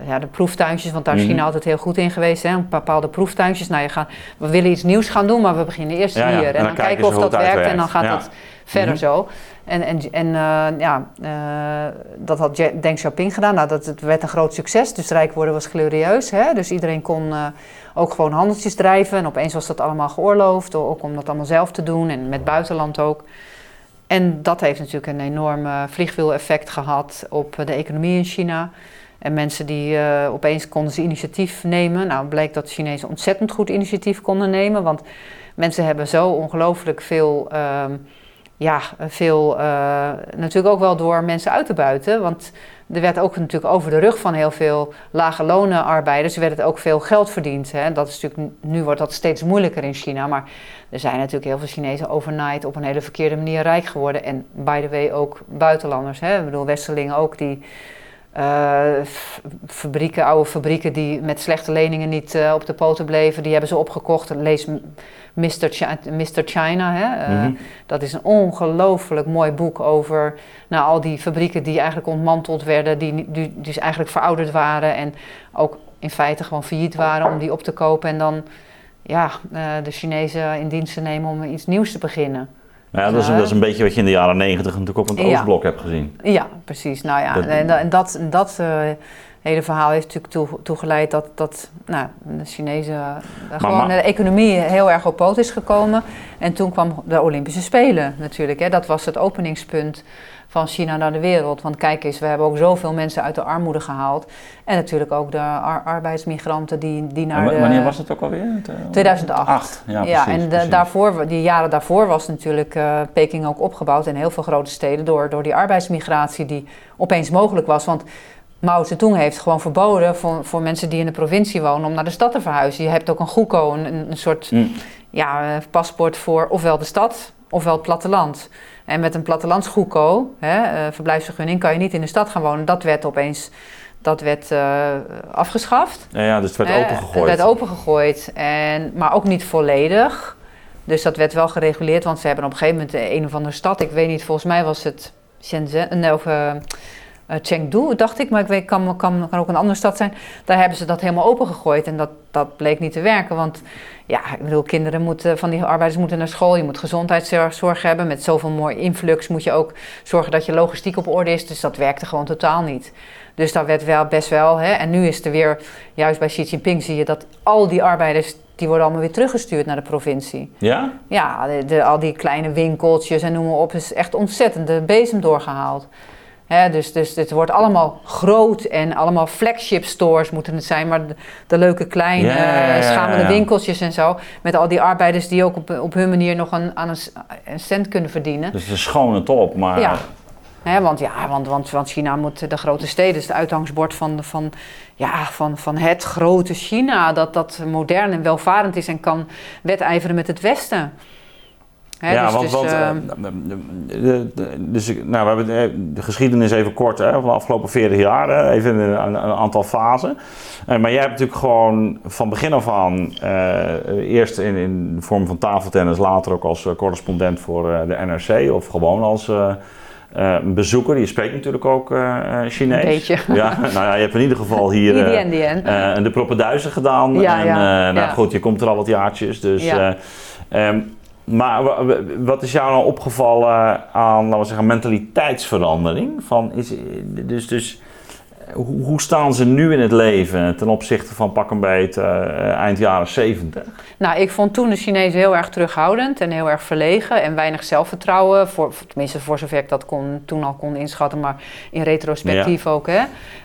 eh, ja, de proeftuintjes, want daar is Mhm. China altijd heel goed in geweest, hè, bepaalde proeftuintjes. Nou, je gaat, we willen iets nieuws gaan doen, maar we beginnen eerst Ja, ja, hier. en En, dan dan, kijken of dat werkt en dan gaat Ja. het verder Mhm. zo. En, en, en eh, ja, eh, dat had Deng Xiaoping gedaan. Nou, dat het werd een groot succes. Dus rijk worden was glorieus. Hè? Dus iedereen kon ook gewoon handeltjes drijven. En opeens was dat allemaal geoorloofd. Ook om dat allemaal zelf te doen. En met buitenland ook. En dat heeft natuurlijk een enorm eh, vliegwiel-effect gehad op de economie in China. En mensen die eh, opeens konden ze initiatief nemen. Nou, bleek dat de Chinezen ontzettend goed initiatief konden nemen. Want mensen hebben zo ongelooflijk veel, ehm, ja, veel, eh, natuurlijk ook wel door mensen uit te buiten. Want er werd ook natuurlijk over de rug van heel veel lage lonen arbeiders, werd het ook veel geld verdiend. Hè. Dat is natuurlijk, nu wordt dat steeds moeilijker in China. Maar er zijn natuurlijk heel veel Chinezen overnight op een hele verkeerde manier rijk geworden. En by the way ook buitenlanders. Hè. Ik bedoel, Westerlingen ook die fabrieken, oude fabrieken die met slechte leningen niet eh, op de poten bleven, die hebben ze opgekocht. Lees Mr. Chi- Mr. China. Hè? Eh, Mhm. Dat is een ongelooflijk mooi boek over nou, al die fabrieken die eigenlijk ontmanteld werden, die, die, die dus eigenlijk verouderd waren en ook in feite gewoon failliet waren om die op te kopen en dan ja, eh, de Chinezen in dienst te nemen om iets nieuws te beginnen. Ja, dat is, dat is een beetje wat je in de jaren 90 natuurlijk op het Ja. Oostblok hebt gezien. Ja, precies. Nou ja, en dat, dat, dat eh, hele verhaal heeft natuurlijk toe, toegeleid dat, dat nou, de Chinezen eh, gewoon maar- de economie heel erg op poot is gekomen. En toen kwam de Olympische Spelen natuurlijk. Hè. Dat was het openingspunt van China naar de wereld. Want kijk eens, we hebben ook zoveel mensen uit de armoede gehaald. En natuurlijk ook de ar- arbeidsmigranten die, die naar de... wanneer was het ook alweer? Het, eh, 2008. Acht, ja, Ja, precies, en de- daarvoor, die jaren daarvoor was natuurlijk eh, Peking ook opgebouwd in heel veel grote steden door, door die arbeidsmigratie die opeens mogelijk was. Want Mao Zedong heeft gewoon verboden voor, voor mensen die in de provincie wonen om naar de stad te verhuizen. Je hebt ook een goeko, een, een soort Mm. ja, eh, paspoort voor ofwel de stad ofwel het platteland. En met een plattelandsgoeko, hè, eh, verblijfsvergunning, kan je niet in de stad gaan wonen. Dat werd opeens dat werd, eh, afgeschaft. Ja, ja, dus het werd opengegooid. Het werd opengegooid, en, maar ook niet volledig. Dus dat werd wel gereguleerd, want ze hebben op een gegeven moment een of andere stad, ik weet niet, volgens mij was het Shenzhen, nee, of, eh, uh, Chengdu, dacht ik, maar ik weet, kan, kan, kan ook een andere stad zijn. Daar hebben ze dat helemaal opengegooid en dat, dat bleek niet te werken. Want ja, ik bedoel, kinderen moeten, van die arbeiders moeten naar school. Je moet gezondheidszorg hebben. Met zoveel mooi influx moet je ook zorgen dat je logistiek op orde is. Dus dat werkte gewoon totaal niet. Dus dat werd wel best wel. Hè. En nu is er weer, juist bij Xi Jinping zie je dat al die arbeiders die worden allemaal weer teruggestuurd naar de provincie. Ja? Ja, de, al die kleine winkeltjes en noem maar op, is echt ontzettend de bezem doorgehaald. Dus, dus het wordt allemaal groot en allemaal flagship stores moeten het zijn, maar de, leuke kleine ja, schamele winkeltjes en zo. Met al die arbeiders die ook op, op hun manier nog een, aan een, cent kunnen verdienen. Dus een schone top, maar ja want, ja, want, want, want China moet de grote steden, is het uitgangsbord van, van, ja, van, van het grote China, dat, dat modern en welvarend is en kan wedijveren met het Westen. Ja, dus, want, dus, want uh, de, de, dus, nou, we hebben de geschiedenis even kort hè, van de afgelopen 40 jaar, even een, aantal fasen. Uh, maar jij hebt natuurlijk gewoon van begin af aan, uh, eerst in, in de vorm van tafeltennis, later ook als correspondent voor de NRC of gewoon als een bezoeker, die spreekt natuurlijk ook Chinees. Een beetje. Ja, nou ja, je hebt in ieder geval hier de Proppenduizen gedaan. Ja, en, ja, nou goed, je komt er al wat jaartjes. Dus, ja. Um, maar wat is jou nou opgevallen aan, laten we zeggen, mentaliteitsverandering? Van is, dus, dus hoe, hoe, staan ze nu in het leven ten opzichte van pak een beet eind jaren 70? Nou, ik vond toen de Chinezen heel erg terughoudend en heel erg verlegen en weinig zelfvertrouwen. Voor, tenminste, voor zover ik dat kon, toen al kon inschatten, maar in retrospectief ook. Hè?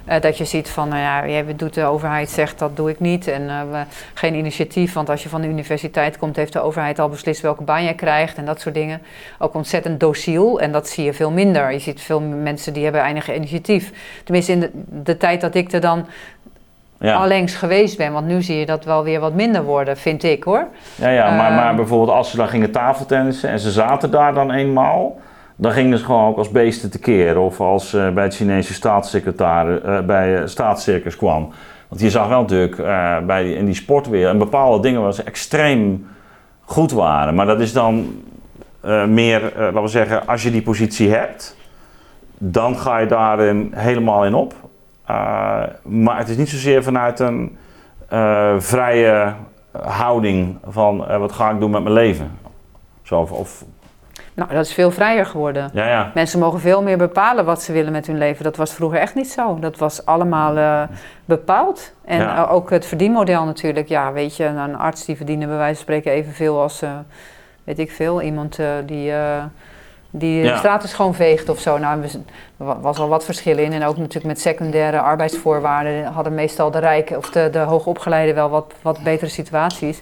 Uh, dat je ziet van, nou ja, jij doet de overheid zegt dat doe ik niet. En uh, we, geen initiatief, want als je van de universiteit komt, heeft de overheid al beslist welke baan je krijgt en dat soort dingen. Ook ontzettend dociel en dat zie je veel minder. Je ziet veel mensen die hebben eindige initiatief. Tenminste, in de, de tijd dat ik er dan ja. allengs geweest ben. Want nu zie je dat wel weer wat minder worden, vind ik hoor. Ja, ja maar, maar ehm, bijvoorbeeld als ze dan gingen tafeltennissen en ze zaten daar dan eenmaal, dan gingen ze gewoon ook als beesten tekeer. Of als uh, bij het Chinese staatssecretaris, uh, bij uh, staatscircus kwam. Want je zag wel natuurlijk bij in die sportwereld en bepaalde dingen waar ze extreem goed waren. Maar dat is dan meer, laten we zeggen, als je die positie hebt, dan ga je daarin helemaal in op. Maar het is niet zozeer vanuit een vrije houding van wat ga ik doen met mijn leven. Zo, of, of, nou, dat is veel vrijer geworden. Ja, ja. Mensen mogen veel meer bepalen wat ze willen met hun leven. Dat was vroeger echt niet zo. Dat was allemaal bepaald. En ja. ook het verdienmodel natuurlijk. Ja, weet je, een arts die verdiende bij wijze van spreken evenveel als, weet ik veel, iemand die die de straat is gewoon veegt of zo. Nou, er was al wat verschil in. En ook natuurlijk met secundaire arbeidsvoorwaarden hadden meestal de rijken of de, de hoogopgeleiden wel wat, wat betere situaties.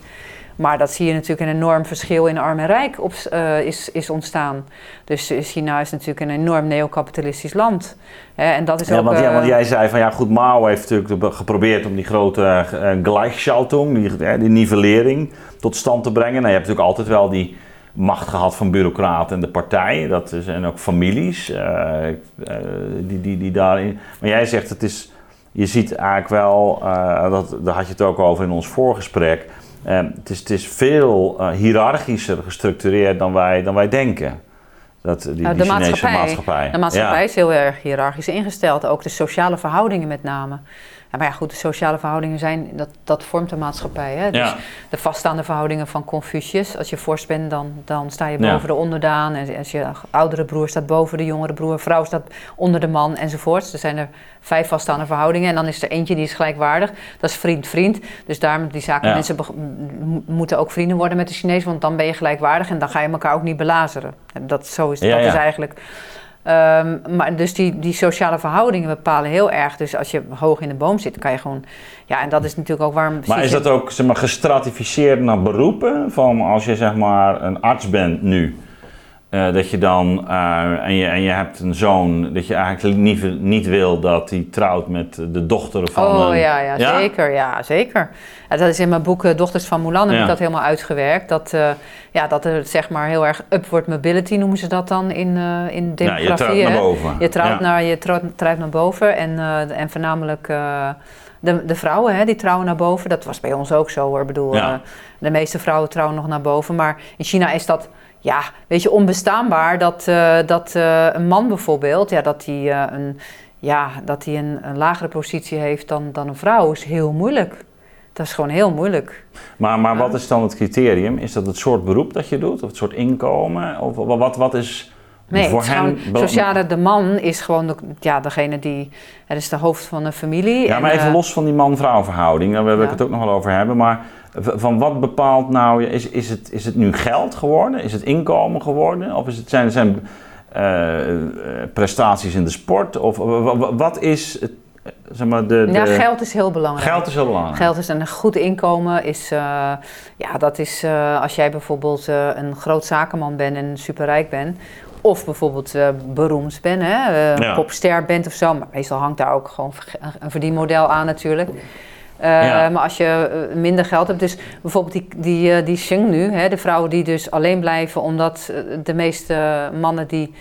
Maar dat zie je natuurlijk een enorm verschil in arm en rijk op, uh, is, is ontstaan. Dus China is natuurlijk een enorm neocapitalistisch land. En dat is ja, ook, want, ja, want uh, jij zei van ja goed, Mao heeft natuurlijk geprobeerd om die grote uh, Gleichschaltung, die, die nivellering, tot stand te brengen. Nou, je hebt natuurlijk altijd wel die macht gehad van bureaucraten en de partij. Dat zijn ook families uh, die, die, die daarin. Maar jij zegt het is. Je ziet eigenlijk wel, dat, daar had je het ook over in ons voorgesprek. Het, is, het is veel hiërarchischer gestructureerd dan wij, dan wij denken. Dat, die, die de Chinese maatschappij. maatschappij. De maatschappij ja. is heel erg hiërarchisch ingesteld. Ook de sociale verhoudingen met name. Ja, maar ja, goed, de sociale verhoudingen zijn, dat, dat vormt de maatschappij. Hè? Dus de vaststaande verhoudingen van Confucius. Als je vorst bent, dan, dan sta je boven ja. de onderdaan. En als je oudere broer staat boven de jongere broer, vrouw staat onder de man enzovoorts. Er zijn er vijf vaststaande verhoudingen. En dan is er eentje die is gelijkwaardig. Dat is vriend-vriend. Dus daarom die zaken, ja. mensen moeten ook vrienden worden met de Chinezen, want dan ben je gelijkwaardig en dan ga je elkaar ook niet belazeren. Dat, zo is, dat is eigenlijk Um, maar dus die, die sociale verhoudingen bepalen heel erg. Dus als je hoog in de boom zit, kan je gewoon. Ja, en dat is natuurlijk ook waarom. Maar is dat ook zeg maar, gestratificeerd naar beroepen? Van als je zeg maar een arts bent nu. Uh, dat je dan, uh, en, je, en je hebt een zoon, dat je eigenlijk niet, niet wil dat hij trouwt met de dochter van Oh een, ja, ja, ja, zeker, ja, zeker. Ja, dat is in mijn boek uh, Dochters van Mulan, heb ja. ik dat helemaal uitgewerkt. Dat, ja, dat er zeg maar heel erg upward mobility noemen ze dat dan in, in demografie. Ja, je trouwt naar boven. Je trouwt, naar, je trouwt, trouwt naar boven en, en voornamelijk... De, de, vrouwen hè, die trouwen naar boven, dat was bij ons ook zo hoor. Ik bedoel, de meeste vrouwen trouwen nog naar boven. Maar in China is dat ja, weet je, onbestaanbaar dat, uh, dat uh, een man bijvoorbeeld, ja, dat hij uh, een, ja, dat hij een, een lagere positie heeft dan, dan een vrouw, is heel moeilijk. Dat is gewoon heel moeilijk. Maar, maar wat is dan het criterium? Is dat het soort beroep dat je doet? Of het soort inkomen? Of wa- wat, wat is Nee, voor bela- sociale de man is gewoon de, ja, degene die, het is de hoofd van een familie. Ja, en, maar even eh, los van die man-vrouw verhouding, daar wil ik Ja. het ook nog wel over hebben. Maar van wat bepaalt nou, is, is, het, is het nu geld geworden? Is het inkomen geworden? Of is het, zijn, zijn eh, eh, prestaties in de sport? Of wa- wa- wat is het, eh, zeg maar, de, de... Ja, geld is heel belangrijk. Geld is heel belangrijk. Geld is een goed inkomen. Is, eh, ja, dat is eh, als jij bijvoorbeeld eh, een groot zakenman bent en superrijk bent. Of bijvoorbeeld eh, beroemd bent, hè, Ja. popster bent of zo. Maar meestal hangt daar ook gewoon een- een verdienmodel aan natuurlijk. Eh, Ja. Maar als je eh, minder geld hebt, dus bijvoorbeeld die, die, eh, die Sheng nu, hè, de vrouwen die dus alleen blijven omdat de meeste mannen die,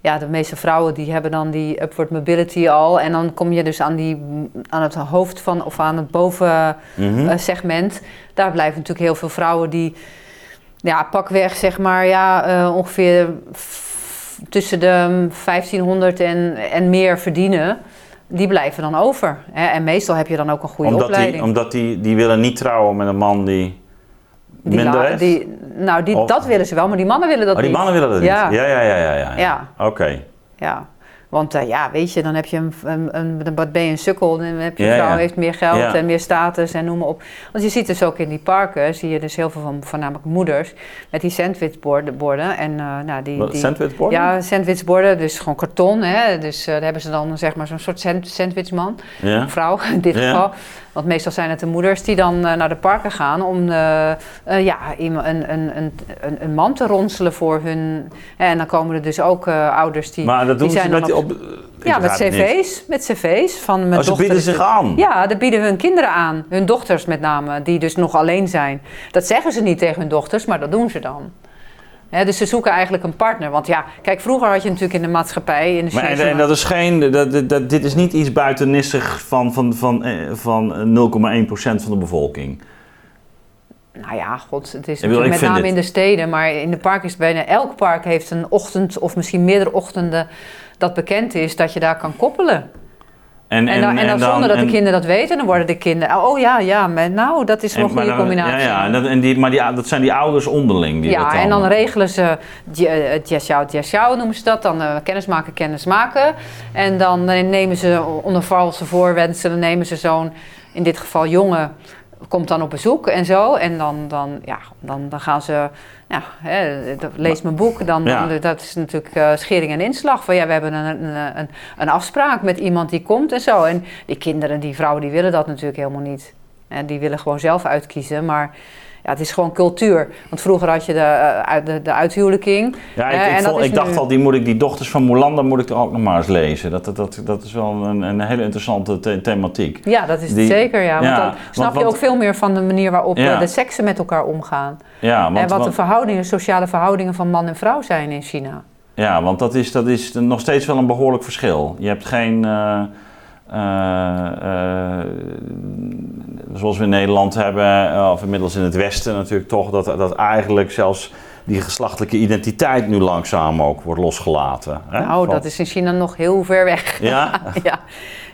ja, de meeste vrouwen die hebben dan die upward mobility al. En dan kom je dus aan, die, aan het hoofd van, of aan het boven Mhm. segment. Daar blijven natuurlijk heel veel vrouwen die, ja, pakweg zeg maar, ja, ongeveer tussen de 1500 en, en meer verdienen. Die blijven dan over. Hè? En meestal heb je dan ook een goede omdat opleiding. die, omdat die, die willen niet trouwen met een man die Die minder la- die, nou, die, Of- dat willen ze wel, maar die mannen willen dat oh, die niet. mannen willen dat Ja. niet? Ja, ja, ja, ja. ja, Ja. Oké. Ja, want eh, ja, weet je, dan heb je een, een, een, dan ben je een sukkel, dan heb je Ja, vrouw ja. heeft meer geld Ja. en meer status en noem maar op. Want je ziet dus ook in die parken, zie je dus heel veel van voornamelijk moeders met die sandwichborden borden en eh, nou die, Wat, die sandwichborden? ja, sandwichborden, dus gewoon karton, hè. Dus eh, daar hebben ze dan zeg maar zo'n soort sand- sandwichman, Ja? vrouw in dit geval. Want meestal zijn het de moeders die dan eh, naar de parken gaan om eh, eh, ja, een, een, een, een, een man te ronselen voor hun. En dan komen er dus ook ouders die. Maar dat doen die ze zijn met, die op- ja, met cv's. Met cv's van mijn Oh, ze bieden zich aan? Ja, dat bieden hun kinderen aan. Hun dochters met name, die dus nog alleen zijn. Dat zeggen ze niet tegen hun dochters, maar dat doen ze dan. Dus ze zoeken eigenlijk een partner. Want ja, kijk, vroeger had je natuurlijk in de maatschappij... In de Maar en, dat is geen, dat, dat, dit is niet iets buitennissig van, van, van, eh, van 0,1% van de bevolking. Nou ja, god, het is bedoel, met name dit- in de steden, maar in de park is bijna elk park heeft een ochtend of misschien meerdere ochtenden dat bekend is dat je daar kan koppelen. En, En, dan, en dan zonder dat de en- kinderen dat weten, dan worden de kinderen, oh ja, ja, maar nou, dat is wel een goede combinatie. Ja, ja en dat, en die, maar die, dat zijn die ouders onderling. Die Ja, dat en dan regelen ze Jiao Jiao noemen ze dat. Dan eh, kennis maken, kennis maken. En dan eh, nemen ze onder valse voorwensen, dan nemen ze zo'n, in dit geval jongen, komt dan op bezoek en zo. En dan, dan, ja, dan, dan gaan ze, ja, hè, lees mijn boek. Dan, Ja. dan- dat is natuurlijk eh, schering en inslag. Van ja, we hebben een, een, een, een afspraak met iemand die komt en zo. En die kinderen, die vrouwen, die willen dat natuurlijk helemaal niet. En die willen gewoon zelf uitkiezen. Maar ja, het is gewoon cultuur. Want vroeger had je de, eh, de, de uithuwelijking. Ja, ik, Eh, ik, en ik dacht nu- al, die, moet ik, die dochters van Mulan, dat moet ik er ook nog maar eens lezen. Dat, dat, dat, dat is wel een, een hele interessante the- thematiek. Ja, dat is Die- zeker, ja. Want ja, dan snap want- je want- ook veel meer van de manier waarop Ja. eh, de seksen met elkaar omgaan. Ja, en wat de verhoudingen, sociale verhoudingen van man en vrouw zijn in China. ja, want dat, is, dat is nog steeds wel een behoorlijk verschil. Je hebt geen... zoals we in Nederland hebben, eh, of inmiddels in het Westen natuurlijk toch, dat, dat eigenlijk zelfs die geslachtelijke identiteit nu langzaam ook wordt losgelaten. Hè? Nou, dat is in China nog heel ver weg. Ja? ja.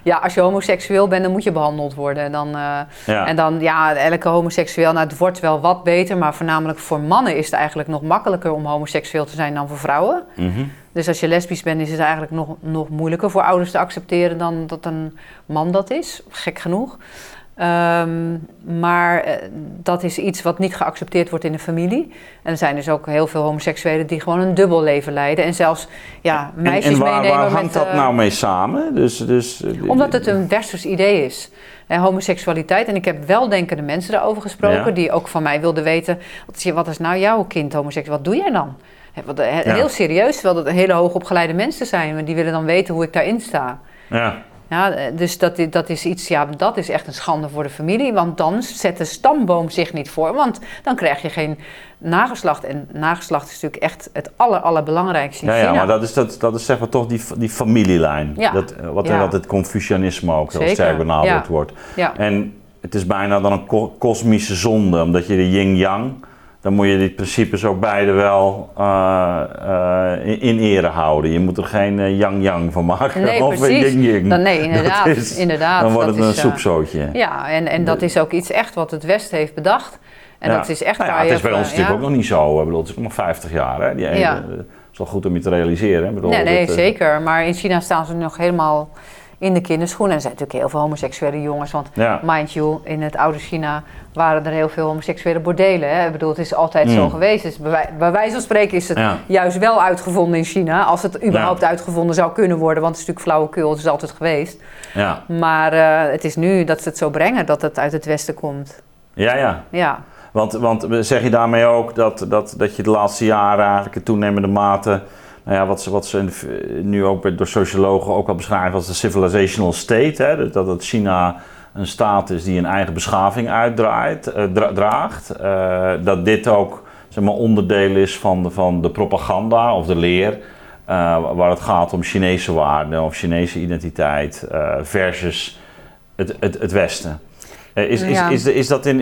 Ja, als je homoseksueel bent, dan moet je behandeld worden. Dan, eh, Ja. En dan, ja, elke homoseksueel, nou, het wordt wel wat beter, maar voornamelijk voor mannen is het eigenlijk nog makkelijker om homoseksueel te zijn dan voor vrouwen. Mhm. Dus als je lesbisch bent, is het eigenlijk nog, nog moeilijker voor ouders te accepteren dan dat een man dat is. Gek genoeg. Ehm, maar eh, dat is iets wat niet geaccepteerd wordt in de familie. En er zijn dus ook heel veel homoseksuelen die gewoon een dubbel leven leiden. En zelfs ja, En, meisjes en waar, meenemen waar hangt met, dat eh, nou mee samen? Dus, dus, eh, omdat het een westers idee is. Eh, homoseksualiteit. En ik heb weldenkende mensen daarover gesproken. Ja. Die ook van mij wilden weten. Wat is, wat is nou jouw kind homoseksueel? Wat doe jij dan? Hè, Ja. Heel serieus. Terwijl dat hele hoogopgeleide mensen zijn. Maar die willen dan weten hoe ik daarin sta. Ja. Ja, eh, dus dat, dat is iets, ja, dat is echt een schande voor de familie. Want dan zet de stamboom zich niet voor. Want dan krijg je geen nageslacht. En nageslacht is natuurlijk echt het aller, allerbelangrijkste Ja, ja, maar dat is, dat, dat is zeg maar toch die, die familielijn. Ja. Dat, eh, wat, Ja. wat het Confucianisme ook heel sterk benaderd ja. wordt. En het is bijna dan een ko- kosmische zonde, omdat je de yin-yang dan moet je die principes ook beide wel uh, uh, in, in, ere houden. Je moet er geen uh, yang-yang van maken. Nee, of yin-yin. Nee, inderdaad. Is, inderdaad dan wordt het een is, soepzootje. Ja, en, en dat is ook iets echt wat het Westen heeft bedacht. En Ja. dat is echt Nou ja, waar het je is bij ons eh, natuurlijk ja. ook nog niet zo. Ik bedoel, het is nog 50 jaar. Hè? Die ene, Ja. eh, is wel goed om je te realiseren. Bedoel, Nee, nee, dat, eh, zeker. Maar in China staan ze nog helemaal in de kinderschoenen. En er zijn natuurlijk heel veel homoseksuele jongens. Want Ja. mind you, in het oude China waren er heel veel homoseksuele bordelen. Hè? Ik bedoel, het is altijd zo Mm. geweest. Dus bij, wij- bij wijze van spreken is het Ja. juist wel uitgevonden in China. Als het überhaupt uitgevonden zou kunnen worden. Want het is natuurlijk flauwekul, het is altijd geweest. Ja. Maar eh, het is nu dat ze het zo brengen dat het uit het Westen komt. ja, ja. Ja, Want, want zeg je daarmee ook dat, dat, dat je de laatste jaren eigenlijk in toenemende mate, nou ja, wat ze, wat ze nu ook door sociologen ook al beschrijven als de civilizational state, hè, dat- dat China een staat is die een eigen beschaving uitdraait, eh, dra- draagt, eh, dat dit ook zeg maar, onderdeel is van de, van de propaganda of de leer, eh, waar het gaat om Chinese waarden of Chinese identiteit versus het, het, het Westen. Is, is, Ja. is, is, dat in,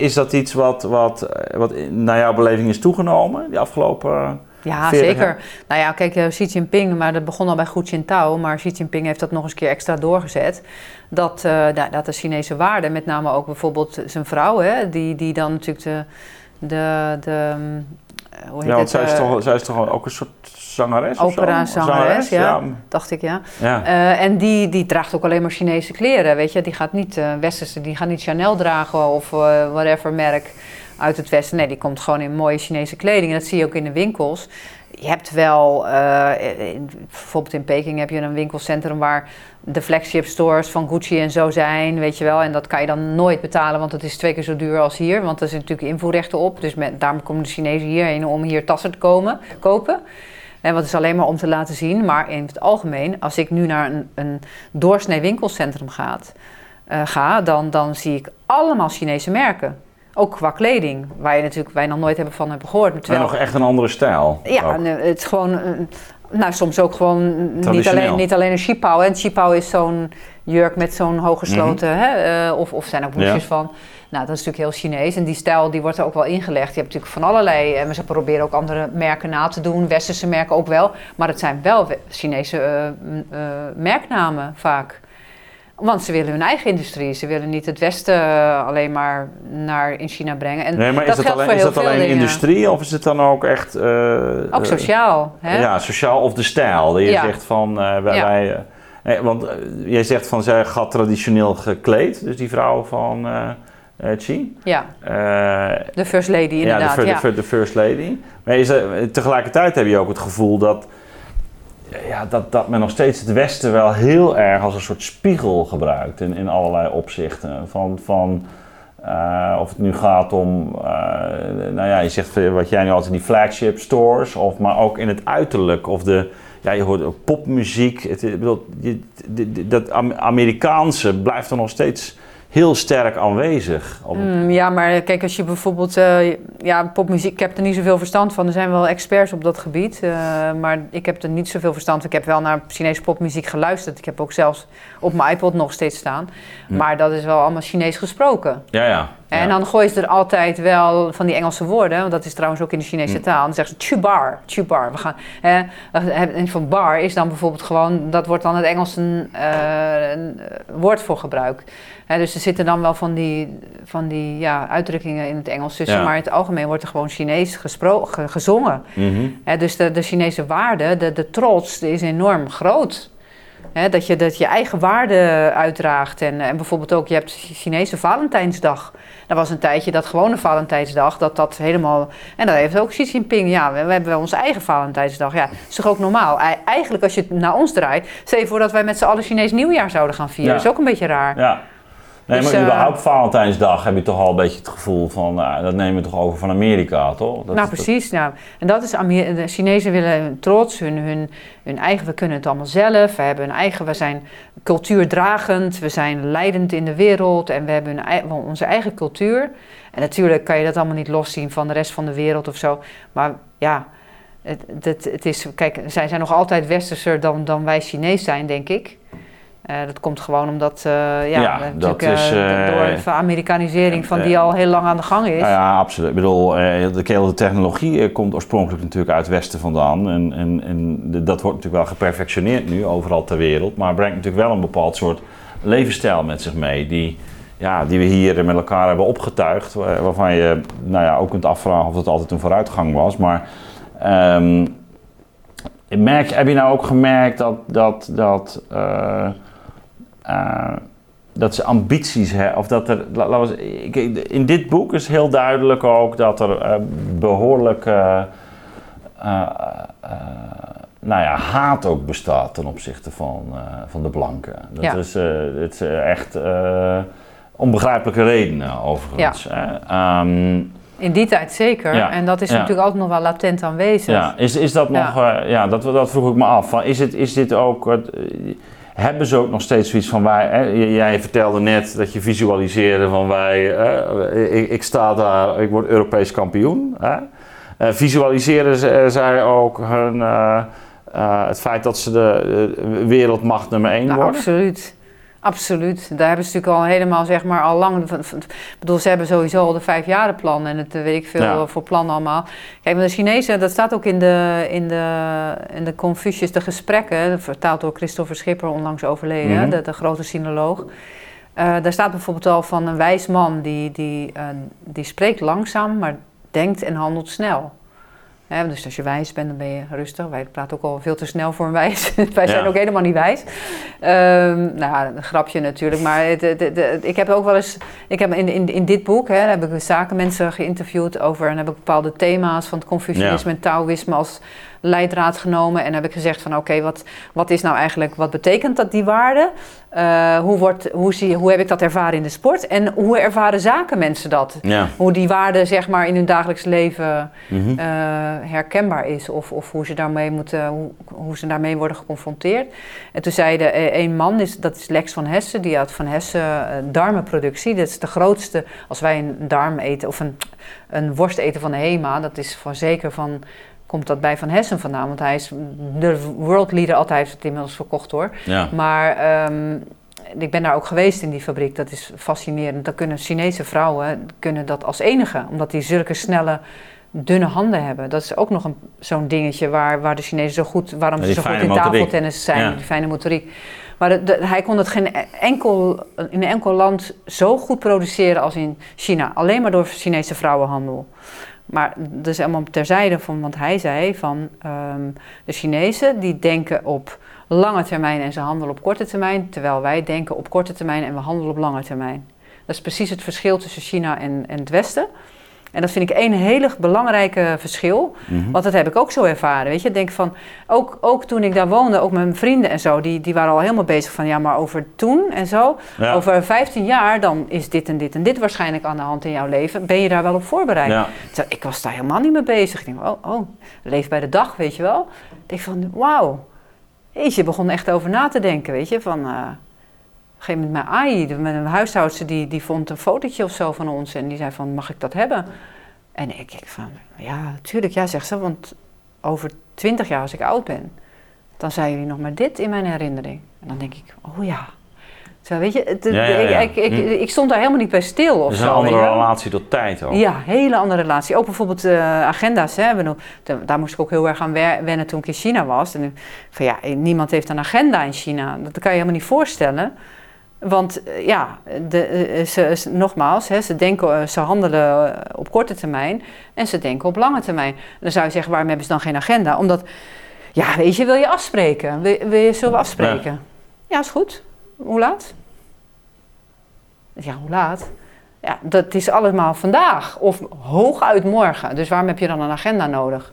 is dat iets wat, wat, wat naar jouw beleving is toegenomen die afgelopen... Ja, 40 zeker. jaar. Nou ja, kijk, eh, Xi Jinping, maar dat begon al bij Hu Jintao, maar Xi Jinping heeft dat nog eens een keer extra doorgezet. Dat, eh, nou, dat de Chinese waarden, met name ook bijvoorbeeld zijn vrouw, hè, die, die dan natuurlijk de, de, de mm, eh, hoe heet Ja, want het, zij is, toch, zij is toch ook een soort zangeres of zo? Opera-zangeres, ja. ja. dacht ik ja. Ja. En die, die draagt ook alleen maar Chinese kleren, weet je. Die gaat niet eh, westerse, die gaat niet Chanel dragen of whatever merk uit het westen. Nee, die komt gewoon in mooie Chinese kleding. En dat zie je ook in de winkels. Je hebt wel, eh, bijvoorbeeld in Peking heb je een winkelcentrum waar de flagship stores van Gucci en zo zijn, weet je wel. En dat kan je dan nooit betalen, want het is twee keer zo duur als hier. Want er zitten natuurlijk invoerrechten op. Dus met, daarom komen de Chinezen hierheen om hier tassen te komen, kopen. En wat is alleen maar om te laten zien. Maar in het algemeen, als ik nu naar een, een doorsnee winkelcentrum eh, ga, dan, dan zie ik allemaal Chinese merken. Ook qua kleding, waar je natuurlijk wij nog nooit hebben van hebben gehoord. En Terwijl, nog echt een andere stijl. ja, ook. het is gewoon, eh, nou soms ook gewoon niet alleen, niet alleen een chipau. En chipau is zo'n jurk met zo'n hooggesloten, hè, eh, of, of zijn ook boekjes Mhm. Ja. van. Nou, dat is natuurlijk heel Chinees. En die stijl die wordt er ook wel ingelegd. Je hebt natuurlijk van allerlei, en ze proberen ook andere merken na te doen. Westerse merken ook wel. Maar het zijn wel we- Chinese eh, eh, merknamen vaak. Want ze willen hun eigen industrie. Ze willen niet het Westen eh, alleen maar naar in China brengen. En Nee, maar is dat alleen, is dat alleen dingen. industrie of is het dan ook echt... eh, Ook eh, sociaal. Hè? Ja, sociaal of de stijl. Je Ja. zegt van wij. Ja. wij nee, want jij zegt van zij gaat traditioneel gekleed, dus die vrouw van Xi. Ja, de First Lady ja, de, inderdaad. Ja, de First Lady. Maar is er, tegelijkertijd heb je ook het gevoel dat, ja, dat, dat men nog steeds het Westen wel heel erg als een soort spiegel gebruikt in, in allerlei opzichten. Van, van, eh, of het nu gaat om, eh, nou ja, je zegt wat jij nu altijd die flagship stores, of, maar ook in het uiterlijk of de, ja, je hoort popmuziek. Het, bedoel, je, dat Am- Amerikaanse blijft er nog steeds heel sterk aanwezig. Mm, ja, maar kijk, als je bijvoorbeeld eh, ja, popmuziek, ik heb er niet zoveel verstand van. Er zijn wel experts op dat gebied, eh, maar ik heb er niet zoveel verstand van. Ik heb wel naar Chinese popmuziek geluisterd. Ik heb ook zelfs op mijn iPod nog steeds staan. Hm. Maar dat is wel allemaal Chinees gesproken. ja, ja. En ja. dan gooien ze er altijd wel van die Engelse woorden, want dat is trouwens ook in de Chinese Hm. taal. Dan zeggen ze chubar, chubar. We gaan, hè, en van bar is dan bijvoorbeeld gewoon, dat wordt dan het Engels een, een eh, woord voor gebruikt. Hè, dus er zitten dan wel van die, van die ja, uitdrukkingen in het Engels tussen, Ja. maar in het algemeen wordt er gewoon Chinees gespro- ge- gezongen. Mhm. Hè, dus de, de Chinese waarde, de, de trots, die is enorm groot. Hè, dat, je, dat je eigen waarde uitdraagt. En, en bijvoorbeeld ook, je hebt Chinese Valentijnsdag. Er was een tijdje dat gewone Valentijnsdag, dat dat helemaal... En dat heeft ook Xi Jinping, ja, we, we hebben wel onze eigen Valentijnsdag. Ja, is toch ook normaal? Ei- Eigenlijk, als je het naar ons draait, stel je voor dat wij met z'n allen Chinees nieuwjaar zouden gaan vieren. Ja. Dat is ook een beetje raar. Ja. Nee, Dus, maar eh, überhaupt Valentijnsdag heb je toch al een beetje het gevoel van, nou, dat nemen we toch over van Amerika, toch? Dat, nou, precies. Nou, en dat is de Chinezen willen hun trots, hun, hun, hun eigen, we kunnen het allemaal zelf. We hebben een eigen, we zijn cultuurdragend, we zijn leidend in de wereld en we hebben onze eigen cultuur. En natuurlijk kan je dat allemaal niet loszien van de rest van de wereld of zo. Maar ja, het, het, het is, kijk, zij zijn nog altijd westerser dan, dan wij Chinees zijn, denk ik. Uh, dat komt gewoon omdat, uh, ja, ja dat is, uh, door de Amerikanisering van die al heel lang aan de gang is. Ja, absoluut. Ik bedoel, de hele technologie komt oorspronkelijk natuurlijk uit het westen vandaan. En, en, en dat wordt natuurlijk wel geperfectioneerd nu, overal ter wereld. Maar brengt natuurlijk wel een bepaald soort levensstijl met zich mee. Die, ja, die we hier met elkaar hebben opgetuigd. Waarvan je nou ja, ook kunt afvragen of dat altijd een vooruitgang was. Maar um, merk, heb je nou ook gemerkt dat, dat, dat, uh, uh, dat ze ambities hebben? Of dat er, laat, in dit boek is heel duidelijk ook dat er uh, behoorlijk nou ja, haat ook bestaat ten opzichte van, van de blanken. Dat ja. is, het is echt onbegrijpelijke redenen overigens. Ja. Um, in die tijd zeker. En dat is natuurlijk altijd nog wel latent aanwezig. Ja, is, is dat nog, uh, ja, dat, dat vroeg ik me af. Van, is, het, is dit ook, uh, hebben ze ook nog steeds zoiets van wij, hè, jij vertelde net dat je visualiseerde van wij, ik, ik, sta daar, ik word Europees kampioen. Hè? Uh, visualiseren zij ook hun, het feit dat ze de wereldmacht nummer één nou, worden? Absoluut. Absoluut. Daar hebben ze natuurlijk al helemaal, zeg maar, al lang. Ik bedoel, ze hebben sowieso al de vijfjarenplan en het weet ik veel voor plannen allemaal. Kijk, de Chinezen, dat staat ook in de, in de, in de Confucius, de gesprekken, vertaald door Christopher Schipper, onlangs overleden, mhm. de, de, grote sinoloog. Uh, daar staat bijvoorbeeld al van een wijs man die, die, uh, die spreekt langzaam, maar denkt en handelt snel dus als je wijs bent, dan ben je rustig. Wij praten ook al veel te snel voor een wijs. Wij zijn ook helemaal niet wijs. Um, nou, een grapje natuurlijk. Maar ik heb ook wel eens... Ik heb in, in, in dit boek hè, heb ik zakenmensen geïnterviewd over... en heb ik bepaalde thema's van het Confucianisme en Taoïsme als leidraad genomen. En heb ik gezegd van oké, wat, wat is nou eigenlijk... Wat betekent dat die waarde? Uh, hoe, wordt, hoe, zie, hoe heb ik dat ervaren in de sport? En hoe ervaren zakenmensen dat? Hoe die waarde zeg maar in hun dagelijks leven mhm. uh, herkenbaar is. Of, of hoe, ze daarmee moeten, hoe, hoe ze daarmee worden geconfronteerd. En toen zei de, een man, is, dat is Lex van Hessen. Die had van Hessen darmenproductie. Dat is de grootste, als wij een darm eten of een, een worst eten van de HEMA. Dat is voor zeker van komt dat bij Van Hessen vandaan. Want hij is de world leader, altijd heeft het inmiddels verkocht hoor. Ja. Maar ehm, ik ben daar ook geweest in die fabriek. Dat is fascinerend. Dan kunnen Chinese vrouwen kunnen dat als enige. Omdat die zulke snelle, dunne handen hebben. Dat is ook nog zo'n dingetje waar, waar de Chinezen zo goed... Waarom ze zo goed in tafeltennis zijn. Die fijne motoriek. Maar hij kon het geen enkel, in een enkel land zo goed produceren als in China. Alleen maar door Chinese vrouwenhandel. Maar dus allemaal terzijde van, want hij zei van um, de Chinezen die denken op lange termijn en ze handelen op korte termijn, terwijl wij denken op korte termijn en we handelen op lange termijn. Dat is precies het verschil tussen China en, en het Westen. En dat vind ik een hele belangrijke verschil. Mhm. Want dat heb ik ook zo ervaren. Weet je, ik denk van, ook, ook toen ik daar woonde, ook mijn vrienden en zo, die, die waren al helemaal bezig van, ja, maar over toen en zo, over 15 jaar, dan is dit en dit en dit waarschijnlijk aan de hand in jouw leven. Ben je daar wel op voorbereid? Ja. ik was daar helemaal niet mee bezig. Ik denk, oh, oh, leef bij de dag, weet je wel. Ik denk van, wauw. Je begon echt over na te denken, weet je, van... Uh, een gegeven moment mijn AI, mijn huishoudster, die, die vond een fotootje of zo van ons en die zei van, mag ik dat hebben? En ik, ik van, ja, tuurlijk, ja, zegt ze, want over twintig jaar als ik oud ben, dan zijn jullie nog maar dit in mijn herinnering. En dan denk ik, oh ja. Zo, weet je, Ik, ik, hm. ik, stond daar helemaal niet bij stil of is een andere relatie tot tijd ook. Ja, hele andere relatie. Ook bijvoorbeeld uh, agenda's. Hè. Daar moest ik ook heel erg aan wennen toen ik in China was. En van ja, niemand heeft een agenda in China. Dat kan je helemaal niet voorstellen. Want eh, ja, de, eh, ze, nogmaals, hè, ze, denken, eh, ze handelen op korte termijn en ze denken op lange termijn. Dan zou je zeggen, waarom hebben ze dan geen agenda? Omdat, ja, weet je, wil je afspreken? Wil, wil je, zullen we afspreken? Ja. ja, is goed. Hoe laat? Ja, hoe laat? Ja, dat is allemaal vandaag of hooguit morgen. Dus waarom heb je dan een agenda nodig?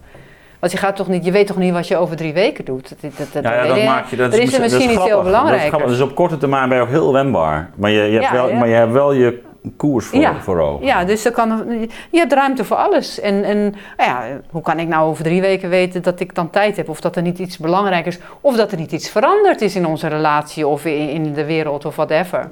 Want je, gaat toch niet, je weet toch niet wat je over drie weken doet? Dat, dat, dat, ja, ja, dat maak je. Dat is, misschien iets heel belangrijks. Dus op korte termijn ben je ook heel wendbaar. Maar je, je hebt, wel, maar je hebt wel je koers voor, ja. voor ogen. Ja, dus er kan, je hebt ruimte voor alles. En, en nou ja, hoe kan ik nou over drie weken weten dat ik dan tijd heb? Of dat er niet iets belangrijks is? Of dat er niet iets veranderd is in onze relatie of in, in de wereld of whatever.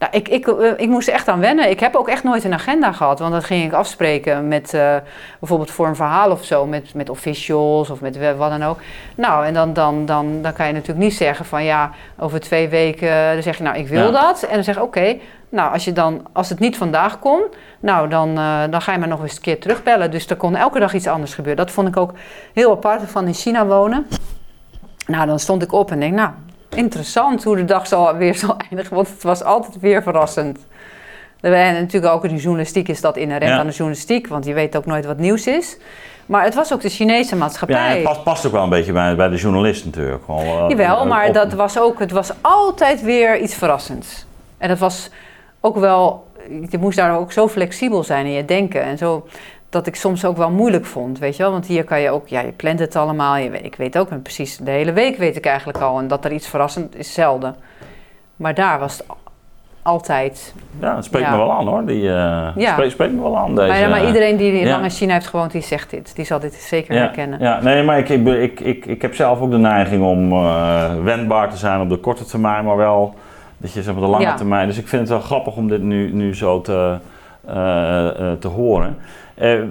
Nou, ik, ik, eh, ik moest er echt aan wennen. Ik heb ook echt nooit een agenda gehad. Want dan ging ik afspreken met uh, bijvoorbeeld voor een verhaal of zo. Met, met officials of met wat dan ook. Nou, en dan, dan, dan, dan kan je natuurlijk niet zeggen van ja, over twee weken. Dan zeg je nou, ik wil dat. En dan zeg je oké. nou, als, je dan, als het niet vandaag kon, nou, dan, uh, dan ga je maar nog eens een keer terugbellen. Dus er kon elke dag iets anders gebeuren. Dat vond ik ook heel apart van in China wonen. Nou, dan stond ik op en denk, nou, interessant hoe de dag zal, weer zal eindigen, want het was altijd weer verrassend. En natuurlijk ook in de journalistiek is dat inherent aan de journalistiek, want je weet ook nooit wat nieuws is. Maar het was ook de Chinese maatschappij. Ja, het past, past ook wel een beetje bij, bij de journalist natuurlijk. Uh, Jawel, maar dat was ook, het was altijd weer iets verrassends. En dat was ook wel, je moest daar ook zo flexibel zijn in je denken. En zo, dat ik soms ook wel moeilijk vond, weet je wel. Want hier kan je ook, ja, je plant het allemaal. Je, ik weet ook precies, de hele week weet ik eigenlijk al. En dat er iets verrassend is zelden. Maar daar was het altijd... Ja, het spreekt me wel aan hoor. Die, uh, ja. spreekt, spreekt, me wel aan deze... Maar, ja, maar iedereen die lang in China heeft gewoond, die zegt dit. Die zal dit zeker herkennen. Ja, nee, maar ik, ik, ik, ik, ik heb zelf ook de neiging om uh, wendbaar te zijn op de korte termijn. Maar wel dat je zeg maar, de lange termijn... Dus ik vind het wel grappig om dit nu, nu zo te, uh, te horen.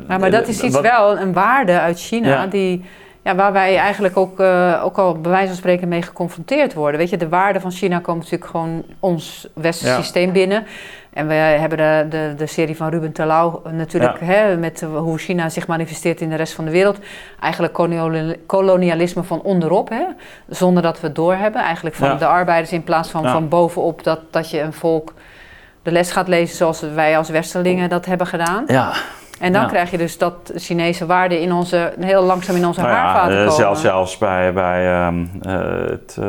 Maar, maar dat is iets wat, wel, een waarde uit China, ja. die, ja, waar wij eigenlijk ook, uh, ook al bij wijze van spreken mee geconfronteerd worden. Weet je, de waarden van China komen natuurlijk gewoon ons westerse ja. systeem binnen. En we hebben de, de, de serie van Ruben Terlouw natuurlijk, ja. hè, met hoe China zich manifesteert in de rest van de wereld. Eigenlijk kolonialisme van onderop, hè, zonder dat we het doorhebben. Eigenlijk van de arbeiders in plaats van van bovenop dat, dat je een volk de les gaat lezen zoals wij als westerlingen dat hebben gedaan. Ja. En dan ja. krijg je dus dat Chinese waarde in onze, heel langzaam in onze nou haarvaten ja, komen. Zelfs, zelfs bij, bij um, uh, het uh,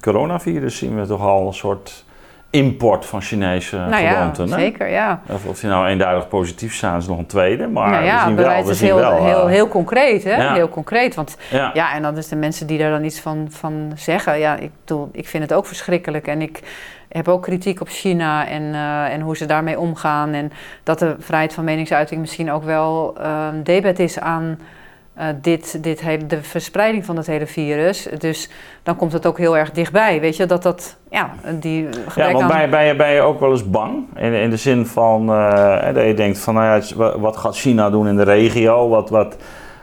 coronavirus zien we toch al een soort import van Chinese nou gewoonten. Ja, zeker, ja. Of, of die nou eenduidig positief zijn, is nog een tweede. Maar nou ja, we zien wel, we is zien heel, wel, heel, heel concreet, hè? Ja. Heel concreet. Want ja. ja. en dan is de mensen die daar dan iets van, van zeggen. Ja, ik, bedoel, ik vind het ook verschrikkelijk. En ik heb ook kritiek op China en, uh, en hoe ze daarmee omgaan. En dat de vrijheid van meningsuiting misschien ook wel uh, debet is aan uh, dit, dit hele, de verspreiding van het hele virus. Dus dan komt het ook heel erg dichtbij. Weet je, dat dat, ja, die Ja, want aan... ben, je, ben, je, ben je ook wel eens bang? In, in de zin van, uh, dat je denkt van, nou ja, wat gaat China doen in de regio? Wat, wat,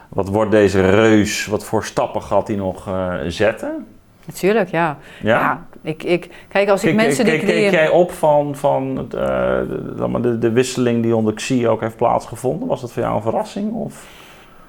wat wordt deze reus, wat voor stappen gaat hij nog uh, zetten? Natuurlijk, ja. Ja? ja ik, ik, kijk, als ik Kijk, mensen die... Keek jij op van, van uh, de, de, de, wisseling die onder Xi ook heeft plaatsgevonden? Was dat voor jou een verrassing? Of?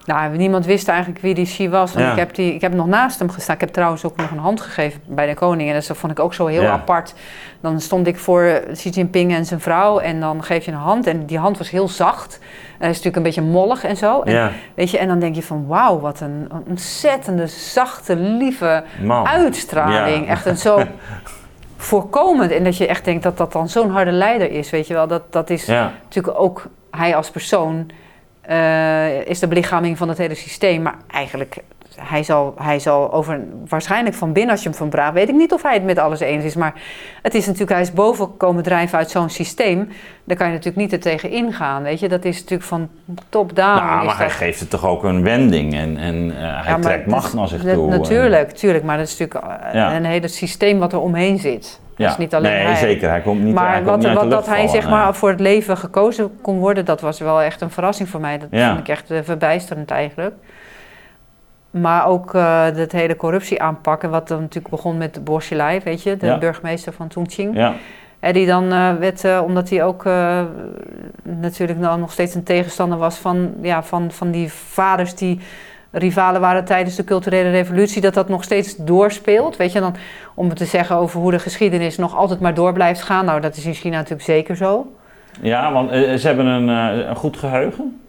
Nou, niemand wist eigenlijk wie die Xi was. Want Ja. ik, heb die, ik heb nog naast hem gestaan. Ik heb trouwens ook nog een hand gegeven bij de koning. En dat vond ik ook zo heel Ja. apart. Dan stond ik voor Xi Jinping en zijn vrouw. En dan geef je een hand. En die hand was heel zacht. En hij is natuurlijk een beetje mollig en zo. En, Ja, weet je, en dan denk je van wauw, wat een, ontzettende, zachte, lieve man. uitstraling. Echt een zo voorkomend. En dat je echt denkt dat dat dan zo'n harde leider is. Weet je wel, dat, dat is natuurlijk ook hij als persoon eh, is de belichaming van het hele systeem. Maar eigenlijk, hij zal, hij zal over, waarschijnlijk van binnen als je hem van vraagt, weet ik niet of hij het met alles eens is. Maar het is natuurlijk, hij is boven komen drijven uit zo'n systeem. Daar kan je natuurlijk niet er tegen ingaan, weet je. Dat is natuurlijk van top-down. nou, maar hij geeft het toch ook een wending en, en uh, hij Ja, trekt macht naar zich toe. Natuurlijk, tuurlijk. Maar dat is natuurlijk eh, Ja. een hele systeem wat er omheen zit. Ja. Dat is niet alleen nee, hij. zeker. Hij komt niet, hij Maar komt wat, niet wat dat hij zeg maar nee. voor het leven gekozen kon worden, dat was wel echt een verrassing voor mij. Dat Ja. vond ik echt eh, verbijsterend eigenlijk. Maar ook eh het hele corruptie aanpakken, wat dan natuurlijk begon met Borselai, weet je, de Ja. burgemeester van Chongqing. Ja, En die dan eh, werd, omdat hij ook natuurlijk nou nog steeds een tegenstander was van, ja, van, van die vaders die rivalen waren tijdens de culturele revolutie, dat dat nog steeds doorspeelt. Weet je, dan, om het te zeggen over hoe de geschiedenis nog altijd maar door blijft gaan. Nou, dat is in China natuurlijk zeker zo. ja want uh, ze hebben een, uh, een goed geheugen.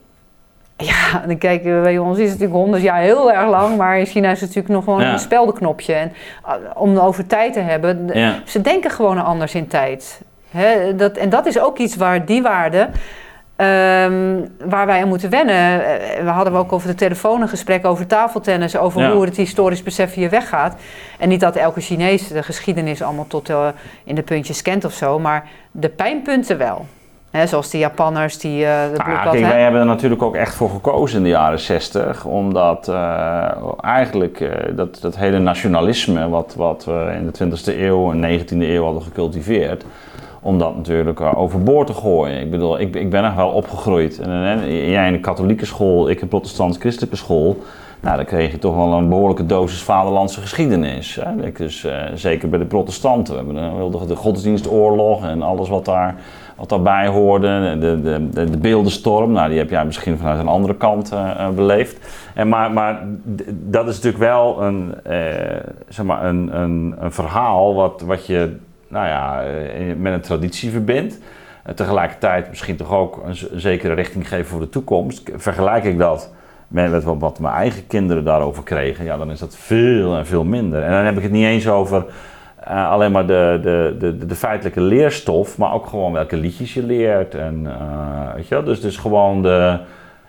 Ja, dan kijk, bij ons is het natuurlijk honderd jaar heel erg lang, maar in China is het natuurlijk nog gewoon Ja. een speldenknopje. En uh, om over tijd te hebben, Ja. ze denken gewoon anders in tijd. Dat, en dat is ook iets waar die waarde, ehm, waar wij aan moeten wennen. Eh, We hadden ook over de telefoon een gesprek over tafeltennis, over Ja. hoe het historisch besef hier weggaat. En niet dat elke Chinees de geschiedenis allemaal tot eh, in de puntjes kent of zo, maar de pijnpunten wel. Hè, zoals de Japanners die eh de Nou, kijk, wij hebben er natuurlijk ook echt voor gekozen in de jaren 60, omdat uh, eigenlijk uh, dat, dat hele nationalisme wat, wat we in de 20e eeuw en 19e eeuw hadden gecultiveerd, om dat natuurlijk uh, overboord te gooien. Ik bedoel, ik, ik ben echt wel opgegroeid. En, jij in een katholieke school, ik in protestants-christelijke school. Nou, dan kreeg je toch wel een behoorlijke dosis vaderlandse geschiedenis. Hè? Dus uh, zeker bij de protestanten. We hebben de, de godsdienstoorlog en alles wat, daar, wat daarbij hoorde. De, de, de, de beeldenstorm, nou, die heb jij misschien vanuit een andere kant uh, beleefd. En maar, maar dat is natuurlijk wel een, zeg maar een, een, een verhaal wat, wat je nou ja, met een traditie verbindt. En tegelijkertijd misschien toch ook een, zekere richting geven voor de toekomst. Vergelijk ik dat met wat, wat mijn eigen kinderen daarover kregen, ja, dan is dat veel en veel minder. En dan heb ik het niet eens over uh, alleen maar de, de, de, de, feitelijke leerstof, maar ook gewoon welke liedjes je leert. En, uh, weet je wel? Dus, dus gewoon de,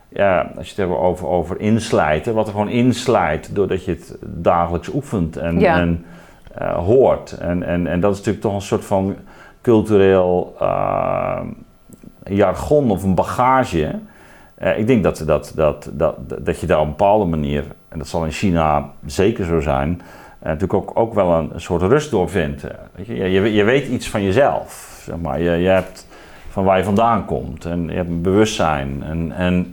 ja, als je het hebt over, over inslijten, wat er gewoon inslijt doordat je het dagelijks oefent en, Ja. en hoort. En, en, en dat is natuurlijk toch een soort van cultureel jargon of een bagage. Uh, ik denk dat, dat, dat, dat, dat je daar op een bepaalde manier, en dat zal in China zeker zo zijn, natuurlijk ook, ook wel een, soort rust door vindt. Je? Je, je weet iets van jezelf, zeg maar. Je, je hebt van waar je vandaan komt en je hebt een bewustzijn. En, en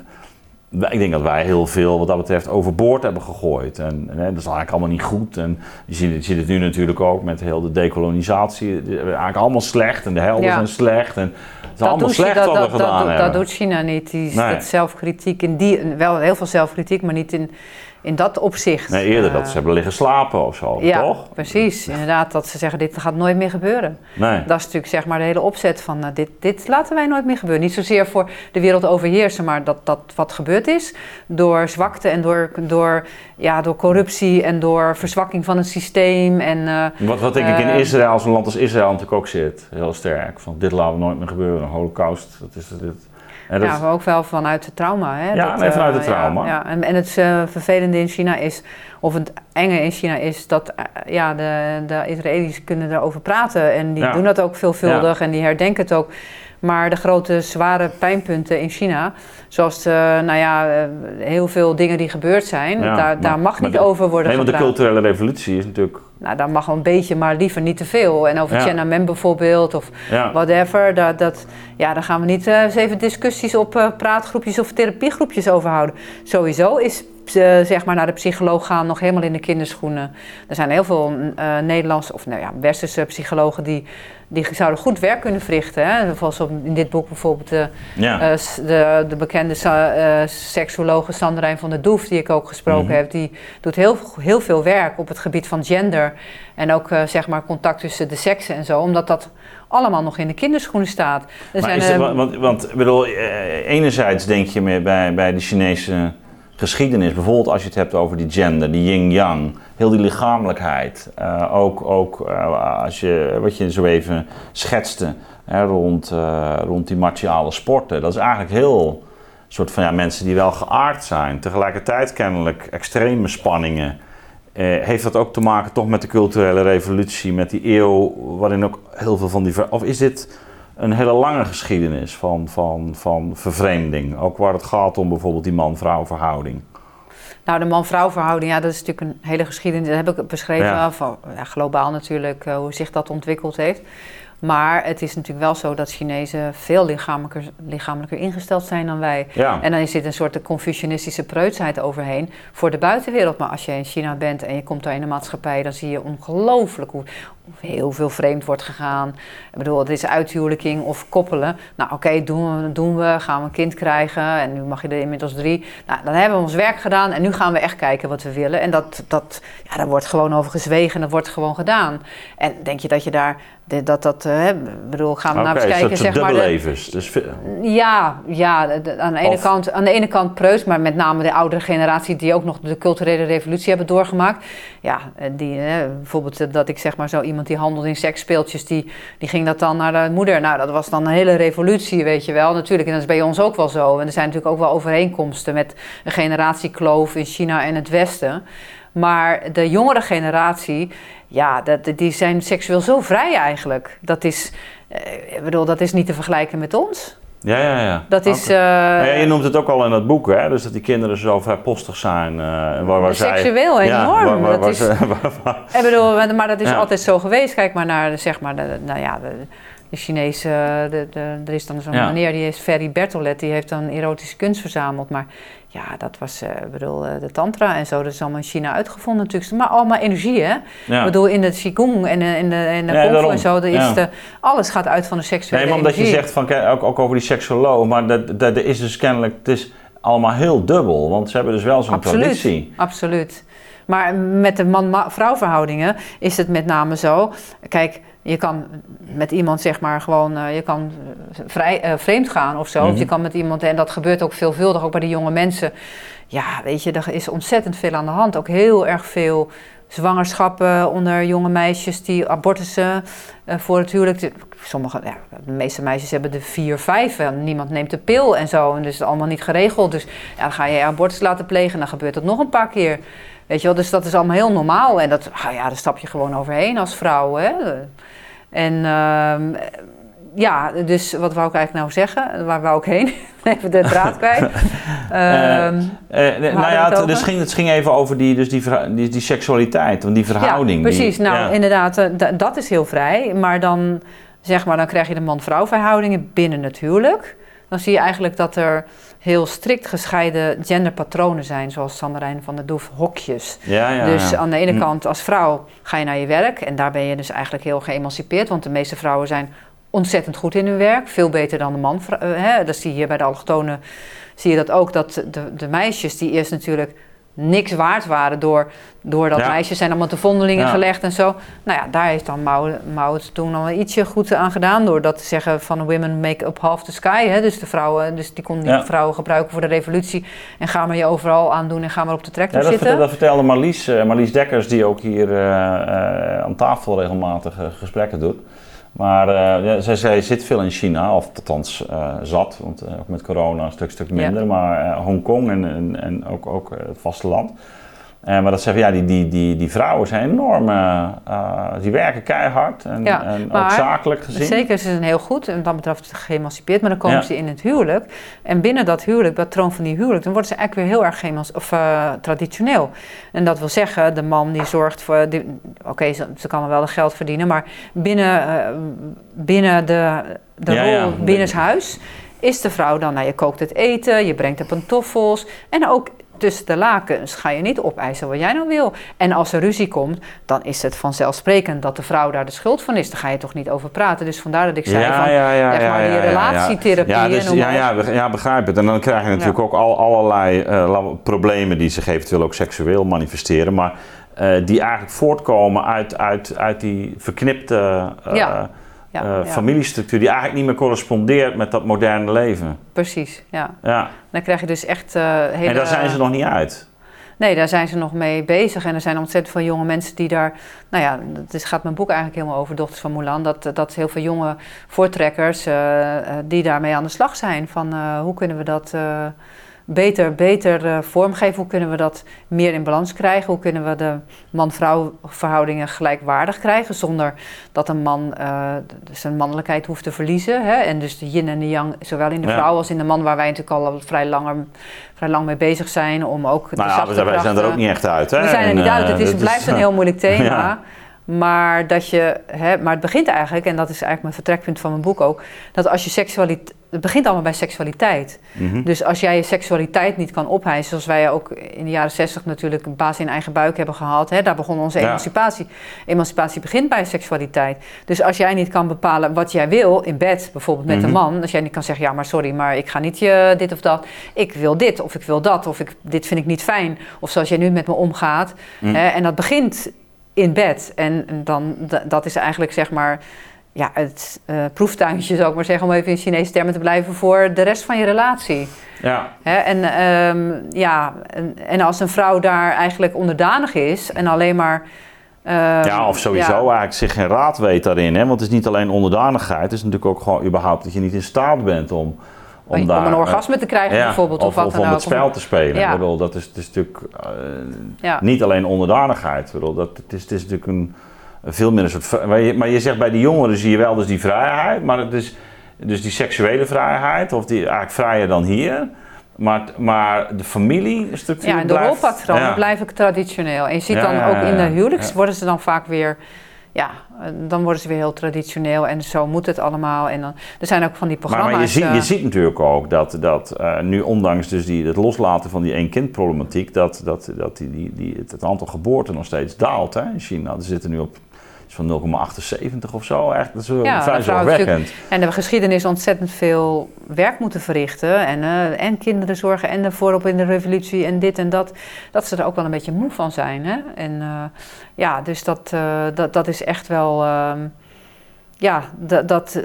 ik denk dat wij heel veel wat dat betreft overboord hebben gegooid. En, en dat is eigenlijk allemaal niet goed. En je ziet, je ziet het nu natuurlijk ook met heel de decolonisatie. Eigenlijk allemaal slecht en de helden Ja. zijn slecht. En het is Dat allemaal slecht dat, wat we dat, gedaan dat, hebben. dat doet China niet. Die, Nee. dat zelfkritiek in die, wel heel veel zelfkritiek, maar niet in, in dat opzicht. Nee, eerder Eh, dat ze hebben liggen slapen of zo, Ja, toch? precies. Inderdaad, dat ze zeggen dit gaat nooit meer gebeuren. Nee. Dat is natuurlijk zeg maar de hele opzet van nou, dit, dit laten wij nooit meer gebeuren. Niet zozeer voor de wereld overheersen, maar dat, dat wat gebeurd is door zwakte en door, door, ja, door corruptie en door verzwakking van het systeem. En, eh, Wat, wat denk ik in Eh, Israël, als een land als Israël natuurlijk ook zit, heel sterk. Van dit laten we nooit meer gebeuren, holocaust, dat is dit. En dat, ja, maar ook wel vanuit het trauma. Hè? Ja, nee, vanuit het eh, trauma. Ja, ja. En, en het eh, vervelende in China is, of het enge in China is, dat eh, ja, de, de Israëli's kunnen erover praten. En die doen dat ook veelvuldig en die herdenken het ook. Maar de grote zware pijnpunten in China, zoals de, nou ja, eh, heel veel dingen die gebeurd zijn, Ja, daar, maar- daar mag niet de- over worden nee, want de culturele revolutie is natuurlijk. Nou, daar mag wel een beetje, maar liever niet te veel. En over Ja. Tiananmen bijvoorbeeld, of Ja, whatever. Dat, dat, ja, daar gaan we niet eh, eens even discussies op eh, praatgroepjes of therapiegroepjes over houden. Sowieso is eh, zeg maar naar de psycholoog gaan nog helemaal in de kinderschoenen. Er zijn heel veel eh Nederlandse of nou ja, westerse psychologen die, die zouden goed werk kunnen verrichten. Hè? Zoals op- in dit boek bijvoorbeeld de, ja. eh, s- de, de bekende sa- eh, seksuologe Sandrijn van der Doef, die ik ook gesproken Mhm. heb, die doet heel, heel veel werk op het gebied van gender. En ook eh, zeg maar contact tussen de seksen en zo, omdat dat allemaal nog in de kinderschoenen staat. Er maar zijn, is het, eh, want, want, bedoel, eh, enerzijds denk je bij, bij de Chinese geschiedenis, bijvoorbeeld als je het hebt over die gender, die yin-yang, heel die lichamelijkheid. eh, ook ook eh, als je, wat je zo even schetste hè, rond, eh, rond die martiale sporten. Dat is eigenlijk heel soort van ja, mensen die wel geaard zijn. Tegelijkertijd kennelijk extreme spanningen. Heeft dat ook te maken toch met de culturele revolutie, met die eeuw waarin ook heel veel van die... Of is dit een hele lange geschiedenis van, van, van vervreemding? Ook waar het gaat om bijvoorbeeld die man-vrouw verhouding. Nou, de man-vrouw verhouding, ja, dat is natuurlijk een hele geschiedenis. Dat heb ik beschreven, Ja. van, ja, globaal natuurlijk, eh, hoe zich dat ontwikkeld heeft. Maar het is natuurlijk wel zo dat Chinezen veel lichamelijker, lichamelijker ingesteld zijn dan wij. Ja, En dan zit een soort Confucianistische preutsheid overheen voor de buitenwereld. Maar als je in China bent en je komt daar in de maatschappij, dan zie je ongelooflijk hoe heel veel vreemd wordt gegaan. Ik bedoel, het is uithuwelijking of koppelen. Nou, oké, doen, we, doen we, gaan we een kind krijgen en nu mag je er inmiddels drie. Nou, dan hebben we ons werk gedaan en nu gaan we echt kijken wat we willen. En dat, dat, ja, daar wordt gewoon over gezwegen en dat wordt gewoon gedaan. En denk je dat je daar, dat dat, eh, ik bedoel, gaan we oké, nou eens kijken, zeg maar. dubbellevens. Dus, ja, ja de- aan, de ene Of- kant, aan de ene kant preus, maar met name de oudere generatie die ook nog de culturele revolutie hebben doorgemaakt. Ja, eh, die, eh, bijvoorbeeld dat ik zeg maar zo iemand die handelde in seksspeeltjes, die, die ging dat dan naar de moeder. Nou, dat was dan een hele revolutie, weet je wel. Natuurlijk, en dat is bij ons ook wel zo. En er zijn natuurlijk ook wel overeenkomsten met een generatiekloof in China en het Westen. Maar de jongere generatie, ja, dat, die zijn seksueel zo vrij eigenlijk. Dat is, eh, bedoel, dat is niet te vergelijken met ons. Ja, ja, ja. Dat is. Eh, ja, je noemt het ook al in dat boek, hè? Dus dat die kinderen zo vrijpostig zijn. eh, waar, waar zij- seksueel Ja, enorm. waar- waar- dat waar is, ze- waar- waar- ik bedoel, maar- dat is Ja. altijd zo geweest. Kijk maar naar, de, zeg maar, de, nou ja, de, de Chinese, de, de, er is dan zo'n Ja. meneer, die is Ferry Bertolet, die heeft dan erotische kunst verzameld. Maar ja, dat was, eh, ik bedoel, eh, de tantra en zo, dat is allemaal in China uitgevonden natuurlijk. Maar allemaal energie, hè? Ja. Ik bedoel, in de Qigong en eh, in de, in de Ja, en zo, is Ja. de, alles gaat uit van de seksuele Nee, maar omdat je zegt van, kijk, ook, ook over die seksuoloog, maar dat, dat, er is dus kennelijk, het is allemaal heel dubbel, want ze hebben dus wel zo'n Absoluut. traditie. Absoluut. Maar met de man-vrouw verhoudingen is het met name zo. Kijk, je kan met iemand zeg maar gewoon, eh, je kan vrij, eh, vreemd gaan of zo. Mhm. Of je kan met iemand, en dat gebeurt ook veelvuldig, ook bij de jonge mensen. Ja, weet je, er is ontzettend veel aan de hand. Ook heel erg veel zwangerschappen onder jonge meisjes die abortussen eh, voor het huwelijk. Sommige, ja, de meeste meisjes hebben de vier, vijf. En niemand neemt de pil en zo. En dus is allemaal niet geregeld. Dus ja, dan ga je abortus laten plegen en dan gebeurt dat nog een paar keer. Weet je wel, dus dat is allemaal heel normaal. En dat, ah ja, daar stap je gewoon overheen als vrouw. Hè? En ehm, ja, dus wat wou ik eigenlijk nou zeggen? Waar wou ik heen? Even de draad kwijt. Ehm, Eh, nee, nou ja, het dus ging, het ging even over die, dus die, die, die seksualiteit, want die verhouding. Ja, precies. Die, nou, ja. inderdaad, eh, da- dat is heel vrij. Maar dan, zeg maar, dan krijg je de man-vrouw verhoudingen binnen het huwelijk. Dan zie je eigenlijk dat er heel strikt gescheiden genderpatronen zijn, zoals Sanderijn van der Doef, hokjes. ja, ja, dus ja. aan de ene Hm. kant als vrouw ga je naar je werk en daar ben je dus eigenlijk heel geëmancipeerd, want de meeste vrouwen zijn ontzettend goed in hun werk, veel beter dan de man. eh, hè, dat zie je hier bij de allochtonen, zie je dat ook, dat de, de meisjes die eerst natuurlijk niks waard waren door, door dat Ja. meisjes zijn allemaal te vondelingen Ja. gelegd en zo. Nou ja, daar heeft dan het toen al ietsje goed aan gedaan door dat te zeggen van women make up half the sky. Hè? Dus de vrouwen, dus die kon die Ja. vrouwen gebruiken voor de revolutie en ga maar je overal aandoen en ga maar op de tractor Ja, dat, zitten. vertelde, dat vertelde Marlies, eh, Marlies Dekkers, die ook hier eh, aan tafel regelmatig gesprekken doet. Maar eh, ja, zij, zij zit veel in China, of althans eh, zat, want eh, ook met corona een stuk, stuk minder. Maar Hongkong en, en, en ook, ook het vasteland. Eh, maar dat zeggen, ja, die, die, die, die vrouwen zijn enorm, eh, eh, die werken keihard en, Ja, en ook zakelijk gezien. Zeker, ze zijn heel goed en wat dat betreft geëmancipeerd, maar dan komen Ja. ze in het huwelijk. En binnen dat huwelijk, dat patroon van die huwelijk, dan worden ze eigenlijk weer heel erg of, traditioneel. En dat wil zeggen, de man die zorgt voor, oké, ze, ze kan wel geld verdienen, maar binnen, binnen de, de Ja, rol ja. binnen het huis is de vrouw dan, nou je kookt het eten, je brengt de pantoffels en ook tussen de lakens ga je niet opeisen wat jij nou wil. En als er ruzie komt, dan is het vanzelfsprekend dat de vrouw daar de schuld van is. Daar ga je toch niet over praten. Dus vandaar dat ik zei ja, van, ja, ja, zeg ja, maar, die ja, ja, ja. relatietherapie Ja, dus, ja, ja, ja, begrijp het. En dan krijg je natuurlijk ook al, allerlei la- problemen die zich eventueel ook seksueel manifesteren, maar eh, die eigenlijk voortkomen uit, uit, uit die verknipte Ja. Ja, eh, ja, familiestructuur, die eigenlijk niet meer correspondeert met dat moderne leven. precies. Ja. Ja. Dan krijg je dus echt eh hele... En daar zijn ze nog niet uit. Nee, daar zijn ze nog mee bezig. En er zijn ontzettend veel jonge mensen die daar... Nou ja, dat is, gaat mijn boek eigenlijk helemaal over, Dochters van Mulan. Dat, dat heel veel jonge voortrekkers eh, eh, die daarmee aan de slag zijn. Van eh, hoe kunnen we dat eh, beter, beter eh, vormgeven? Hoe kunnen we dat meer in balans krijgen? Hoe kunnen we de man-vrouw verhoudingen gelijkwaardig krijgen? Zonder dat een man eh, zijn mannelijkheid hoeft te verliezen. Hè? En dus de yin en de yang, zowel in de Ja. vrouw als in de man... waar wij natuurlijk al vrij, langer, vrij lang mee bezig zijn... om ook Nou ja, wij zijn er ook niet echt uit. Hè? we zijn er En, niet uit. eh, Het is, dat blijft een heel moeilijk thema. Ja. Maar, dat je, hè, maar het begint eigenlijk, en dat is eigenlijk mijn vertrekpunt van mijn boek ook, dat als je seksualiteit. Het begint allemaal bij seksualiteit. Mhm. Dus als jij je seksualiteit niet kan ophijzen, zoals wij ook in de jaren zestig natuurlijk een baas in eigen buik hebben gehad, hè, daar begon onze Ja. emancipatie. Emancipatie begint bij seksualiteit. Dus als jij niet kan bepalen wat jij wil in bed, bijvoorbeeld met Mhm. een man, als jij niet kan zeggen, ja maar sorry, maar ik ga niet je dit of dat, ik wil dit of ik wil dat of ik, dit vind ik niet fijn, of zoals jij nu met me omgaat. Mhm. Hè, en dat begint in bed. En dan, dat is eigenlijk zeg maar ja, het eh, proeftuintje, zou ik maar zeggen, om even in Chinese termen te blijven, voor de rest van je relatie. Ja. Hè, en, ehm, ja, en, en als een vrouw daar eigenlijk onderdanig is en alleen maar. ehm, ja, of sowieso ja, eigenlijk zich geen raad weet daarin. Hè? Want het is niet alleen onderdanigheid, het is natuurlijk ook gewoon überhaupt dat je niet in staat bent om, om, om, daar... een eh, orgasme te krijgen ja, bijvoorbeeld. Of, Of, wat of om het spel te spelen. Ja. Bedoel, dat is, het is natuurlijk eh, niet alleen onderdanigheid. Bedoel, dat, het, is, het is natuurlijk een veel een soort... Maar je, maar je zegt bij die jongeren zie je wel dus die vrijheid, maar het is dus die seksuele vrijheid, of die eigenlijk vrijer dan hier. Maar, maar de familiestructuur Ja, en de blijft- rolpatronen ja. blijven traditioneel. En je ziet Ja, dan ook in de huwelijks worden ze dan vaak weer ja, dan worden ze weer heel traditioneel en zo moet het allemaal. En dan, er zijn ook van die programma's. Maar, maar je, ziet, je ziet natuurlijk ook dat, dat nu ondanks dus die, het loslaten van die één-kind-problematiek, dat, dat, dat die, die, die, het aantal geboorten nog steeds daalt hè, in China. Er zitten nu op van 0,78 of zo. Echt, dat is ja, vrij zorgwekkend. En de geschiedenis ontzettend veel werk moeten verrichten. En, uh, en kinderen zorgen en de voorop in de revolutie en dit en dat. Dat ze er ook wel een beetje moe van zijn. Hè? En uh, ja, dus dat, uh, dat, dat is echt wel... Ehm, ja, dat... dat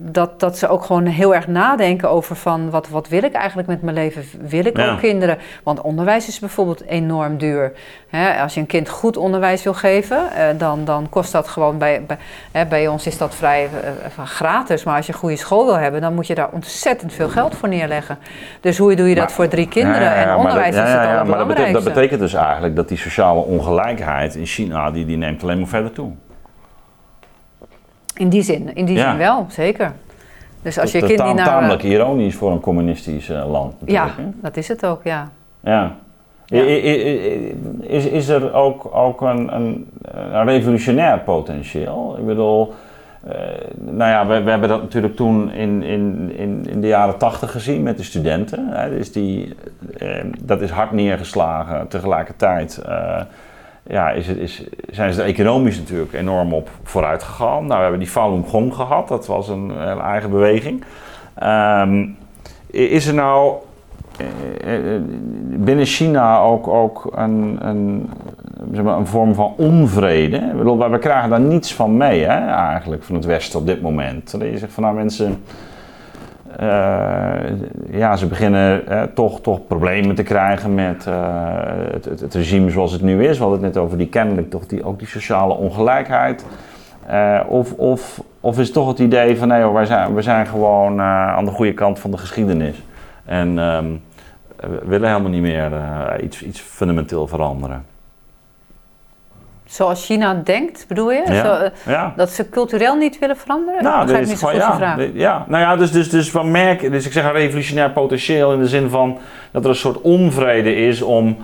dat, dat ze ook gewoon heel erg nadenken over van wat, wat wil ik eigenlijk met mijn leven? Wil ik ook kinderen? Want onderwijs is bijvoorbeeld enorm duur. als je een kind goed onderwijs wil geven, eh, dan, dan kost dat gewoon bij, bij, bij ons is dat vrij uh, gratis. Maar als je een goede school wil hebben, dan moet je daar ontzettend veel geld voor neerleggen. Dus hoe doe je dat voor drie kinderen? en onderwijs is het allemaal Maar dat betekent, dat betekent dus eigenlijk dat die sociale ongelijkheid in China, die, die neemt alleen maar verder toe. In die zin, in die zin wel, zeker. Dus als je kind naar... tamelijk ironisch voor een communistisch uh, land. Ja, dat is het ook, ja. Ja. Is, is er ook, ook een, een, een revolutionair potentieel? Ik bedoel, uh, nou ja, we, we, hebben dat natuurlijk toen in, in, in, in de jaren tachtig gezien met de studenten. Hè. Dus die, uh, dat is hard neergeslagen tegelijkertijd ja, is het, is, zijn ze er economisch natuurlijk enorm op vooruit gegaan. Nou, we hebben die Falun Gong gehad, dat was een, eigen beweging. Ehm, is er nou eh, eh, binnen China ook, ook een, een, zeg maar, een vorm van onvrede? bedoel, we krijgen daar niets van mee, hè, eigenlijk, van het Westen op dit moment. Dat je zegt van nou mensen ja, ze beginnen uh, toch, toch problemen te krijgen met uh, het, het, het, regime zoals het nu is. We hadden het net over die kennelijk toch die, ook die sociale ongelijkheid. of, of, of is het toch het idee van nee hoor, wij zijn, we zijn gewoon aan de goede kant van de geschiedenis. En um, we willen helemaal niet meer iets, iets fundamenteel veranderen. Zoals China denkt, bedoel je? Zo, eh, Dat ze cultureel niet willen veranderen? Nou, dat is gewoon, ja, ja. Nou ja, dus, dus, dus, van merk, dus ik zeg een revolutionair potentieel in de zin van dat er een soort onvrede is om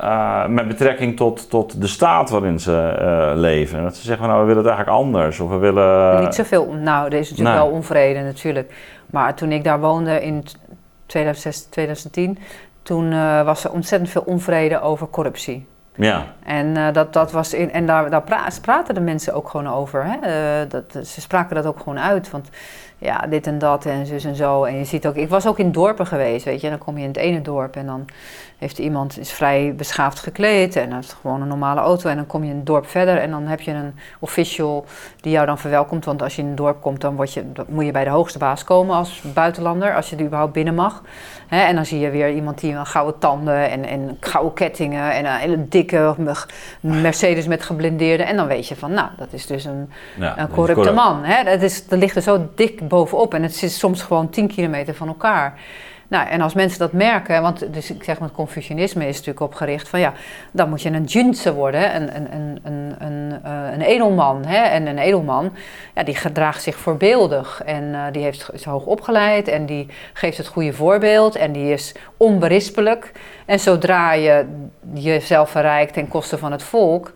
uh, met betrekking tot, tot de staat waarin ze uh, leven. Dat ze zeggen, nou, we willen het eigenlijk anders. Of we willen... Niet zoveel, nou, er is natuurlijk wel onvrede natuurlijk. Maar toen ik daar woonde in 2006, 2010, toen uh, was er ontzettend veel onvrede over corruptie. Ja. En, uh, dat, dat was in, en daar, daar praten de mensen ook gewoon over. Hè? Uh, dat, ze spraken dat ook gewoon uit. Want ja, dit en dat en zus en zo. En je ziet ook, ik was ook in dorpen geweest, weet je. Dan kom je in het ene dorp en dan heeft iemand is vrij beschaafd gekleed en heeft gewoon een normale auto. En dan kom je een dorp verder en dan heb je een official die jou dan verwelkomt. Want als je in een dorp komt, dan, word je, moet je bij de hoogste baas komen als buitenlander, als je er überhaupt binnen mag. en dan zie je weer iemand die een gouden tanden en, en gouden kettingen en een hele dikke Mercedes met geblindeerde. En dan weet je van, nou, dat is dus een, een corrupte man. Hè? Dat, is, dat ligt er zo dik bovenop en het zit soms gewoon 10 kilometer van elkaar. Nou, en als mensen dat merken, want dus ik zeg maar, het Confucianisme is natuurlijk opgericht van ja, dan moet je een junse worden, een, een, een, een, een, uh, een edelman. Hè? En een edelman, ja, die gedraagt zich voorbeeldig en uh, die heeft, is hoog opgeleid en die geeft het goede voorbeeld en die is onberispelijk. En zodra je jezelf verrijkt ten koste van het volk,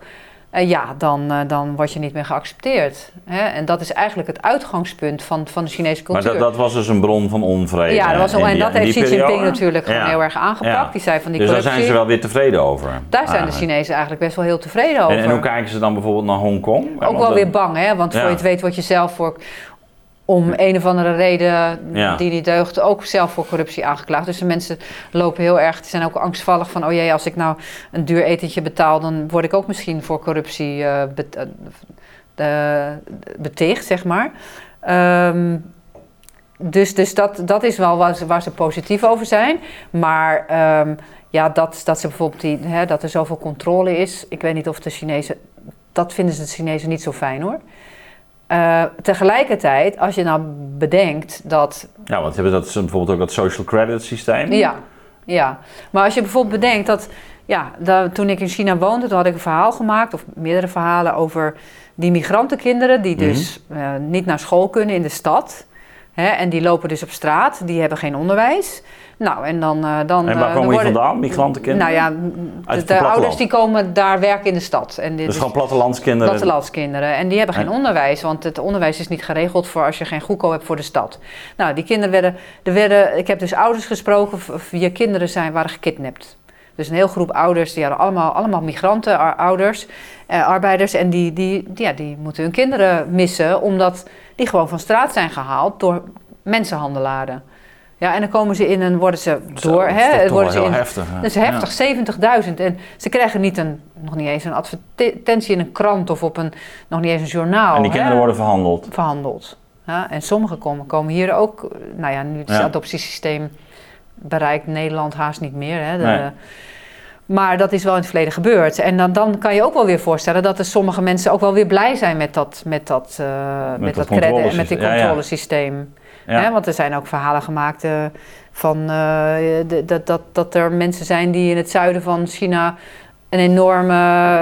uh, ja, dan, uh, dan word je niet meer geaccepteerd. Hè? En dat is eigenlijk het uitgangspunt van, van de Chinese cultuur. Maar dat, dat was dus een bron van onvrede. Ja, dat was, en dat heeft Xi Jinping natuurlijk gewoon heel erg aangepakt. Die zei van die dus daar zijn ze wel weer tevreden over. Daar zijn de Chinezen eigenlijk best wel heel tevreden over. En, en hoe kijken ze dan bijvoorbeeld naar Hongkong? Ook wel weer bang, hè? want voor je het weet word je zelf voor om een of andere reden die niet deugt, ook zelf voor corruptie aangeklaagd. Dus de mensen lopen heel erg, die zijn ook angstvallig van, oh jee, als ik nou een duur etentje betaal, dan word ik ook misschien voor corruptie uh, beticht, zeg maar. Um, dus dus dat, dat is wel waar ze, waar ze positief over zijn. Maar um, ja, dat, dat, ze bijvoorbeeld die, hè, dat er zoveel controle is, ik weet niet of de Chinezen, dat vinden ze de Chinezen niet zo fijn hoor. Uh, tegelijkertijd, als je nou bedenkt dat. Ja, want hebben dat bijvoorbeeld ook dat social credit systeem. Ja, ja. Maar als je bijvoorbeeld bedenkt dat. Ja, dat, toen ik in China woonde, toen had ik een verhaal gemaakt, of meerdere verhalen over die migrantenkinderen die dus mm niet naar school kunnen in de stad. Hè, en die lopen dus op straat, die hebben geen onderwijs. Nou, en dan... Uh, dan en waar uh, komen worden, vandaan, migrantenkinderen? Nou ja, de, de ouders die komen daar werken in de stad. En dit, dus gewoon plattelandskinderen? Plattelandskinderen. En die hebben geen en... onderwijs, want het onderwijs is niet geregeld voor als je geen goedkoop hebt voor de stad. Nou, die kinderen werden... Er werden ik heb dus ouders gesproken, wie kinderen zijn, waren gekidnapt. Dus een heel groep ouders, die hadden allemaal, allemaal migranten, ouders, eh, arbeiders. En die, die, ja, die moeten hun kinderen missen, omdat die gewoon van straat zijn gehaald door mensenhandelaren. Ja, en dan komen ze in en worden ze door. Zo, hè, worden ze in, heftig. Dat is heftig, ja. 70.000. En ze krijgen niet een, nog niet eens een advertentie in een krant of op een, nog niet eens een journaal. En die kinderen hè? worden verhandeld. Verhandeld. Ja, en sommigen komen, komen hier ook, nou ja, nu het ja. adoptiesysteem bereikt Nederland haast niet meer. Hè, de, Nee. Maar dat is wel in het verleden gebeurd. En dan, dan kan je ook wel weer voorstellen dat er sommige mensen ook wel weer blij zijn met dat, met dat, uh, met dat dat credit en met die controlesysteem. Hè, want er zijn ook verhalen gemaakt uh, van uh, de, dat, dat, dat er mensen zijn die in het zuiden van China een enorme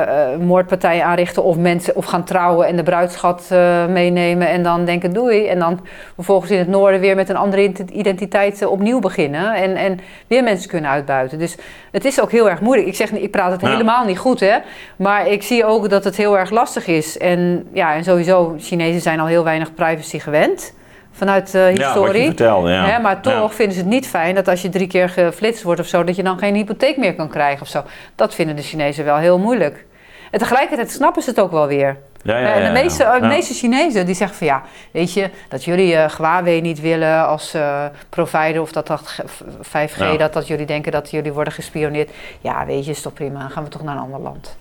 uh, moordpartij aanrichten of mensen of gaan trouwen en de bruidschat uh, meenemen en dan denken doei en dan vervolgens in het noorden weer met een andere identiteit uh, opnieuw beginnen en, en weer mensen kunnen uitbuiten. Dus het is ook heel erg moeilijk. Ik zeg ik praat het helemaal niet goed hè, maar ik zie ook dat het heel erg lastig is en ja en sowieso Chinezen zijn al heel weinig privacy gewend vanuit uh, Ja, historie. vertelde, ja. Hè, maar toch Ja. vinden ze het niet fijn dat als je drie keer geflitst wordt of zo, dat je dan geen hypotheek meer kan krijgen of zo. Dat vinden de Chinezen wel heel moeilijk. En tegelijkertijd snappen ze het ook wel weer. Ja, ja, Eh, en ja, de ja. meeste, eh, de Ja. meeste Chinezen die zeggen van ja, weet je, dat jullie eh Huawei niet willen als provider of dat, dat ge- 5G, Ja. dat, dat jullie denken dat jullie worden gespioneerd. Ja, weet je, is toch prima, dan gaan we toch naar een ander land.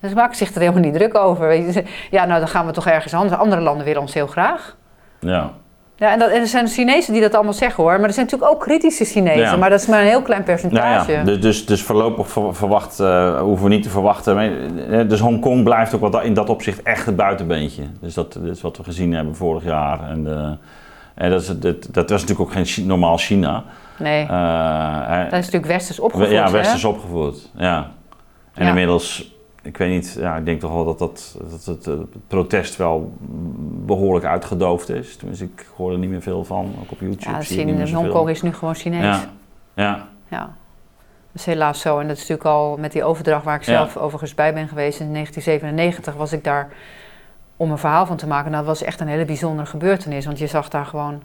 Dus ze maken zich er helemaal niet druk over. Weet je. Ja, nou dan gaan we toch ergens anders. Andere landen willen ons heel graag. Ja. Ja, en, dat, en er zijn Chinezen die dat allemaal zeggen hoor. Maar er zijn natuurlijk ook kritische Chinezen. Ja. Maar dat is maar een heel klein Nou percentage. ja, dus, dus, dus voorlopig ver- verwacht, eh, hoeven we niet te verwachten. Eh, Dus Hongkong blijft ook wat, in dat opzicht echt het buitenbeentje. Dus dat, dat is wat we gezien hebben vorig jaar. En, eh, en dat, is, dat, dat was natuurlijk ook geen normaal China. Nee, Eh, eh, dat is natuurlijk westers opgevoed. ja, hè? westers opgevoed. Ja. En Ja. inmiddels, ik weet niet, ja, ik denk toch wel dat, dat, dat het, eh, het protest wel behoorlijk uitgedoofd is. Tenminste, ik hoor er niet meer veel van. Ook op YouTube Ja, zie. Hongkong is nu gewoon Chinees. Ja, Ja. ja. Dat is helaas zo. En dat is natuurlijk al met die overdracht waar ik Ja. zelf overigens bij ben geweest. In 1997 was ik daar om een verhaal van te maken. Nou, dat was echt een hele bijzondere gebeurtenis. Want je zag daar gewoon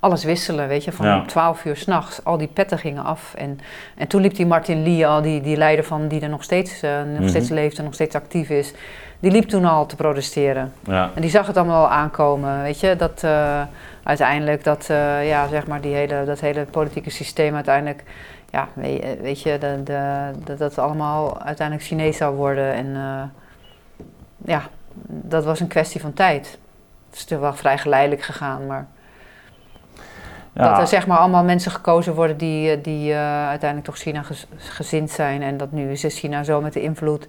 alles wisselen, weet je. Van Ja. 12 uur s'nachts. Al die petten gingen af. En, en toen liep die Martin Lee al, die, die leider van die er nog steeds, eh, nog Mhm. steeds leeft en nog steeds actief is. Die liep toen al te protesteren. ja. En die zag het allemaal al aankomen, weet je. Dat eh, uiteindelijk dat, eh, ja, zeg maar, die hele, dat hele politieke systeem uiteindelijk... Ja, weet, je- de, de, dat dat allemaal uiteindelijk Chinees zou worden. En ja, dat was een kwestie van tijd. Het is natuurlijk wel vrij geleidelijk gegaan, maar... Ja. Dat er zeg maar allemaal mensen gekozen worden die, eh, die eh, uiteindelijk toch China gez- gezind zijn. En dat nu is China zo met de invloed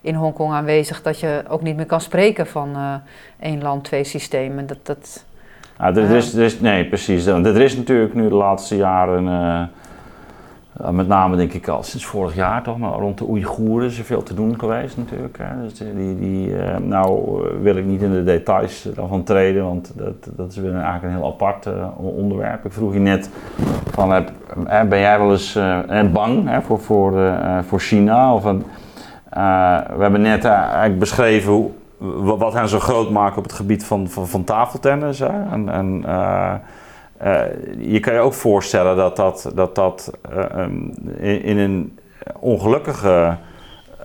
in Hongkong aanwezig dat je ook niet meer kan spreken van eh, één land, twee systemen. Dat, dat, Ja, er, is, er is, nee, precies. Er is natuurlijk nu de laatste jaren, eh, met name denk ik al sinds vorig jaar toch, maar rond de Oeigoeren is er veel te doen geweest natuurlijk. Hè. Dus die, die, eh, nou eh, wil ik niet in de details daarvan treden, want dat, dat is weer eigenlijk een heel apart onderwerp. Ik vroeg je net, van, ben jij wel eens bang hè, voor, voor, voor China? Of we hebben net eigenlijk beschreven hoe, wa- wat hen zo groot maakt op het gebied van, van, van tafeltennis. Hè? En, en, eh, je kan je ook voorstellen dat dat, dat, dat eh, ehm, in, in een ongelukkige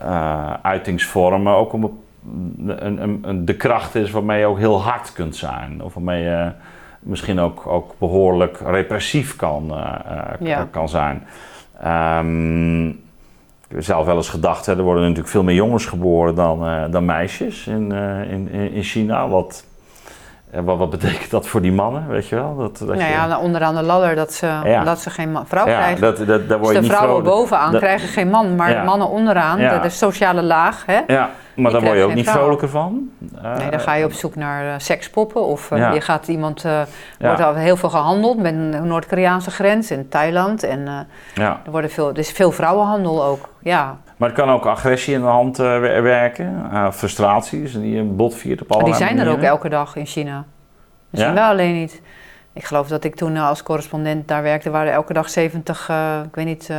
eh, uitingsvorm ook een, een, een, een- de kracht is waarmee je ook heel hard kunt zijn. Of waarmee je misschien ook, ook behoorlijk repressief kan, Ja. kan zijn. Ehm, ik heb zelf wel eens gedacht, hè, er worden natuurlijk veel meer jongens geboren dan, dan meisjes in, in, in in China. Wat, eh, wat, wat betekent dat voor die mannen, weet je wel? Dat, dat nou je- ja, onderaan de ladder dat ze, Ja. dat ze geen vrouw ja, krijgen. dat, dat, daar word dus je de niet vrouwen bovenaan dat- krijgen geen man, maar Ja. de mannen onderaan, de, de sociale laag, hè? Ja, maar daar word je ook niet vrouw. vrolijker van. Nee, dan ga je op zoek naar eh, sekspoppen of eh, je gaat iemand, eh wordt al heel veel gehandeld met de Noord-Koreaanse grens in Thailand en eh, Ja. er, worden veel, er is veel vrouwenhandel ook, ja. Maar het kan ook agressie in de hand eh, wer- werken, eh, frustraties die je botviert op allerlei die zijn er ook elke dag in China. We Ja? zien wel alleen niet. ik geloof dat ik toen als correspondent daar werkte, waren elke dag 70, ik weet niet,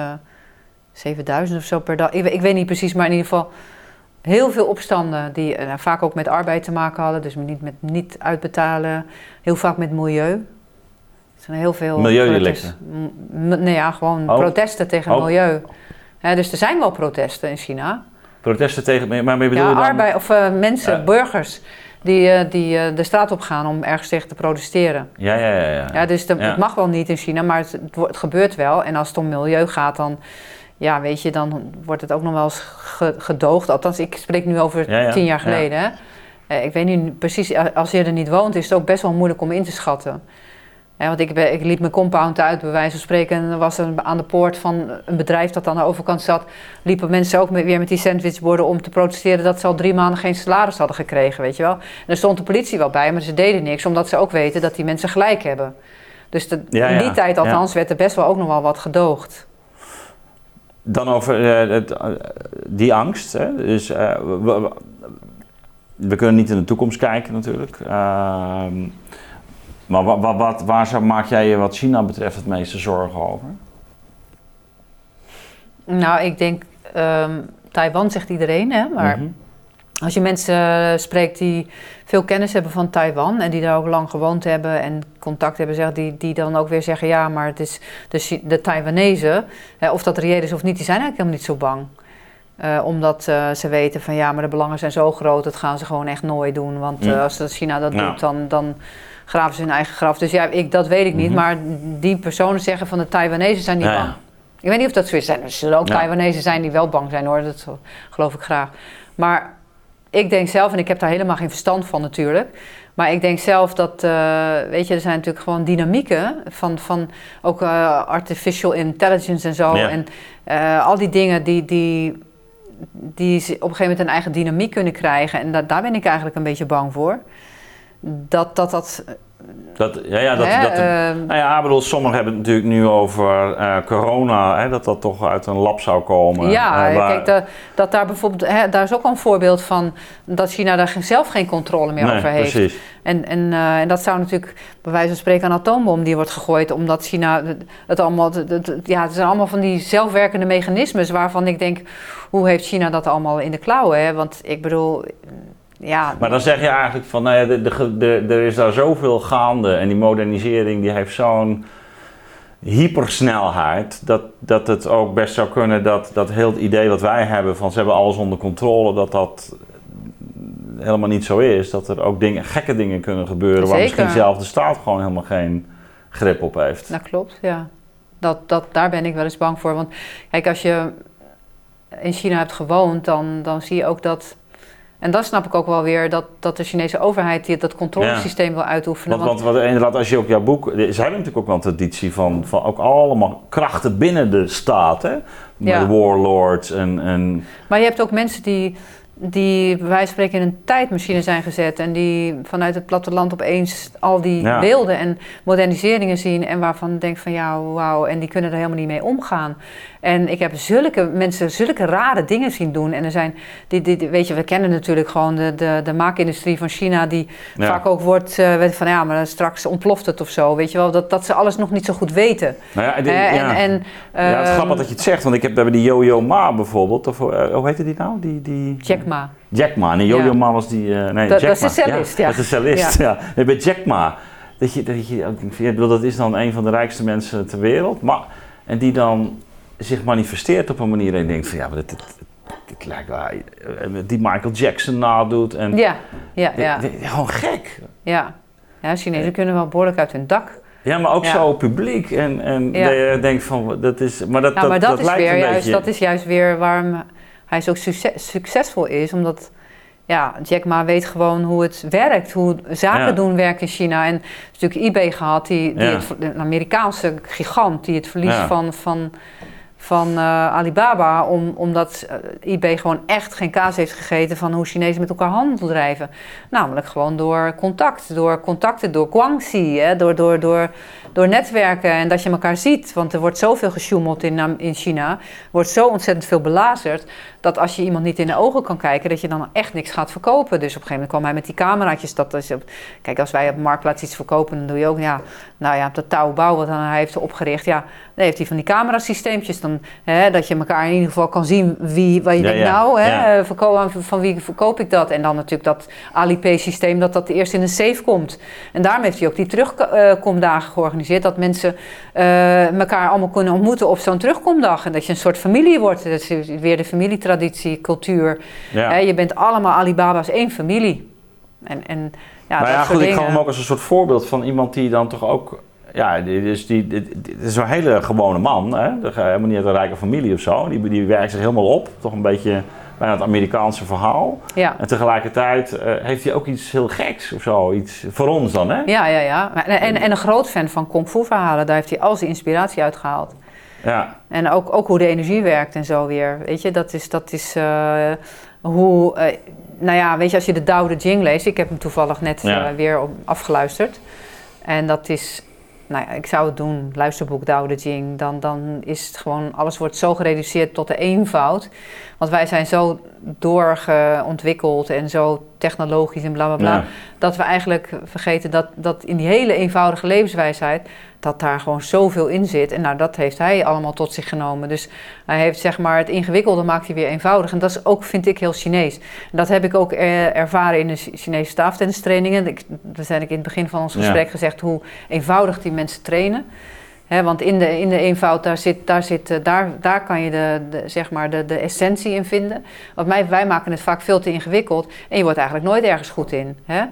7000 of zo per dag. Ik, ik, weet niet precies, maar in ieder geval heel veel opstanden die vaak ook met arbeid te maken hadden. Dus niet met niet uitbetalen, heel vaak met milieu. Er zijn heel veel... Milieudelicten? Nee, ja, gewoon oh. protesten tegen het oh. milieu. Dus er zijn wel protesten in China. Protesten tegen, maar bedoel ja, je dan... arbeid, of uh, mensen, burgers, die, uh, die uh, de straat op gaan om ergens tegen te protesteren. Ja, ja, ja. ja. ja dus het mag wel niet in China, maar het, het, gebeurt wel. En als het om milieu gaat, dan, ja, weet je, dan wordt het ook nog wel eens gedoogd. Althans, ik spreek nu over tien jaar geleden. ik weet niet precies, als je er niet woont, is het ook best wel moeilijk om in te schatten want ik, ik, liep mijn compound uit, bij wijze van spreken. En er was er aan de poort van een bedrijf dat aan de overkant zat. liepen mensen ook met, weer met die sandwichborden om te protesteren. dat ze al drie maanden geen salaris hadden gekregen, weet je wel. En er stond de politie wel bij, maar ze deden niks, omdat ze ook weten dat die mensen gelijk hebben. Dus in die tijd althans werd er best wel ook nog wel wat gedoogd. Dan over uh, het, uh, die angst. Hè? Dus uh, we, we, kunnen niet in de toekomst kijken natuurlijk. Ehm, maar wat, wat, wat, waar maak jij je wat China betreft het meeste zorgen over? Nou, ik denk um, Taiwan zegt iedereen, hè, maar mhm. als je mensen spreekt die veel kennis hebben van Taiwan en die daar ook lang gewoond hebben en contact hebben, zeg, die, die dan ook weer zeggen: ja, maar het is de, de Taiwanese, hè, of dat reëel is of niet, die zijn eigenlijk helemaal niet zo bang. Uh, omdat uh, ze weten van ja, maar de belangen zijn zo groot, dat gaan ze gewoon echt nooit doen. Want uh, als China dat doet, dan, dan graven ze hun eigen graf. Dus ja, ik, dat weet ik niet. Mhm. Maar die personen zeggen van de Taiwanese zijn niet bang. Ik weet niet of dat zo is. Er zullen ook Taiwanese zijn die wel bang zijn hoor. Dat geloof ik graag. Maar ik denk zelf, en ik heb daar helemaal geen verstand van natuurlijk. Maar ik denk zelf dat, uh, weet je, er zijn natuurlijk gewoon dynamieken van, van ook uh, artificial intelligence en zo. En uh, al die dingen die, die, die op een gegeven moment een eigen dynamiek kunnen krijgen. En da daar ben ik eigenlijk een beetje bang voor dat dat. dat dat, ja, ja, dat, dat, uh, nou ja, bedoel, sommigen hebben het natuurlijk nu over uh, corona, hè, dat dat toch uit een lab zou komen. Ja, uh, kijk, dat, dat daar bijvoorbeeld, hè, daar is ook al een voorbeeld van dat China daar zelf geen controle meer over heeft. Precies. En, en, en dat zou natuurlijk, bij wijze van spreken, een atoombom die wordt gegooid, omdat China het allemaal, het, ja, het zijn allemaal van die zelfwerkende mechanismes waarvan ik denk, hoe heeft China dat allemaal in de klauwen? Hè? Want ik bedoel ja. Maar dan zeg je eigenlijk van, nou ja, de, de, de, er is daar zoveel gaande en die modernisering die heeft zo'n hypersnelheid dat, dat het ook best zou kunnen dat, dat heel het idee wat wij hebben van ze hebben alles onder controle, dat dat helemaal niet zo is. Dat er ook dingen, gekke dingen kunnen gebeuren waar misschien zelf de staat gewoon helemaal geen grip op heeft. Dat klopt, ja. Dat, dat, daar ben ik wel eens bang voor. Want kijk, als je in China hebt gewoond, dan, dan zie je ook dat en dan snap ik ook wel weer dat, dat de Chinese overheid die dat controlesysteem wil uitoefenen. Want, want, want inderdaad, als je ook jouw boek. Ze hebben natuurlijk ook wel een traditie van, van ook allemaal krachten binnen de staat. Hè? Ja. warlords en, en. Maar je hebt ook mensen die die bij wijze van spreken in een tijdmachine zijn gezet en die vanuit het platteland opeens al die beelden en moderniseringen zien en waarvan denk van ja, wauw, en die kunnen er helemaal niet mee omgaan. En ik heb zulke mensen zulke rare dingen zien doen. En er zijn, die, die, weet je, we kennen natuurlijk gewoon de, de, de maakindustrie van China, die vaak ook wordt uh, van ja, maar straks ontploft het of zo. Weet je wel, dat, dat ze alles nog niet zo goed weten. Nou ja, en, ja. En, ja, het is grappig ehm, dat je het zegt, want ik heb bij die Yo-Yo Ma bijvoorbeeld, of uh, hoe heette die nou? Die, die, Jack Ma. Jack Ma, nee, Yo-Yo Ma was die, uh, nee, dat, Jack dat is de cellist, ja. Dat is de cellist, ja. Nee, bij Jack Ma, dat je, dat je, dat is dan een van de rijkste mensen ter wereld, maar, en die dan zich manifesteert op een manier en je denkt van ja, maar dit, dit, lijkt wel, eh, die Michael Jackson nadoet. En ja, ja, ja. Gewoon gek. Ja, ja Chinezen kunnen wel behoorlijk uit hun dak. Ja, maar ook zo publiek. En, en ja. je denkt van, dat is... Maar dat, ja, maar dat, dat, is weer juist, dat is juist weer waarom hij zo succes, succesvol is. Omdat ja, Jack Ma weet gewoon hoe het werkt, hoe zaken doen werken in China. En natuurlijk eBay gehad, die, die het, een Amerikaanse gigant die het verlies van, van van uh, Alibaba, om, omdat uh, eBay gewoon echt geen kaas heeft gegeten van hoe Chinezen met elkaar handel drijven. Namelijk gewoon door contact, door contacten, door guangxi, hè, door, door, door, door netwerken en dat je elkaar ziet. Want er wordt zoveel gesjoemeld in, in China, wordt zo ontzettend veel belazerd, dat als je iemand niet in de ogen kan kijken, dat je dan echt niks gaat verkopen. Dus op een gegeven moment kwam hij met die cameraatjes. Dat is, kijk, als wij op Marktplaats iets verkopen, dan doe je ook, ja, nou ja, dat touwbouw wat hij heeft opgericht, ja, dan heeft hij van die camerasysteempjes. Dan, hè, dat je elkaar in ieder geval kan zien wie, waar je denkt, nou, hè, ja. verkoop, van wie verkoop ik dat? En dan natuurlijk dat Alipay-systeem, dat dat eerst in een safe komt. En daarom heeft hij ook die terugkomdagen georganiseerd, dat mensen uh, elkaar allemaal kunnen ontmoeten op zo'n terugkomdag. En dat je een soort familie wordt. Dat is weer de familietraditie, cultuur. Hè, je bent allemaal Alibaba's één familie. En, en ja, maar ja, goed, ik kan hem ook als een soort voorbeeld van iemand die dan toch ook ja, dus die, dit, is een hele gewone man. Hè? Helemaal niet uit een rijke familie of zo. Die, die werkt zich helemaal op. Toch een beetje bijna het Amerikaanse verhaal. Ja. En tegelijkertijd uh, heeft hij ook iets heel geks of zo. Iets voor ons dan, hè? Ja, ja, ja. En, en een groot fan van kung fu verhalen. Daar heeft hij al zijn inspiratie uit gehaald. Ja. En ook, ook hoe de energie werkt en zo weer. Weet je, dat is, dat is uh, hoe... Uh, nou ja, weet je, als je de Tao Te Ching leest... Ik heb hem toevallig net ja. weer afgeluisterd. En dat is nou ja, ik zou het doen, luisterboek Dao De Jing, dan, dan is het gewoon, alles wordt zo gereduceerd tot de eenvoud. Want wij zijn zo doorontwikkeld en zo technologisch en bla bla bla, dat we eigenlijk vergeten dat, dat in die hele eenvoudige levenswijsheid, dat daar gewoon zoveel in zit. En nou, dat heeft hij allemaal tot zich genomen. Dus hij heeft zeg maar het ingewikkelde maakt hij weer eenvoudig. En dat is ook, vind ik, heel Chinees. En dat heb ik ook eh, ervaren in de Chinese staaftennistrainingen. Ik, dat zijn ik in het begin van ons gesprek gezegd hoe eenvoudig die mensen trainen. He, want in de, in de eenvoud, daar, zit, daar, zit, eh, daar, daar kan je de, de, zeg maar de, de essentie in vinden. Want wij, wij maken het vaak veel te ingewikkeld en je wordt eigenlijk nooit ergens goed in. He?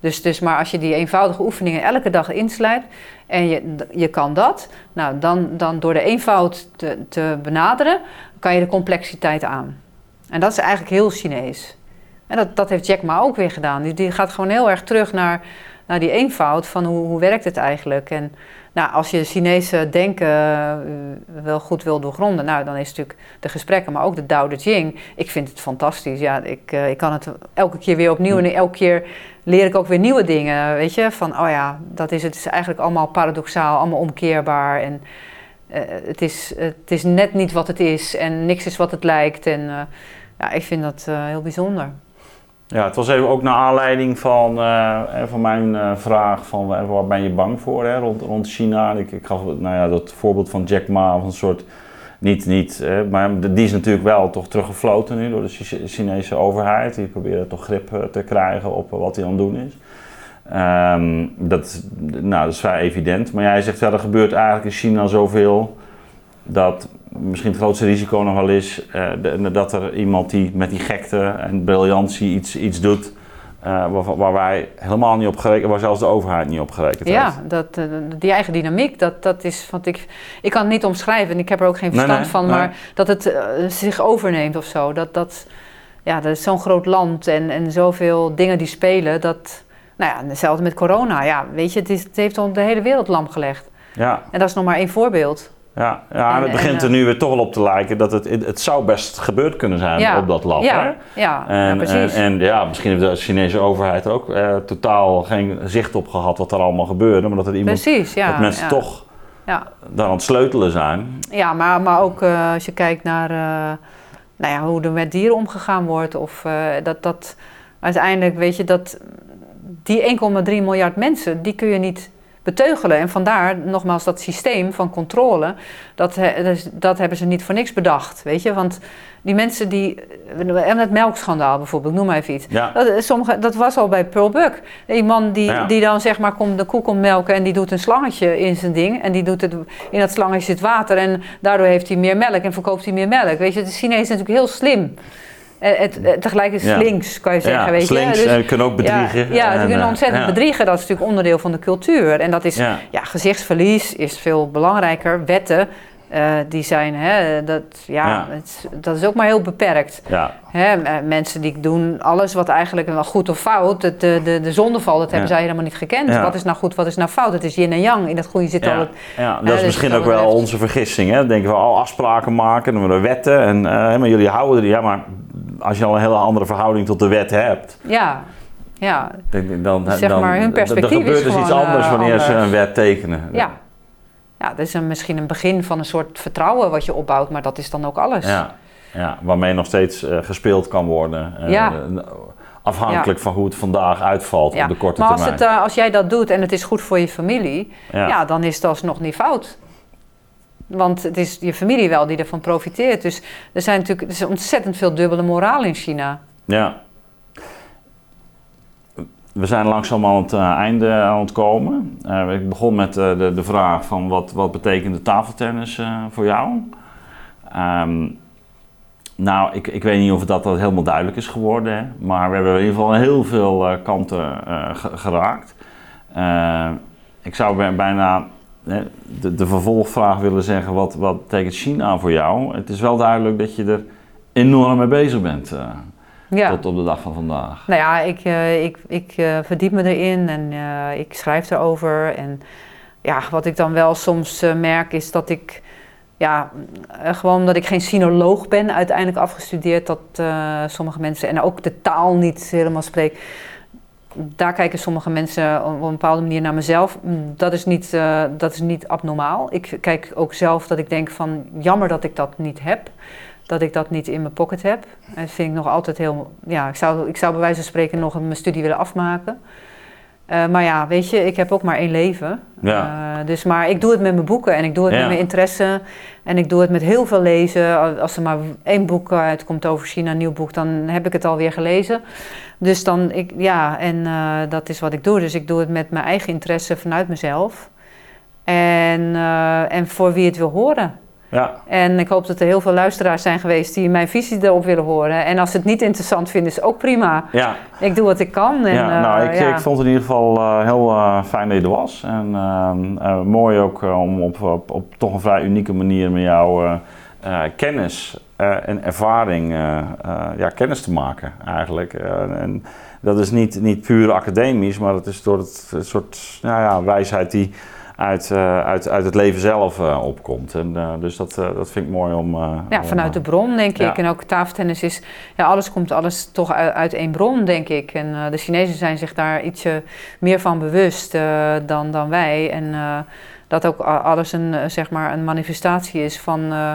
Dus, dus maar als je die eenvoudige oefeningen elke dag inslijt en je, je kan dat, nou, dan, dan door de eenvoud te, te benaderen, kan je de complexiteit aan. En dat is eigenlijk heel Chinees. En dat, dat heeft Jack Ma ook weer gedaan. Die, die gaat gewoon heel erg terug naar, naar die eenvoud van hoe, hoe werkt het eigenlijk. En nou, als je Chinese denken uh, wel goed wil doorgronden, nou, dan is het natuurlijk de gesprekken, maar ook de Tao Te Ching. Ik vind het fantastisch. Ja, ik, uh, ik kan het elke keer weer opnieuw en elke keer leer ik ook weer nieuwe dingen. Weet je, van oh ja, dat is het. Het is eigenlijk allemaal paradoxaal, allemaal omkeerbaar. En uh, het, is, het is net niet wat het is en niks is wat het lijkt. En ja, ik vind dat heel bijzonder. Ja, het was even ook naar aanleiding van, uh, van mijn uh, vraag van waar ben je bang voor hè, rond, rond China. Ik, ik gaf nou ja, dat voorbeeld van Jack Ma, van een soort, niet, niet maar die is natuurlijk wel toch teruggefloten nu door de Chinese overheid. Die proberen toch grip te krijgen op wat hij aan het doen is. Um, dat, nou, dat is vrij evident. Maar jij zegt, ja, er gebeurt eigenlijk in China zoveel dat misschien het grootste risico nog wel is uh, de, dat er iemand die met die gekte en briljantie iets, iets doet. Uh, waar, waar, wij helemaal niet op gerekend, waar zelfs de overheid niet op gerekend ja, heeft. Ja, dat, uh, die eigen dynamiek, dat, dat is, want ik, ik kan het niet omschrijven en ik heb er ook geen verstand nee, nee, van, nee. maar dat het zich overneemt of zo. Dat, dat, ja, dat is zo'n groot land en, en zoveel dingen die spelen, dat, nou ja, hetzelfde met corona. Ja, weet je, het, is, het heeft de hele wereld lam gelegd. Ja. En dat is nog maar één voorbeeld. Ja, ja en, het begint er nu weer toch wel op te lijken dat het, het zou best gebeurd kunnen zijn ja, op dat lab. Ja, hè? ja, en, ja, precies. En, en, ja, misschien heeft de Chinese overheid er ook eh, totaal geen zicht op gehad wat er allemaal gebeurde. Maar dat er iemand, precies, ja, dat mensen toch ja. daar aan het sleutelen zijn. Ja, maar, maar ook uh, als je kijkt naar uh, nou ja, hoe er met dieren omgegaan wordt. Of uh, dat, dat uiteindelijk, weet je, dat die 1,3 miljard mensen, die kun je niet beteugelen. En vandaar, nogmaals, dat systeem van controle, dat, dat hebben ze niet voor niks bedacht, weet je. Want die mensen die, en het melkschandaal bijvoorbeeld, noem maar even iets. Ja. Dat, sommige, dat was al bij Pearl Buck. Die man die, Ja. die dan zeg maar komt, de koe komt melken en die doet een slangetje in zijn ding. En die doet het, in dat slangetje zit water en daardoor heeft hij meer melk en verkoopt hij meer melk. Weet je, de Chinezen zijn natuurlijk heel slim. En het, het, tegelijk is Ja. slinks, kan je zeggen. ja, weet je. slinks Dus- en kunnen ook bedriegen. ja, ze En, kunnen eh, ontzettend bedriegen. Dat is natuurlijk onderdeel van de cultuur. En dat is. Ja. gezichtsverlies is veel belangrijker. Wetten, eh, die zijn, hè, dat, ja, Ja. Het, dat is ook maar heel beperkt. Ja, Hè, eh, mensen die doen alles wat eigenlijk wel goed of fout, het, de, de, de zondeval, dat hebben zij helemaal niet gekend. Wat is nou goed, wat is nou fout? Het is yin en yang. In dat goede zit al het... ja, dat dus is misschien wat ook dat wel onze vergissing. Hè? Denken we al afspraken maken, dan worden wetten. En, eh, maar jullie houden er. Ja, maar als je al een hele andere verhouding tot de wet hebt, Ja, ja, dan, dan, Dus zeg maar, hun perspectief dan gebeurt is dus iets anders wanneer ze een wet tekenen. ja. Ja, dat is een, misschien een begin van een soort vertrouwen wat je opbouwt, maar dat is dan ook alles. Ja, ja, waarmee nog steeds eh, gespeeld kan worden. Eh, Ja. afhankelijk van hoe het vandaag uitvalt Ja, op de korte maar als, termijn. het, eh, als jij dat doet en het is goed voor je familie, ja. dan is het alsnog niet fout. Want het is je familie wel die ervan profiteert. Dus er zijn natuurlijk er is ontzettend veel dubbele moraal in China. Ja. We zijn langzaam aan het eh, einde aan het komen. Eh, ik begon met eh, de, de vraag van wat, wat betekent de tafeltennis voor jou? Ehm, nou, ik, ik weet niet of dat, dat helemaal duidelijk is geworden. Hè? Maar we hebben in ieder geval heel veel kanten ge- geraakt. Ik zou bij- bijna de, de vervolgvraag willen zeggen, wat, wat betekent China voor jou? Het is wel duidelijk dat je er enorm mee bezig bent. Ja. tot op de dag van vandaag. Nou ja, ik, eh, ik, ik eh, verdiep me erin en eh, ik schrijf erover. En ja, wat ik dan wel soms merk is dat ik, ja, gewoon omdat ik geen sinoloog ben, uiteindelijk afgestudeerd, dat sommige mensen, en ook de taal niet helemaal spreek, daar kijken sommige mensen op een bepaalde manier naar mezelf. Dat is niet, dat is niet abnormaal. Ik kijk ook zelf dat ik denk van, jammer dat ik dat niet heb. Dat ik dat niet in mijn pocket heb. En dat vind ik nog altijd heel... Ja, ik zou, ik zou bij wijze van spreken nog mijn studie willen afmaken. Eh, maar ja, weet je, ik heb ook maar één leven. Ja. Eh, dus, maar ik doe het met mijn boeken en ik doe het Ja. met mijn interesse. En ik doe het met heel veel lezen. Als er maar één boek uitkomt over China, een nieuw boek, dan heb ik het alweer gelezen. Dus dan, ik, ja, en eh, dat is wat ik doe. Dus ik doe het met mijn eigen interesse vanuit mezelf. En, eh, en voor wie het wil horen. Ja, En ik hoop dat er heel veel luisteraars zijn geweest die mijn visie erop willen horen. En als ze het niet interessant vinden, is ook prima. ja. Ik doe wat ik kan. En, ja, nou, eh, ik, ja. ik vond het in ieder geval eh, heel eh, fijn dat je er was. En mooi ook om op, op, op toch een vrij unieke manier met jou eh, kennis en ervaring ja, kennis te maken eigenlijk. En dat is niet, niet puur academisch, maar dat is door het, het soort nou ja, wijsheid die uit, eh, uit, uit het leven zelf eh, opkomt. En, eh, dus dat, dat vind ik mooi om... Ja, vanuit de bron, denk ja. ik. En ook tafeltennis is... Ja, alles komt alles toch uit, uit één bron, denk ik. En de Chinezen zijn zich daar ietsje meer van bewust dan, dan wij. En dat ook alles een, zeg maar een manifestatie is van, eh,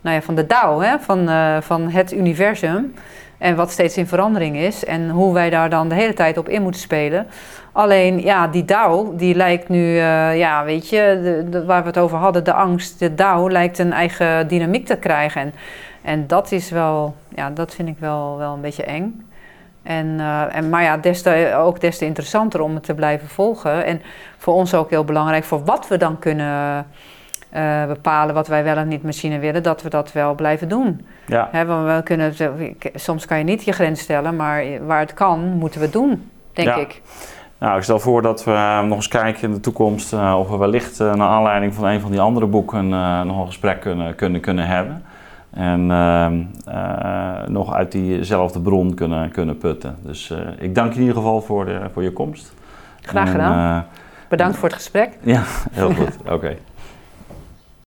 nou ja, van de Tao, hè? Van, van het universum. En wat steeds in verandering is. En hoe wij daar dan de hele tijd op in moeten spelen. Alleen, ja, die Tao, die lijkt nu, eh, ja, weet je, de, waar we het over hadden, de angst, de Tao lijkt een eigen dynamiek te krijgen. En, en dat is wel, ja, dat vind ik wel, wel een beetje eng. En, eh, en, maar ja, des ook des te interessanter om het te blijven volgen. En voor ons ook heel belangrijk, voor wat we dan kunnen eh, bepalen, wat wij wel en niet machine willen, dat we dat wel blijven doen. Ja, Hè, want we kunnen, soms kan je niet je grens stellen, maar waar het kan, moeten we het doen, denk Ja. ik. Nou, ik stel voor dat we eh, nog eens kijken in de toekomst eh, of we wellicht eh, naar aanleiding van een van die andere boeken nog een gesprek kunnen, kunnen, kunnen hebben. En ehm, eh, nog uit diezelfde bron kunnen, kunnen putten. Dus ik dank je in ieder geval voor, de, voor je komst. Graag gedaan. Bedankt voor het gesprek. ja, heel goed. Oké.